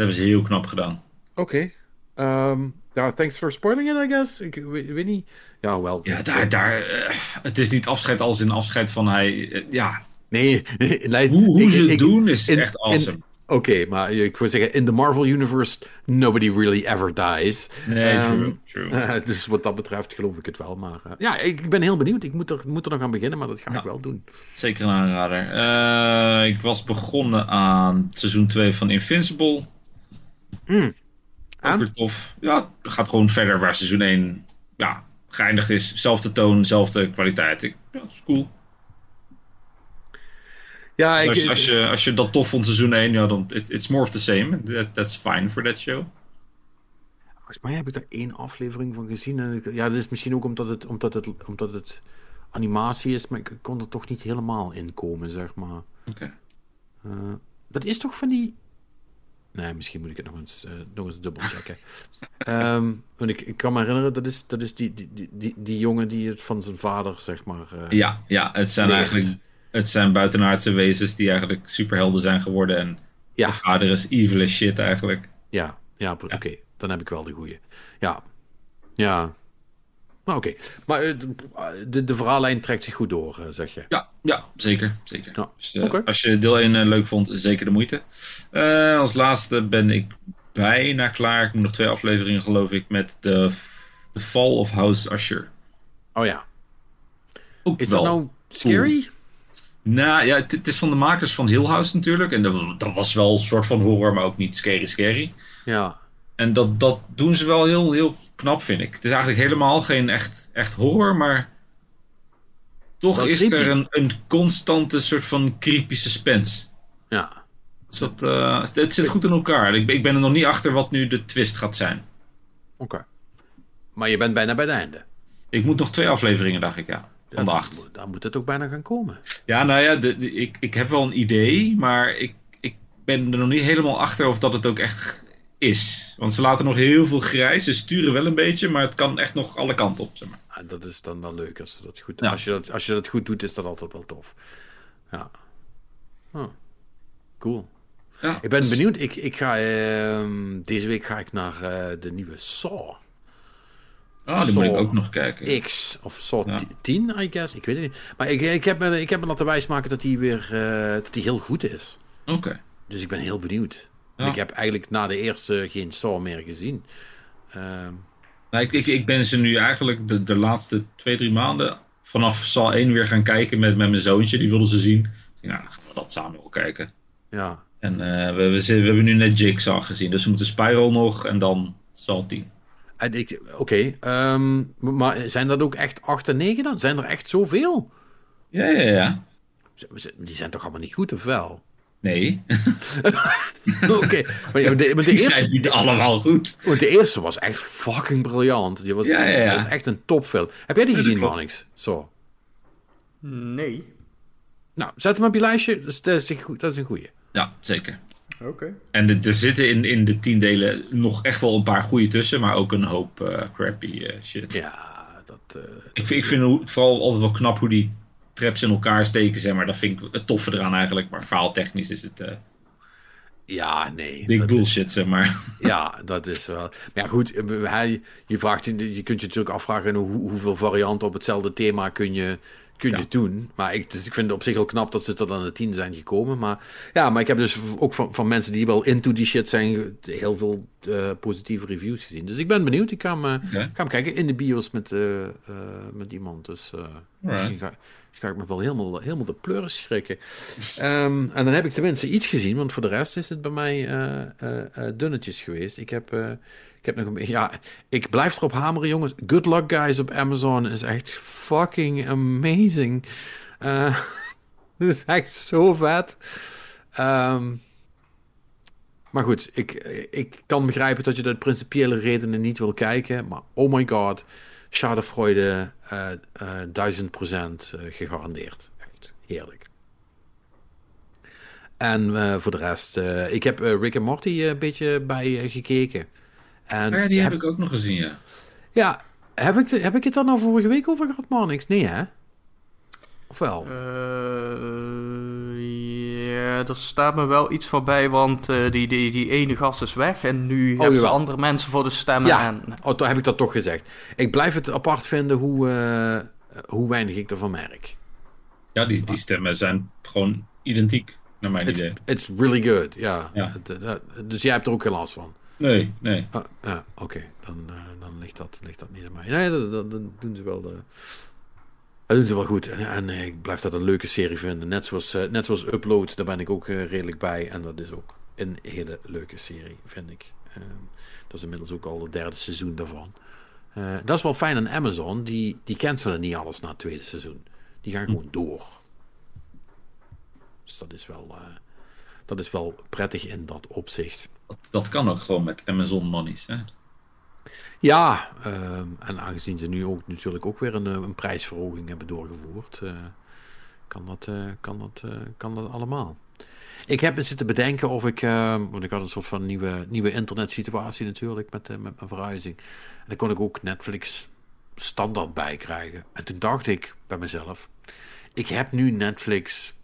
Dat hebben ze heel knap gedaan. Oké. Ehm, ja, thanks for spoiling it, I guess. Ik weet, niet. Ja, wel. Ja, daar, daar, eh, het is niet afscheid als in afscheid van hij. eh, ja, Nee, nee, nee, hoe, hoe ik- ze het doen is in- echt awesome. Oké, maar ik wil zeggen, in the Marvel Universe, nobody really ever dies. nee, Ehm, true, true. eh, dus wat dat betreft geloof ik het wel. Maar eh, ja, ik, ben heel benieuwd. Ik moet er, moet er nog aan beginnen, maar dat ga Ja. ik wel doen. Zeker een aanrader. Ik was begonnen aan seizoen 2 van Invincible. Mm. Ook weer tof. Ja, het gaat gewoon verder waar seizoen 1 ja, geëindigd is. Zelfde toon, zelfde kwaliteit. Ik, ja, dat is cool. Ja, Dus ik, als, je- als, je, als je dat tof vond seizoen 1, ja, dan it, it's more of the same. That, that's fine for that show. volgens mij heb ik daar één aflevering van gezien. En ik- ja, dat is misschien ook omdat het, omdat het, omdat het animatie is, maar ik kon er toch niet helemaal in komen, zeg maar. Oké. Eh, dat is toch van die. Nee, misschien moet ik het nog eens, eh, nog eens dubbel checken. Ehm, want ik, ik kan me herinneren, dat is, dat is die, die, die, die, jongen die het van zijn vader, zeg maar. eh, Ja, ja, het zijn leert. eigenlijk het zijn buitenaardse wezens die eigenlijk superhelden zijn geworden. En Ja. de vader is evil as shit eigenlijk. Ja, ja, oké, dan heb ik wel de goeie. Ja, ja. Nou, oké. Maar eh, de, de verhaallijn trekt zich goed door, eh, zeg je. Ja, ja zeker. zeker. Ja, Dus, eh. Als je deel 1 eh, leuk vond, zeker de moeite. Als laatste ben ik bijna klaar. Ik moet nog twee afleveringen, geloof ik, met de The Fall of House Usher. Oh ja. Ook Is wel. dat nou scary? Nou ja, het, het is van de makers van Hill House natuurlijk. En dat, dat was wel een soort van horror, maar ook niet scary scary. Ja. En dat, dat doen ze wel heel, heel knap, vind ik. Het is eigenlijk helemaal geen echt, echt horror, maar toch is creepy. er een, een constante soort van creepy suspense. Ja. Dus dat, eh, het zit goed in elkaar. Ik, ben- ik ben er nog niet achter wat nu de twist gaat zijn. Oké. Maar je bent bijna bij het einde. Ik moet nog twee afleveringen, dacht ik, ja. Van de acht. moet- Dan moet het ook bijna gaan komen. Ja, nou ja, de, de- ik, ik heb wel een idee, maar ik, ik ben er nog niet helemaal achter of dat het ook echt is. Want ze laten nog heel veel grijs, ze sturen wel een beetje, maar het kan echt nog alle kanten op, zeg maar. Ah, dat is dan wel leuk als, dat goed, Ja. als, je dat, als je dat goed doet, is dat altijd wel tof. Ja. Oh. Cool. Ja, Ik ben dus- benieuwd. Ik, ik ga, ehm, deze week ga ik naar eh, de nieuwe Saw Ah, die moet ik ook nog kijken. X. Of Saw Ja. 10, I guess. Ik weet het niet. Maar ik, ik, heb, me, ik heb me laten wijsmaken dat die weer eh, dat die heel goed is. Oké. Dus ik ben heel benieuwd. En Ja. Ik heb eigenlijk na de eerste geen Saw meer gezien. Ehm, Nou, ik, ik, ik ben ze nu eigenlijk de, de laatste twee, drie maanden vanaf Sal 1 weer gaan kijken met, met mijn zoontje. Die wilden ze zien. Nou, dan gaan we dat samen wel kijken. ja. En eh, we, we, hebben nu net Jigsaw gezien. Dus we moeten Spiral nog en dan Sal 10. En ik- Oké, ehm, maar zijn dat ook echt 8 en 9 dan? Zijn er echt zoveel? Ja, ja, ja. Die zijn toch allemaal niet goed, of wel? Nee, Oké, maar, ja, de, maar de die eerste, zijn niet allemaal goed. want de eerste was echt fucking briljant. Die was, Ja, ja, ja. Dat is echt een topfilm. Heb jij die gezien. Marnix? Zo. Nee. Nou, zet hem op je lijstje. Dat, is dat is een goeie. Ja, zeker. Oké. En de- er zitten in, in de tien delen nog echt wel een paar goede tussen, maar ook een hoop eh, crappy eh, shit. Ja, dat... eh, Ik, vind- ik vind het vooral altijd wel knap hoe die traps in elkaar steken, zeg maar. Dat vind ik het toffe eraan eigenlijk. Maar verhaaltechnisch is het eh ja, nee. big dat is- bullshit, zeg maar. Ja, dat is wel. Maar ja, goed, eh, hij, je, vraagt, je je kunt je natuurlijk afvragen hoe, hoeveel varianten op hetzelfde thema kun je, kun je Ja. doen. Maar ik, dus ik vind het op zich heel knap dat ze tot aan de tien zijn gekomen. Maar ja, maar ik heb dus ook van, van mensen die wel into die shit zijn, heel veel eh, positieve reviews gezien. Dus ik ben benieuwd. Ik ga hem, ik ga hem kijken in de bios met, eh, met iemand. Dus misschien ga, ga ik me wel helemaal, helemaal de pleuren schrikken. Ehm, en dan heb ik tenminste iets gezien, want voor de rest is het bij mij eh, eh, eh, dunnetjes geweest. Ik heb, ik heb nog een. Ja, ik blijf erop hameren, jongens. Good Luck Guys op Amazon is echt fucking amazing. Eh Het is echt zo vet. Ehm, maar goed, ik, ik kan begrijpen dat je de principiële redenen niet wil kijken. Maar oh my god, Schadenfreude eh, eh, duizend procent eh, gegarandeerd. Echt heerlijk. En voor de rest, ik heb Rick en Morty een beetje bij gekeken. En Oh ja, die heb heb- ik ook nog gezien, ja. Ja, heb ik, de- heb ik het daar nou vorige week over gehad, man? Niks? Nee, hè? Of wel? Eh, ja, er staat me wel iets voorbij, want eh, die, die, die ene gast is weg en nu hebben ze andere mensen voor de stemmen. Ja. En, Oh, toen heb ik dat toch gezegd. Ik blijf het apart vinden hoe, eh, hoe weinig ik ervan merk. Ja, die, die stemmen zijn gewoon identiek, naar mijn It's, idee. it's really good, ja. Ja. Dus jij hebt er ook geen last van? Nee, nee. Ah, ja, oké. Dan, dan ligt, dat, ligt dat niet aan mij. Nee, dat, dat, dat doen ze wel... eh, dat doen ze wel goed. En, eh, ik blijf dat een leuke serie vinden. Net zoals, eh, net zoals Upload, daar ben ik ook eh, redelijk bij. En dat is ook een hele leuke serie, vind ik. Ehm, dat is inmiddels ook al het derde seizoen daarvan. Dat is wel fijn aan Amazon. Die, die cancelen niet alles na het tweede seizoen. Die gaan gewoon door. Dus dat is wel, dat is wel prettig in dat opzicht. Dat, dat kan ook gewoon met Amazon monies. Hè? Ja, ehm, en aangezien ze nu ook natuurlijk ook weer een, eh, een prijsverhoging hebben doorgevoerd, eh, kan, dat, eh, kan, dat, kan dat allemaal. Ik heb me zitten bedenken of ik, ehm, want ik had een soort van nieuwe, nieuwe internetsituatie natuurlijk met, met mijn verhuizing. En dan kon ik ook Netflix standaard bij krijgen. En toen dacht ik bij mezelf, ik heb nu Netflix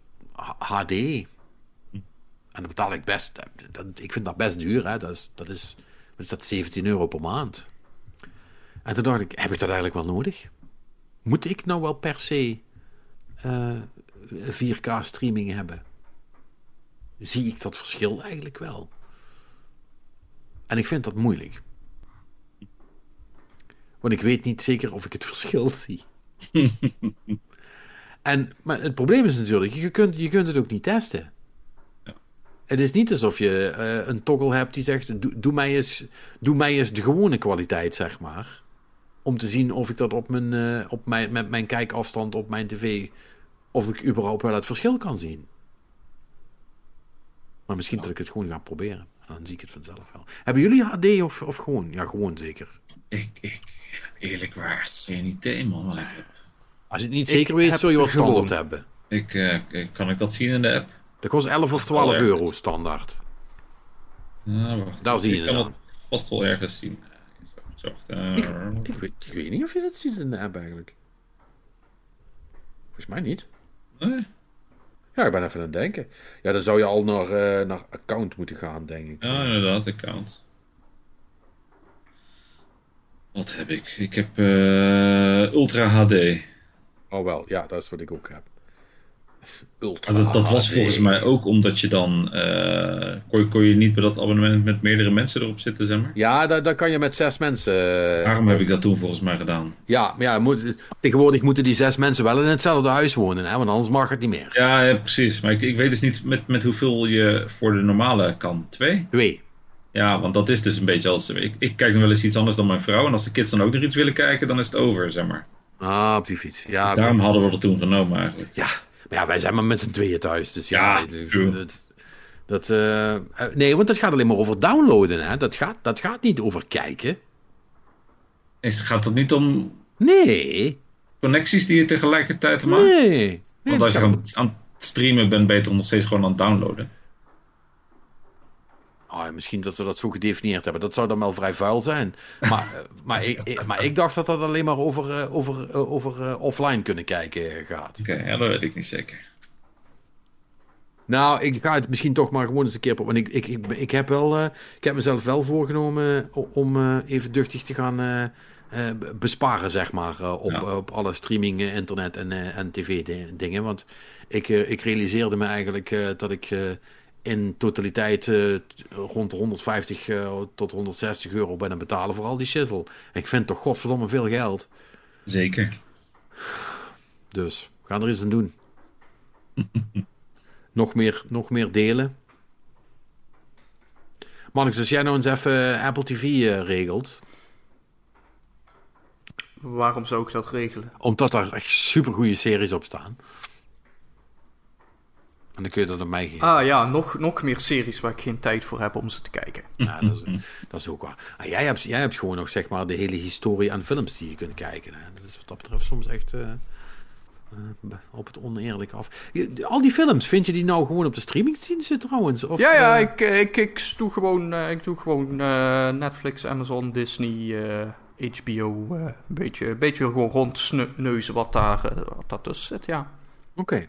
HD. En dan betaal ik best, dat, ik vind dat best duur, hè. Dat is, dat is, wat is dat 17 euro per maand. En toen dacht ik, heb ik dat eigenlijk wel nodig? Moet ik nou wel per se eh, 4K streaming hebben? Zie ik dat verschil eigenlijk wel? En ik vind dat moeilijk. Want ik weet niet zeker of ik het verschil zie. en, maar het probleem is natuurlijk, je kunt, je kunt het ook niet testen. Het is niet alsof je eh, een toggle hebt die zegt: doe, doe, mij eens, doe mij eens de gewone kwaliteit, zeg maar. Om te zien of ik dat op mijn, eh, op mijn, met mijn kijkafstand op mijn tv. of ik überhaupt wel het verschil kan zien. Maar misschien dat ik het gewoon ga proberen. En dan zie ik het vanzelf wel. Hebben jullie HD of, of gewoon? Ja, gewoon zeker. Ik, ik, eerlijk waar, geen idee man wat ik heb. Als je het niet Ik zeker weet, zul je wel standaard gewoon. hebben. Ik, eh, kan ik dat zien in de app? Dat kost 11 of 12 ja. euro standaard. Daar zie je ik het kan dan. vast wel ergens zien. Zo, eh, Ik weet, ik weet niet of je dat ziet in de app eigenlijk. Volgens mij niet. nee? Ja, ik ben even aan het denken. Ja, dan zou je al naar, eh, naar account moeten gaan, denk ik. Ja, inderdaad, account. Wat heb ik? Ik heb eh, Ultra HD. Oh wel, ja, dat is wat ik ook heb. Ultra dat, dat was volgens mij ook omdat je dan... eh, kon, je, kon je niet bij dat abonnement met meerdere mensen erop zitten, zeg maar? Ja, daar kan je met zes mensen... eh, Waarom heb ik dat toen volgens mij gedaan? Ja, maar ja, moet, tegenwoordig moeten die zes mensen wel in hetzelfde huis wonen, hè, want anders mag het niet meer. Ja, ja precies. Maar ik, ik weet dus niet met, met hoeveel je voor de normale kan. Twee? Twee. Ja, want dat is dus een beetje als... Ik, ik kijk nog wel eens iets anders dan mijn vrouw. En als de kids dan ook nog iets willen kijken, dan is het over, zeg maar. Ah, op die fiets. Ja, Daarom hadden we dat toen genomen eigenlijk. ja. Maar ja, wij zijn maar met z'n tweeën thuis, dus ja... Ja, dus- dat, dat, eh, eh, nee, want dat gaat alleen maar over downloaden, hè. Dat gaat, dat gaat niet over kijken. Is, gaat het niet om Nee, connecties die je tegelijkertijd maakt? nee. nee Want als je aan, aan het streamen bent, ben je toch nog steeds gewoon aan het downloaden? Ah, misschien dat ze dat zo gedefinieerd hebben. Dat zou dan wel vrij vuil zijn. Maar, eh, maar, ik, maar ik dacht dat dat alleen maar over, eh, over, eh, over offline kunnen kijken gaat. Oké, ja, dat weet ik niet zeker. Nou, ik ga het misschien toch maar gewoon eens een keer... Want ik, ik, ik, ik, heb, wel, ik heb mezelf wel voorgenomen om even duchtig te gaan besparen, zeg maar. op, Ja. op alle streaming, internet en, en tv-dingen. Want ik, ik realiseerde me eigenlijk dat ik in totaliteit eh, rond de 150 eh, tot 160 euro ben aan betalen voor al die shizzle. En ik vind toch godverdomme veel geld. Zeker. Dus, we gaan er eens aan doen. nog, meer, nog meer delen. Mannix, als jij nou eens even Apple TV eh, regelt. Waarom zou ik dat regelen? Omdat daar echt supergoeie series op staan. En dan kun je dat aan mij geven. Ah ja, nog, nog meer series waar ik geen tijd voor heb om ze te kijken. Ja, dat, is, dat is ook waar. Ah, jij, hebt, jij hebt gewoon nog zeg maar de hele historie aan films die je kunt kijken. Hè. Dat is wat dat betreft soms echt eh, eh, op het oneerlijk af. Je- Al die films, vind je die nou gewoon op de streamingdiensten trouwens? Of, ja, ja, eh, ik, ik, ik doe gewoon, ik doe gewoon Netflix, Amazon, Disney, HBO. een beetje, beetje gewoon rondneuzen wat daar, wat daar tussen zit, ja. Oké.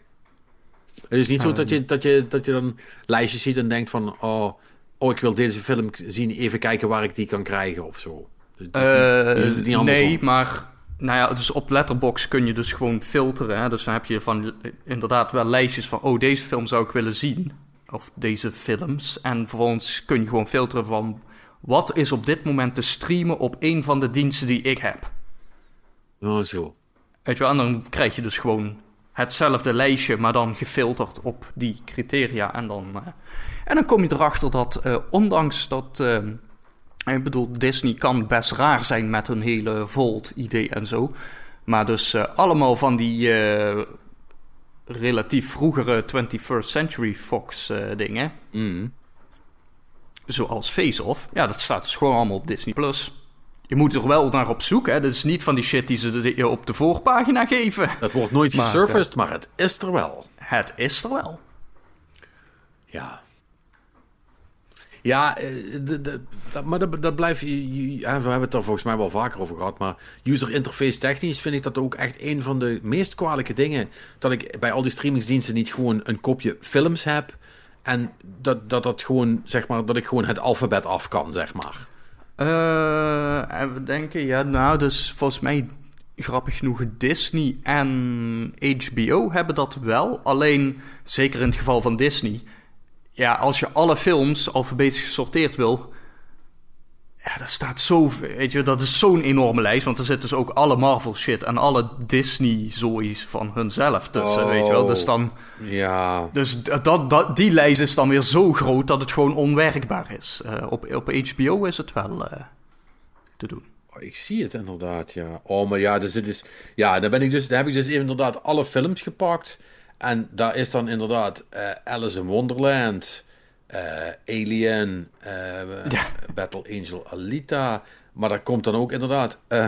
Het is niet zo Ehm. dat je, dat, je, dat je dan lijstjes ziet en denkt van... Oh, oh, ik wil deze film zien, even kijken waar ik die kan krijgen of zo. Niet- Eh, nee, maar nou ja, dus op Letterbox kun je dus gewoon filteren. Hè? Dus dan heb je van inderdaad wel lijstjes van, oh, deze film zou ik willen zien. Of deze films. En vervolgens kun je gewoon filteren van, wat is op dit moment te streamen op een van de diensten die ik heb. Oh, zo. Weet je wel, en dan krijg je dus gewoon hetzelfde lijstje, maar dan gefilterd op die criteria. En dan, eh, en dan kom je erachter dat, eh, ondanks dat, eh, ik bedoel, Disney kan best raar zijn met hun hele Volt-idee en zo. Maar dus allemaal van die relatief vroegere 21st Century Fox eh, dingen. Mm. Zoals Face Off. Ja, dat staat dus gewoon allemaal op Disney+. Plus. Je moet er wel naar op zoek, hè. Dat is niet van die shit die ze je op de voorpagina geven. Het wordt nooit Maar, gesurfaced, maar het is er wel. Het is er wel. Ja. Ja, eh, de- de- dat- maar dat, dat blijft... We hebben het er volgens mij wel vaker over gehad, maar user interface technisch vind ik dat ook echt een van de meest kwalijke dingen. Dat ik bij al die streamingsdiensten niet gewoon een kopje films heb en dat, dat, dat, gewoon, zeg maar, dat ik gewoon het alfabet af kan, zeg maar. Eh, even denken, ja, nou, dus volgens mij, grappig genoeg, Disney en HBO hebben dat wel. Alleen, zeker in het geval van Disney, ja, als je alle films alfabetisch gesorteerd wil, ja, dat staat zo, weet je, dat is zo'n enorme lijst, want er zit dus ook alle Marvel shit en alle Disney zoiets van hunzelf tussen, weet je wel. Dus dan, Ja, dus dat, dat, die lijst is dan weer zo groot dat het gewoon onwerkbaar is. Eh, op, op HBO is het wel eh, te doen. Oh, ik zie het inderdaad, ja. Oh, maar ja, dus dit is... Ja, daar, ben ik dus, daar heb ik dus even inderdaad alle films gepakt. En daar is dan inderdaad eh, Alice in Wonderland, Alien, eh, Ja. Battle Angel Alita. Maar daar komt dan ook inderdaad eh,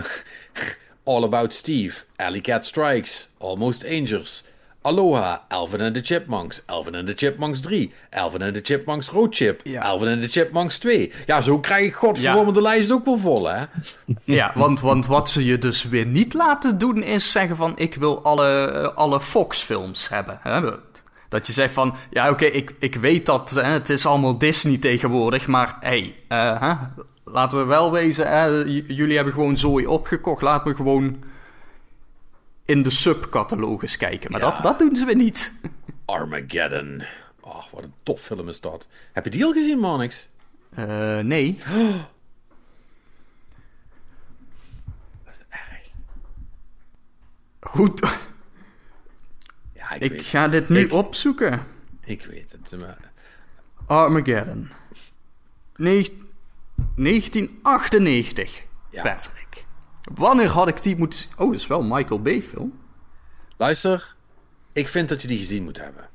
All About Steve, Alley Cat Strikes, Almost Angels, Aloha, Alvin and the Chipmunks, Alvin and the Chipmunks 3, Alvin and the Chipmunks Road Chip, Ja. Alvin and the Chipmunks 2. Ja, zo krijg ik godverdomme de lijst ook wel vol, hè? Ja, want, want wat ze je dus weer niet laten doen is zeggen van ik wil alle, eh, alle Fox-films hebben. Hè? Dat je zegt van ja oké, ik, ik weet dat hè, het is allemaal Disney tegenwoordig, maar hé, hey, hè, laten we wel wezen, hè, jullie hebben gewoon zooi opgekocht, laten we gewoon in de subcatalogus kijken. Maar Ja. dat, dat doen ze weer niet. Armageddon. Oh, wat een tof film is dat. Heb je die al gezien, Monix? Eh, nee. Dat is erg. Hoe, Ja, ik, ga dit nu Ik- opzoeken. Ik weet het. Maar... Armageddon. Neg- 1998. Ja. Patrick. Wanneer had ik die moeten... Oh, dat is wel een Michael Bay film. Luister, ik vind dat je die gezien moet hebben.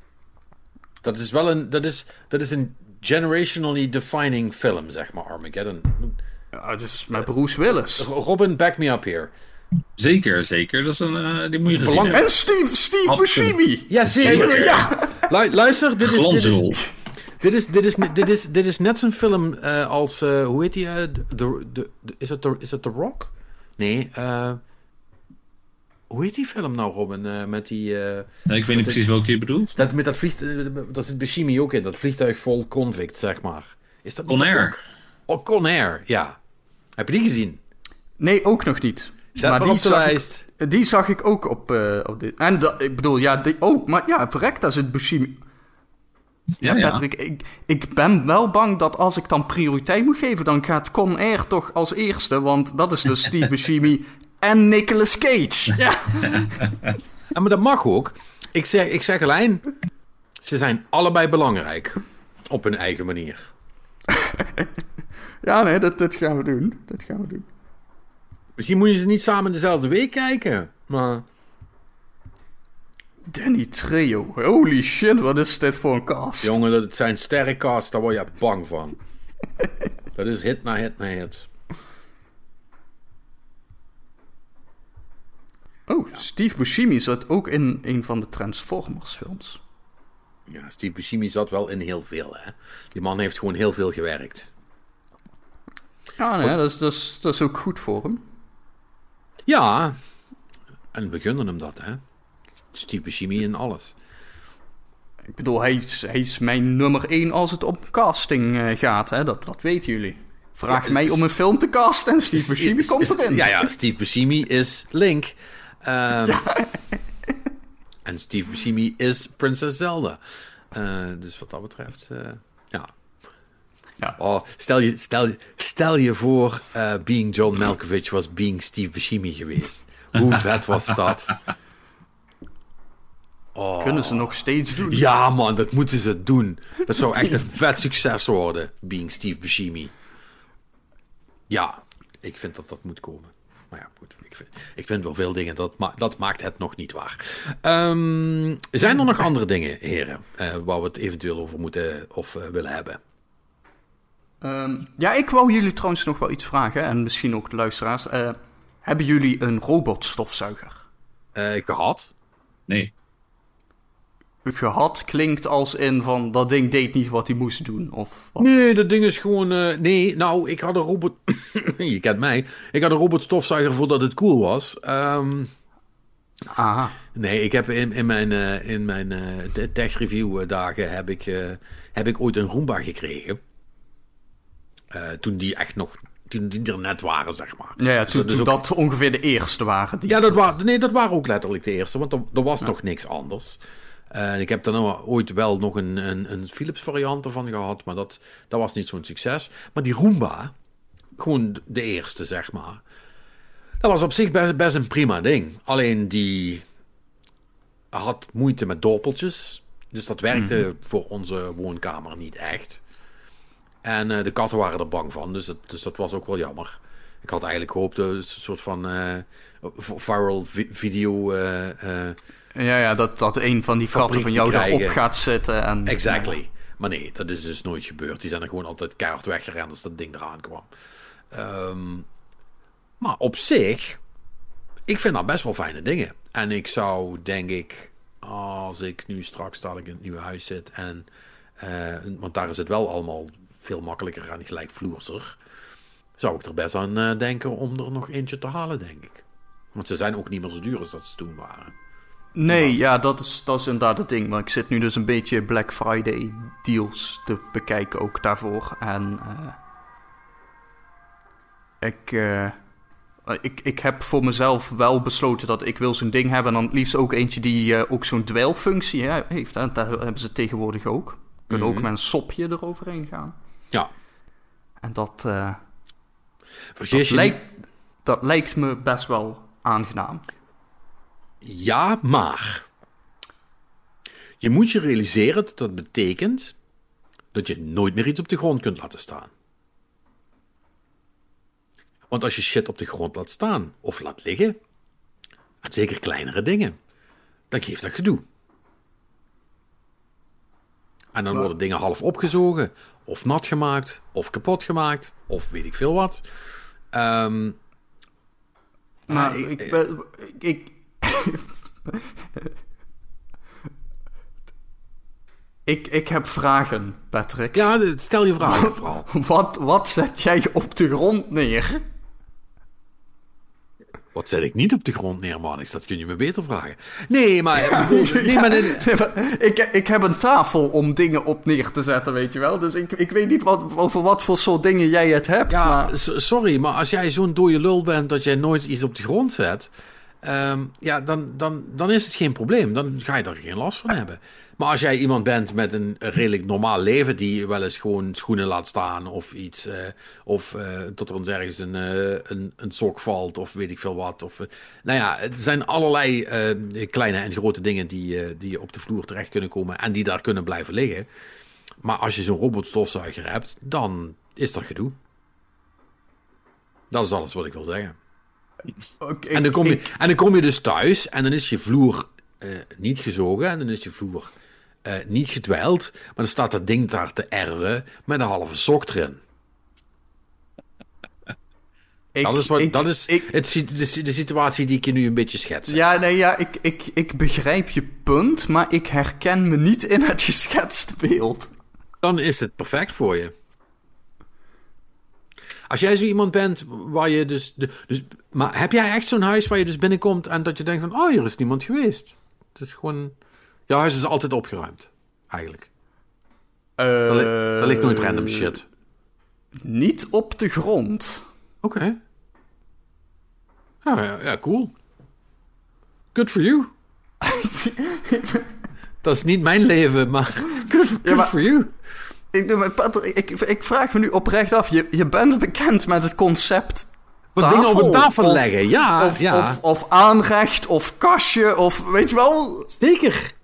Dat is wel een, dat is, dat is een generationally defining film, zeg maar, Armageddon. Ja, dat is met Bruce Willis. Robin, back me up here. Zeker, zeker. Dat is een, eh, die moet je gezien belangrijk. hebben. En Steve, Steve Absoluut. Buscemi. Ja, zeker. Ja. Lu- luister, dit is, dit is, dit is, dit is, dit is, dit is net zo'n film eh, als, eh, hoe heet die? eh, de, de, is, het de, is het The Rock? Nee, eh, hoe heet die film nou, Robin? Eh, met die, eh, Nee, ik weet niet precies welke je bedoelt. dat, met dat vliegtuig, daar zit Bashimi ook in, dat vliegtuig vol convict, zeg maar. Is dat Con The Air. Rock? Oh, Con Air, ja. Heb je die gezien? Nee, ook nog niet. Zet maar die op de zag ik- lijst. die zag ik ook op, eh, op dit. En dat, ik bedoel, ja, die, oh, maar ja, verrekt, daar zit Buscemi. Ja, Ja, ja. Patrick, ik, ik ben wel bang dat als ik dan prioriteit moet geven, dan gaat Con Air toch als eerste, want dat is dus Steve Buscemi en Nicolas Cage. Ja. Ja, maar dat mag ook. Ik zeg, ik zeg alleen, ze zijn allebei belangrijk. Op hun eigen manier. Ja, nee, dat, dat gaan we doen. Dat gaan we doen. Misschien moet je ze niet samen dezelfde week kijken. Maar Danny Trejo. Holy shit, wat is dit voor een cast? jongen, dat zijn sterrencasts, daar word je bang van. Dat is hit na hit na hit. Oh, Steve Buscemi zat ook in een van de Transformers films. Ja, Steve Buscemi zat wel in heel veel, hè. Die man heeft gewoon heel veel gewerkt. Ja, nee, dat, is, dat, is, dat is ook goed voor hem. Ja, en we gunnen hem dat, hè. Steve Buscemi in alles. Ik bedoel, hij is, hij is mijn nummer één als het om casting eh, gaat, hè? Dat, dat weten jullie. Vraag Ja, mij is- om een film te casten en Steve Buscemi Is- komt erin. Ja, ja, Steve Buscemi is Link. Ehm, En Steve Buscemi is Prinses Zelda. Eh, dus wat dat betreft, eh, ja. Ja. Oh, stel, je, stel, stel je voor, eh, Being John Malkovich was Being Steve Buscemi geweest. Hoe vet was dat? Oh. Kunnen ze nog steeds doen. Ja, man, dat moeten ze doen. Dat zou echt een vet succes worden, Being Steve Buscemi. Ja, ik vind dat dat moet komen. Maar ja, goed. Ik vind, ik vind wel veel dingen, dat, ma dat maakt het nog niet waar. Ehm, zijn er nog andere dingen, heren, uh, waar we het eventueel over moeten of uh, willen hebben? Um, ja, ik wou jullie trouwens nog wel iets vragen, en misschien ook de luisteraars. Uh, hebben jullie een robotstofzuiger? gehad? Nee gehad klinkt als in van dat ding deed niet wat hij moest doen. Of wat? Nee, dat ding is gewoon. Uh, nee, nou, ik had een robot. je kent mij. Ik had een robotstofzuiger voordat het cool was. Um, Aha. Nee, ik heb in, in mijn, uh, in mijn uh, tech review dagen heb ik, heb ik ooit een Roomba gekregen. Toen die echt nog toen die er net waren, zeg maar. Ja, ja toen, dus, dus ook... dat ongeveer de eerste waren. Die ja, dat waren, nee, dat waren ook letterlijk de eerste, want er, er was ja. nog niks anders. En ik heb daar nou ooit wel nog een, een, een Philips variant ervan gehad, maar dat, dat was niet zo'n succes. Maar die Roomba, gewoon de eerste zeg maar, dat was op zich best, best een prima ding. Alleen die had moeite met doppeltjes, dus dat werkte mm -hmm. voor onze woonkamer niet echt. En uh, de katten waren er bang van, dus dat, dus dat was ook wel jammer. Ik had eigenlijk gehoopt een soort van uh, viral vi video ja, ja dat, dat een van die katten van jou erop gaat zitten. En, exactly. Ja. Maar nee, dat is dus nooit gebeurd. Die zijn er gewoon altijd keihard weggerend als dat ding eraan kwam. Um, maar op zich, ik vind dat best wel fijne dingen. En ik zou, denk ik, als ik nu straks dadelijk in het nieuwe huis zit en... Uh, want daar is het wel allemaal veel makkelijker en gelijkvloerser. Zou ik er best aan uh, denken om er nog eentje te halen, denk ik. Want ze zijn ook niet meer zo duur als dat ze toen waren. Nee, ja, dat is, dat is inderdaad het ding. Maar ik zit nu dus een beetje Black Friday deals te bekijken ook daarvoor. En uh, ik, uh, ik, ik heb voor mezelf wel besloten dat ik wil zo'n ding hebben. En dan liefst ook eentje die uh, ook zo'n dweilfunctie heeft. Hè. Daar hebben ze tegenwoordig ook. Kunnen mm -hmm. ook met een sopje eroverheen gaan. Ja. En dat, Vergeet dat, lijkt, dat lijkt me best wel aangenaam. Ja, maar. Je moet je realiseren dat dat betekent dat je nooit meer iets op de grond kunt laten staan. Want als je shit op de grond laat staan of laat liggen, en zeker kleinere dingen, dan geeft dat gedoe. En dan worden dingen half opgezogen, of nat gemaakt, of kapot gemaakt, of weet ik veel wat. Um, maar ik, ik, ik, ik, ik heb vragen, Patrick. Ja, stel je vragen vooral. Wat, wat zet jij op de grond neer? Wat zet ik niet op de grond neer, Manix? Dat kun je me beter vragen. Nee, maar... nee, maar, ik, ik heb een tafel om dingen op neer te zetten, weet je wel. Dus ik, ik weet niet wat, over wat voor soort dingen jij het hebt. Ja, maar... sorry, maar als jij zo'n dode lul bent dat jij nooit iets op de grond zet... Um, ja, dan, dan, dan is het geen probleem. Dan ga je er geen last van hebben. Maar als jij iemand bent met een redelijk normaal leven, die wel eens gewoon schoenen laat staan of iets, uh, of uh, tot er ons ergens een, uh, een, een sok valt of weet ik veel wat. Of, nou ja, het zijn allerlei kleine en grote dingen die, die op de vloer terecht kunnen komen en die daar kunnen blijven liggen. Maar als je zo'n robotstofzuiger hebt, dan is dat gedoe. Dat is alles wat ik wil zeggen. Okay, en, dan kom je, en dan kom je dus thuis en dan is je vloer uh, niet gezogen en dan is je vloer uh, niet gedwijld, maar dan staat dat ding daar te erven met een halve sok erin. Ik, dat is, wat, ik, dat is ik, het, de, de, situatie die ik je nu een beetje schets. Ja, nee, ja ik, ik, ik begrijp je punt, maar ik herken me niet in het geschetste beeld. Dan is het perfect voor je. Als jij zo iemand bent waar je dus, dus. Maar heb jij echt zo'n huis waar je dus binnenkomt en dat je denkt van. Oh, hier is niemand geweest. Het is gewoon. Jouw huis is altijd opgeruimd. Eigenlijk. Uh, daar, ligt nooit random shit. Niet op de grond. Oké. Okay. ja, ja, cool. Good for you. dat is niet mijn leven, maar good, good ja, maar, for you. Ik, Patrick, ik, ik vraag me nu oprecht af. Je, je bent bekend met het concept wat dingen op een tafel leggen, ja. Of, ja. Of, of, aanrecht, of kastje, of weet je wel. Zeker,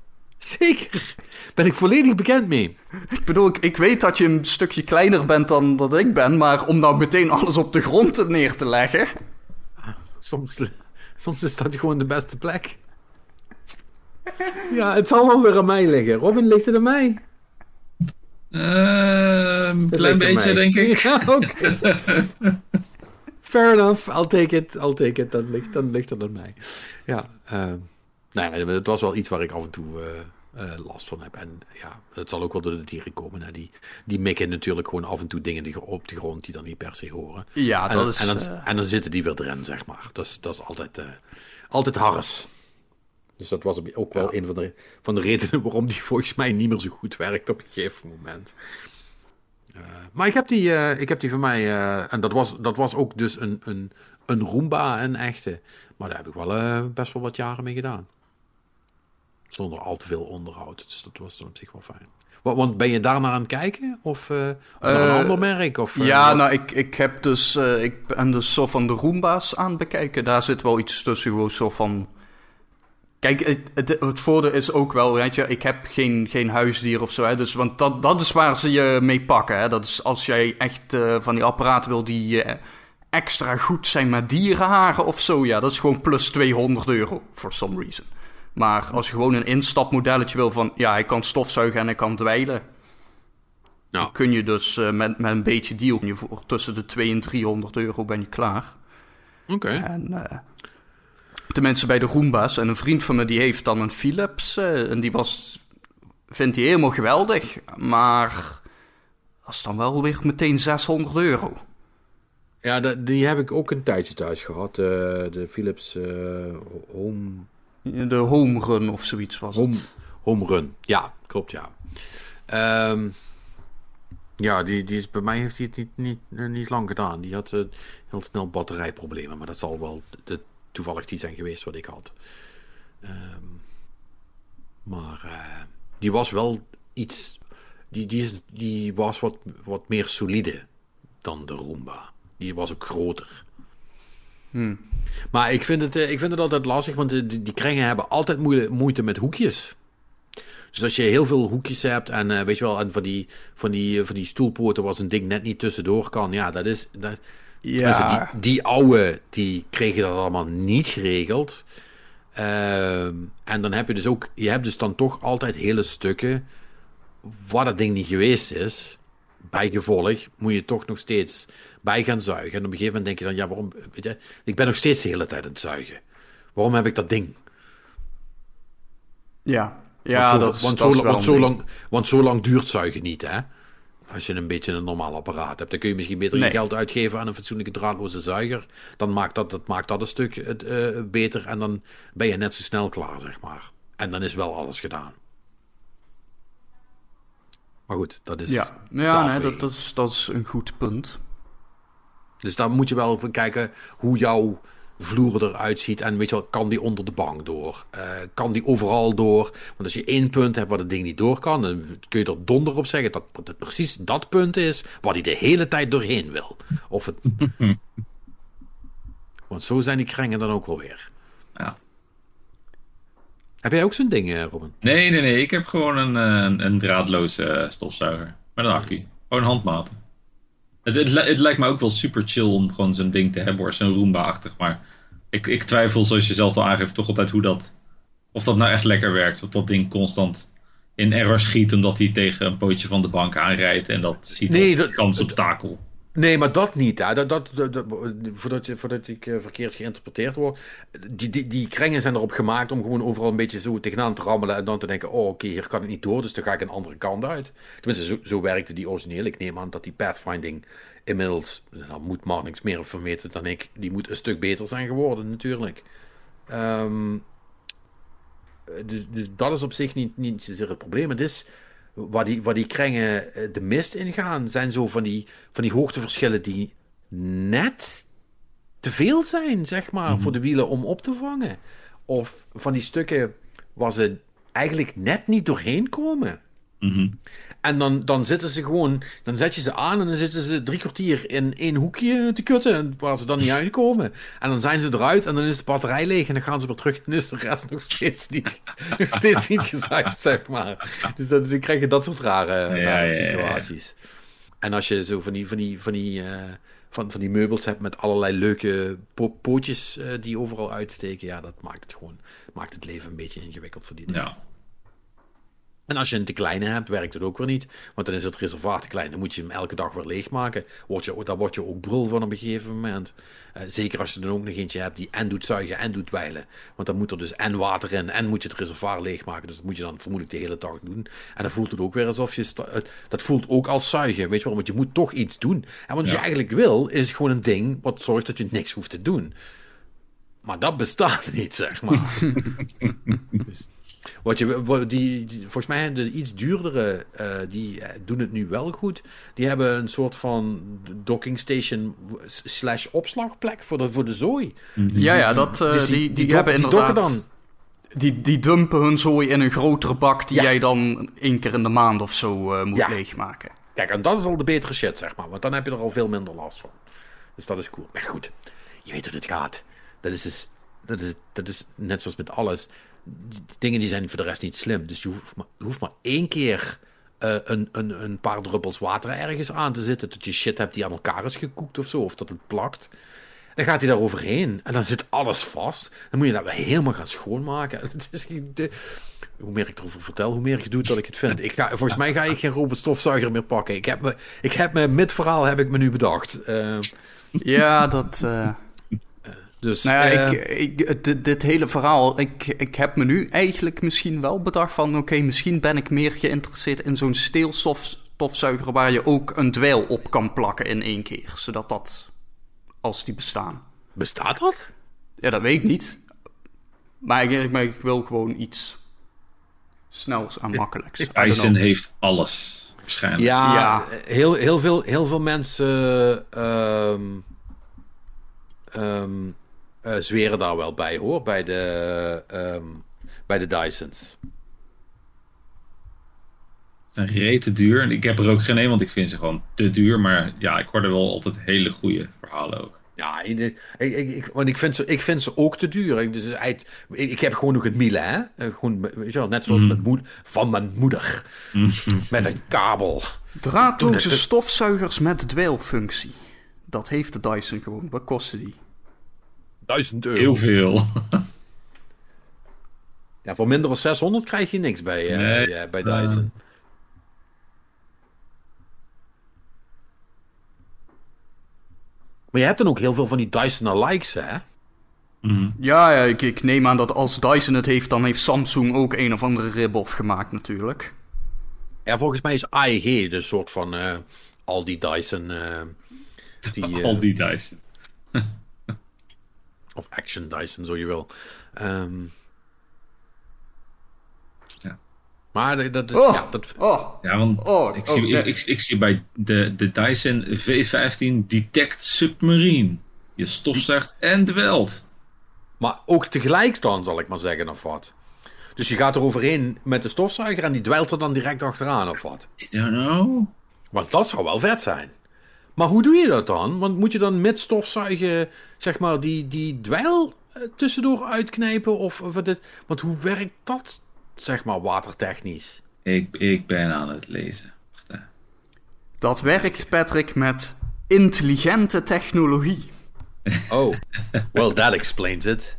zeker. Ben ik volledig bekend mee. Ik bedoel, ik, ik weet dat je een stukje kleiner bent dan dat ik ben, maar om nou meteen alles op de grond neer te leggen. soms, soms is dat gewoon de beste plek. Ja, het zal wel weer aan mij liggen. Robin, ligt het aan mij? Uh, een Het klein beetje, denk ik. Ja, oké. Fair enough, I'll take it, I'll take it. Dan ligt, dan ligt het aan mij. Ja, uh, nou ja, het was wel iets waar ik af en toe uh, uh, last van heb. En ja, het zal ook wel door de dieren komen. Hè. Die, die mikken natuurlijk gewoon af en toe dingen die, op de grond die dan niet per se horen. Ja, en, dat is... En dan, en dan zitten die weer erin, zeg maar. Dus dat is altijd, uh, altijd harres. Dus dat was ook wel ja. een van de, van de redenen waarom die volgens mij niet meer zo goed werkt op een gegeven moment. Maar ik heb die, ik heb die van mij, en dat was, dat was ook dus een, een, een Roomba, een echte. Maar daar heb ik wel best wel wat jaren mee gedaan. Zonder al te veel onderhoud. Dus dat was dan op zich wel fijn. Want, ben je daar naar aan het kijken? Of, of naar een ander merk? Of, ja, wat? nou, ik, ik heb dus, ik ben dus zo van de Roomba's aan het bekijken. Daar zit wel iets tussen, gewoon zo van... Kijk, het, het, het, voordeel is ook wel, weet je, ik heb geen, geen huisdier of zo, hè, dus, want dat, dat is waar ze je mee pakken. Hè. Dat is als jij echt uh, van die apparaten wil die uh, extra goed zijn met dierenharen of zo, ja, dat is gewoon plus 200 euro, for some reason. Maar als je gewoon een instapmodelletje wil van, ja, hij kan stofzuigen en hij kan dweilen, ja. dan kun je dus uh, met, met een beetje deal, je voor tussen de 200 en 300 euro ben je klaar. Oké. Okay. En de mensen bij de Roomba's. En een vriend van me die heeft dan een Philips. Uh, en die was, vindt hij helemaal geweldig. Maar dat is dan wel weer meteen 600 euro. Ja, die heb ik ook een tijdje thuis gehad. Uh, de Philips uh, Home... De Home Run of zoiets was home, het. Home Run, ja, klopt ja. Um, ja, die, die is, bij mij heeft hij het niet, niet, niet lang gedaan. Die had heel snel batterijproblemen. Maar dat zal wel de, toevallig die zijn geweest wat ik had. Um, maar uh, die was wel iets. Die, die, is, die was wat, wat meer solide dan de Roomba. Die was ook groter. Hmm. Maar ik vind, het, ik vind het altijd lastig, want die, die kringen hebben altijd moeite, moeite met hoekjes. Dus als je heel veel hoekjes hebt en uh, weet je wel, en van die, van die, van die stoelpoorten was een ding net niet tussendoor kan, ja, dat is. Dat, ja. Die, die oude, die kregen dat allemaal niet geregeld. Uh, en dan heb je dus ook, je hebt dus dan toch altijd hele stukken waar dat ding niet geweest is. Bijgevolg moet je toch nog steeds bij gaan zuigen. En op een gegeven moment denk je dan, ja, waarom, weet je, ik ben nog steeds de hele tijd aan het zuigen. Waarom heb ik dat ding? Ja, ja, want zo, dat, want, dat zo, want, zo lang, want zo lang duurt zuigen niet, hè? Als je een beetje een normaal apparaat hebt, dan kun je misschien beter Nee. je geld uitgeven aan een fatsoenlijke draadloze zuiger. Dan maakt dat, dat, maakt dat een stuk het, eh, beter en dan ben je net zo snel klaar, zeg maar. En dan is wel alles gedaan. Maar goed, dat is. Ja, ja nee, dat, dat, is, dat is een goed punt. Dus daar moet je wel van kijken hoe jouw vloer eruit ziet. En weet je wel, kan die onder de bank door? Eh, kan die overal door? Want als je één punt hebt waar het ding niet door kan, dan kun je er donder op zeggen dat het precies dat punt is waar hij de hele tijd doorheen wil. Of het... Want zo zijn die krengen dan ook wel weer. Ja. Heb jij ook zo'n ding, eh, Robin? Nee, nee, nee. Ik heb gewoon een, eh, een, een draadloze stofzuiger. Met een accu. Gewoon handmaten. Het, het, li- het lijkt me ook wel super chill om gewoon zo'n ding te hebben, hoor. Zo'n Roomba-achtig. Maar ik, ik twijfel, zoals je zelf al aangeeft, toch altijd hoe dat... Of dat nou echt lekker werkt. Of dat ding constant in error schiet omdat hij tegen een pootje van de bank aanrijdt. En dat ziet Nee, als dat- kansobstakel. Nee, maar dat niet. Hè. Dat, dat, dat, dat- voordat, voordat ik eh, verkeerd geïnterpreteerd word. Die, die, die krengen zijn erop gemaakt om gewoon overal een beetje zo tegenaan te rammelen. En dan te denken: oh, oké, hier kan het niet door. Dus dan ga ik een andere kant uit. Tenminste, zo, zo werkte die origineel. Ik neem aan dat die pathfinding inmiddels. Nou, moet maar niks meer van weten dan ik. Die moet een stuk beter zijn geworden, natuurlijk. Ehm, dus, dus dat is op zich niet, niet zozeer het probleem. Het is waar die, waar die krengen eh, de mist ingaan, zijn zo van die, van die hoogteverschillen die net te veel zijn, zeg maar, voor de wielen om op te vangen. Of van die stukken waar ze eigenlijk net niet doorheen komen. Mhm. En dan, dan zitten ze gewoon, dan zet je ze aan en dan zitten ze drie kwartier in één hoekje te kutten, waar ze dan niet uitkomen. En dan zijn ze eruit en dan is de batterij leeg en dan gaan ze weer terug en is de rest nog steeds niet, nog steeds niet zeg maar. Dus dan, dan krijg je dat soort rare, Ja, rare ja, ja, ja. situaties. En als je zo van die, van die, van die, eh, van, van die meubels hebt met allerlei leuke po pootjes eh, die overal uitsteken. Ja, dat maakt het gewoon maakt het leven een beetje ingewikkeld voor die dingen. Ja. En als je een te kleine hebt, werkt het ook weer niet. Want dan is het reservoir te klein. Dan moet je hem elke dag weer leegmaken. Word je, daar word je ook brul van op een gegeven moment. Eh, zeker als je dan ook nog eentje hebt die en doet zuigen en doet dweilen. Want dan moet er dus en water in en moet je het reservoir leegmaken. Dus dat moet je dan vermoedelijk de hele dag doen. En dan voelt het ook weer alsof je... Dat voelt ook als zuigen, weet je wel. Want je moet toch iets doen. En wat je eigenlijk wil, is gewoon een ding wat zorgt dat je niks hoeft te doen. Maar dat bestaat niet, zeg maar. Dus wat je, wat die, die- volgens mij de iets duurdere, eh, die eh, doen het nu wel goed. Die hebben een soort van docking station slash opslagplek voor de, voor de zooi. Ja, ja, dat, eh, Dus die, die, hebben die inderdaad... dan. Die, die dumpen hun zooi in een grotere bak die Ja. jij dan één keer in de maand of zo eh, moet Ja. leegmaken. Kijk, en dat is al de betere shit, zeg maar. Want dan heb je er al veel minder last van. Dus dat is cool. Maar goed, je weet hoe het gaat. Dat is, dus, dat is, dat is net zoals met alles. Dingen die zijn voor de rest niet slim. Dus je hoeft maar, je hoeft maar één keer eh, een, een, een paar druppels water ergens aan te zitten. Dat je shit hebt die aan elkaar is gekoekt of zo. Of dat het plakt. Dan gaat hij daar overheen. En dan zit alles vast. Dan moet je dat weer helemaal gaan schoonmaken. Hoe meer ik erover vertel, hoe meer ik doe dat ik het vind. Ik ga, volgens mij ga ik geen robotstofzuiger meer pakken. Ik heb me, ik heb me mid-verhaal heb ik me nu bedacht. Eh, Ja, dat... eh, dus, Nou ja, eh, ik, ik, dit, dit hele verhaal, ik, ik heb me nu eigenlijk misschien wel bedacht van... Oké, misschien ben ik meer geïnteresseerd in zo'n steelstofzuiger... waar je ook een dweil op kan plakken in één keer. Zodat dat, als die bestaan. bestaat dat? Ja, dat weet ik niet. Maar ik, maar ik wil gewoon iets snels en makkelijks. Know. heeft alles. Waarschijnlijk. Ja, Ja. Heel, heel, veel, heel veel mensen ehm, ehm, eh, zweren daar wel bij hoor, bij de, ehm, bij de Dysons. Zijn rete duur. En ik heb er ook geen een, want ik vind ze gewoon te duur. Maar ja, ik hoor er wel altijd hele goede verhalen ook. Ja, ik, ik, want ik vind, ze, ik vind ze ook te duur. Ik, dus, ik, ik heb gewoon nog het Miele, hè? Eh, Gewoon, weet je wel, net zoals Mm. mijn moed, van mijn moeder. Met een kabel. Draadloze stofzuigers met dweilfunctie. Dat heeft de Dyson gewoon. Wat kostte die? Duizend euro. Heel veel. Ja, voor minder dan 600 krijg je niks bij, eh, Nee. bij, eh, bij Dyson. Maar je hebt dan ook heel veel van die Dyson-alikes, hè? Ja, ja ik, ik neem aan dat als Dyson het heeft, dan heeft Samsung ook een of andere rip-off gemaakt natuurlijk. Ja, volgens mij is AEG de soort van eh, al die Dyson... eh, die, Al die Dyson. Of Action Dyson, zo je wil. Ehm, Ja. Maar dat, dat, Oh, ja, dat, oh, Ja, want Oh, ik, oh, zie, nee. ik, ik, ik zie bij de, de Dyson V15 Detect Submarine. Je stofzuigt en dwelt. maar ook tegelijk dan, zal ik maar zeggen, of wat. Dus je gaat er overheen met de stofzuiger en die dweilt er dan direct achteraan, of wat. I don't know. Want dat zou wel vet zijn. Maar hoe doe je dat dan? Want moet je dan met stofzuigen, zeg maar, die, die dweil eh, tussendoor uitknijpen? Of, of wat het, want hoe werkt dat, zeg maar, watertechnisch? Ik, ik ben aan het lezen. Dat werkt Patrick met intelligente technologie. Oh, well, that explains it.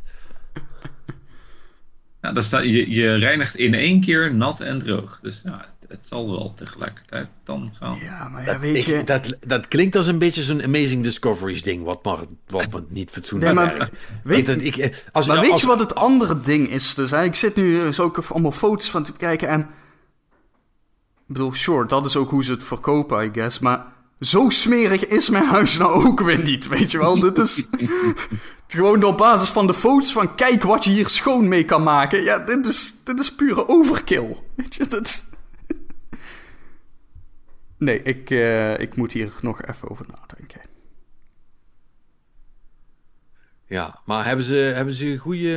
Ja, daar staat, je, je reinigt in één keer nat en droog. Dus ja, het, zal wel tegelijkertijd dan gaan. Ja, maar ja, Dat, weet ik- je... dat, dat klinkt als een beetje zo'n Amazing Discoveries ding, wat maar, wat maar niet fatsoenlijk Nee, maar weet- Ik, eh, als, Maar als, weet je wat het andere ding is dus? Hè? Ik zit nu dus ook even allemaal foto's van te kijken en... Ik bedoel, sure, dat is ook hoe ze het verkopen, I guess. Maar zo smerig is mijn huis nou ook weer niet, weet je wel? Dit is gewoon op basis van de foto's van... Kijk wat je hier schoon mee kan maken. Ja, dit is, dit is pure overkill. Weet je, dit... Nee, ik, eh, ik moet hier nog even over nadenken. Ja, maar hebben ze, hebben ze goede,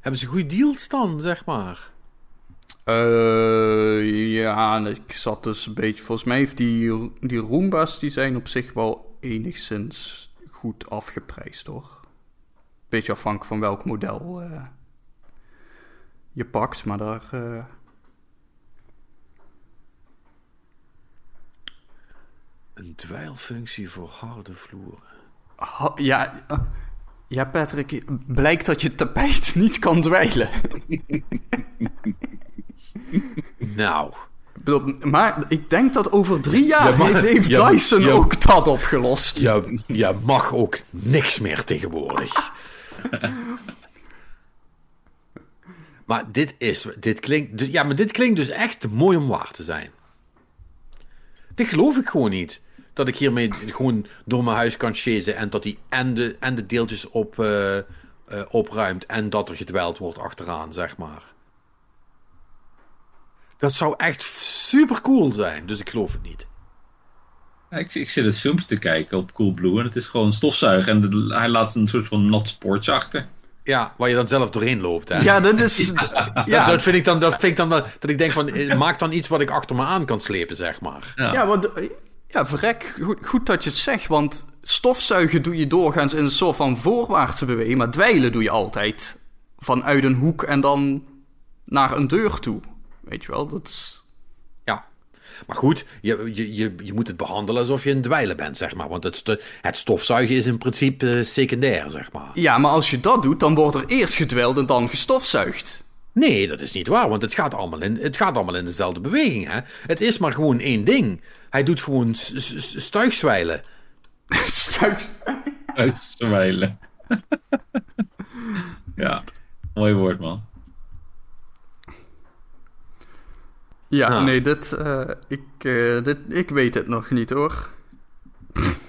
hebben ze goede deals dan, zeg maar? Eh, ja, ik zat dus een beetje... Volgens mij heeft die, die Roomba's, die zijn op zich wel enigszins goed afgeprijsd, hoor. Beetje afhankelijk van welk model eh, je pakt, maar daar... Een dweilfunctie voor harde vloeren. Ha- ja, eh, ja, Patrick, blijkt dat je tapijt niet kan dweilen. Nou, Maar ik denk dat over drie jaar heeft, Dyson ook dat opgelost. je, je mag ook niks meer tegenwoordig. maar dit is, dit klinkt, dus, ja, maar dit klinkt dus echt mooi om waar te zijn. Dit geloof ik gewoon niet. Dat ik hiermee gewoon door mijn huis kan chasen en dat hij en de, en de deeltjes op, eh, eh, opruimt en dat er gedweld wordt achteraan, zeg maar. Dat zou echt super cool zijn, dus ik geloof het niet. Ja, ik, ik zit het filmpje te kijken op Coolblue en het is gewoon stofzuigen. En de- hij laat een soort van nat spoortje achter. Ja, waar je dan zelf doorheen loopt. Hè? Ja, dat is... Dat, Ja, dat vind ik dan, dat vind ik dan dat ik denk van, eh, maak dan iets wat ik achter me aan kan slepen, zeg maar. Ja. Ja, want, ja verrek, goed, goed dat je het zegt, want stofzuigen doe je doorgaans in een soort van voorwaartse beweging, maar dweilen doe je altijd vanuit een hoek en dan naar een deur toe. Weet je wel, dat is... Ja. Maar goed, je, je, je, je moet het behandelen alsof je een dweilen bent, zeg maar. Want het, het stofzuigen is in principe eh, secundair, zeg maar. Ja, maar als je dat doet, dan wordt er eerst gedweld en dan gestofzuigd. Nee, dat is niet waar, want het gaat allemaal in, het gaat allemaal in dezelfde beweging, hè. Het is maar gewoon één ding. Hij doet gewoon stuigzwijlen. Stuit. Uitzwijlen. ja, mooi woord man. Ja, Ah. nee, dit, eh, ik, eh, dit, ik weet het nog niet hoor.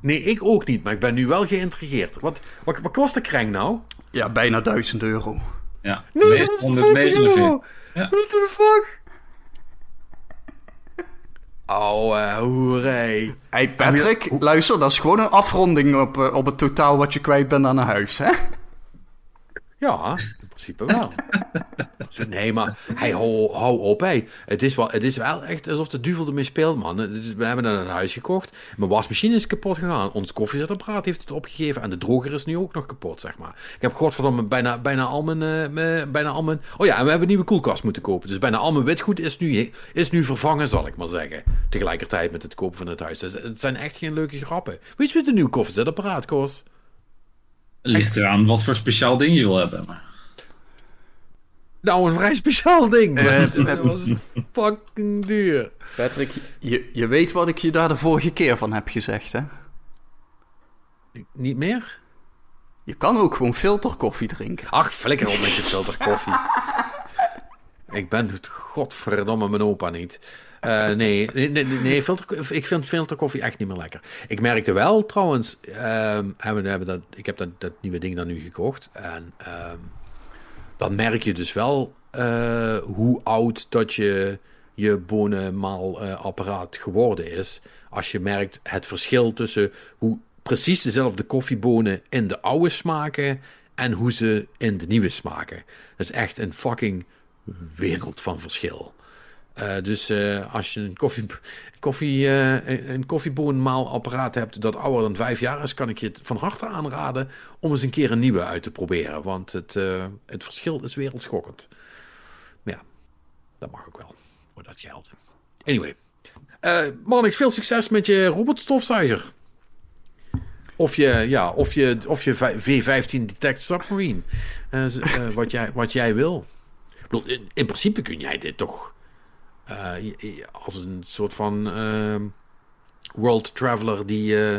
Nee, ik ook niet, maar ik ben nu wel geïntrigeerd. Wat, wat, wat kost de kreng nou? Ja, bijna 1000 euro. Ja, Nee, 149. euro. Ja. What the fuck? Oh, uh, hoerij. Hey Patrick, luister, dat is gewoon een afronding op, eh, op het totaal wat je kwijt bent aan een huis, hè? Ja, in principe wel. Nee, maar hij hou, hou op, hé. Het is, wel, het is wel echt alsof de duivel ermee speelt, man. We hebben een huis gekocht. Mijn wasmachine is kapot gegaan. Ons koffiezetapparaat heeft het opgegeven. En de droger is nu ook nog kapot, zeg maar. Ik heb godverdomme bijna, bijna al mijn, eh, mijn- bijna al mijn... Oh ja, en we hebben een nieuwe koelkast moeten kopen. Dus bijna al mijn witgoed is nu, is nu vervangen, zal ik maar zeggen. Tegelijkertijd met het kopen van het huis. Dus het zijn echt geen leuke grappen. Weet je wat een nieuw koffiezetapparaat kost? Ligt eraan wat voor speciaal ding je wil hebben. Maar... Nou, een vrij speciaal ding. Eh, maar dat was fucking duur. Patrick, je, je weet wat ik je daar de vorige keer van heb gezegd, hè? Niet meer? Je kan ook gewoon filterkoffie drinken. Ach, flikker op met je filter koffie. Ik ben het godverdomme mijn opa niet. Eh, nee, nee, nee, filter, ik vind filterkoffie echt niet meer lekker. Ik merkte wel trouwens, ehm, hebben, hebben dat, ik heb dat, dat nieuwe ding dan nu gekocht. En ehm, dan merk je dus wel eh, hoe oud dat je je bonenmaalapparaat geworden is. Als je merkt het verschil tussen hoe precies dezelfde koffiebonen in de oude smaken en hoe ze in de nieuwe smaken. Dat is echt een fucking wereld van verschil. Eh, dus eh, als je een, koffie, koffie, eh, een- hebt dat ouder dan vijf jaar is, kan ik je het van harte aanraden om eens een keer een nieuwe uit te proberen. Want het, het verschil is wereldschokkend. Maar ja, dat mag ook wel, voor dat geld. Anyway. Eh Marnix, veel succes met je robotstofzuiger. Of je, ja, of je, of je V15 Detect Submarine. Wat, jij, wat jij wil. Ik in, in principe kun jij dit toch als een soort van ehm, world traveler die, eh,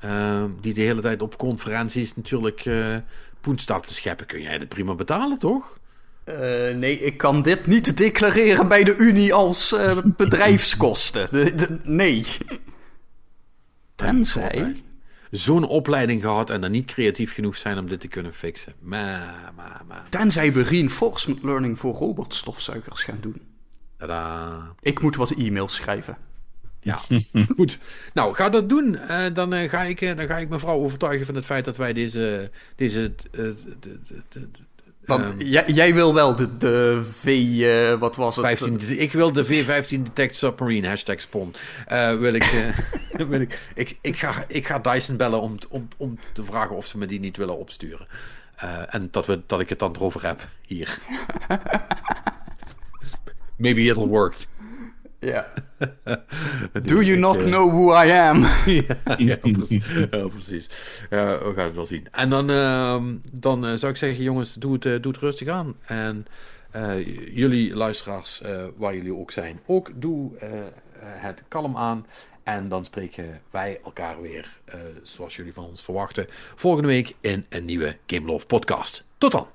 ehm, die de hele tijd op conferenties natuurlijk eh poen staat te scheppen. Kun jij dit prima betalen, toch? Eh, nee, ik kan dit niet declareren bij de Unie als eh, bedrijfskosten. De- de- nee. Tenzij... Zo'n opleiding gehad en dan niet creatief genoeg zijn om dit te kunnen fixen. Maar, maar, maar. Tenzij we reinforcement learning voor robotstofzuigers gaan doen. Tadaa. Ik moet wat e-mails schrijven. Ja, goed. Nou, ga dat doen. Eh, dan, eh, ga ik, eh, dan ga ik mevrouw overtuigen van het feit dat wij deze... deze eh, de- de- de- de- Want Ehm. jij, jij wil wel de, de V... eh, wat was het? 15, ik wil de V15 Detect Submarine, hashtag spon. Eh, wil ik, eh, wil ik, ik, ik, ga, ik ga Dyson bellen om, om, om te vragen of ze me die niet willen opsturen. Eh, en dat, we, dat ik het dan erover heb hier. Maybe it'll work. Ja. Do you not know who I am? ja, ja, precies. Ja, precies. Ja, we gaan het wel zien. En dan, ehm, dan eh, zou ik zeggen, jongens, doe het, eh, doe het rustig aan. En eh, jullie luisteraars, eh, waar jullie ook zijn, ook doe eh, eh, het kalm aan. En dan spreken wij elkaar weer, eh, zoals jullie van ons verwachten, volgende week in een nieuwe Game Love podcast. Tot dan!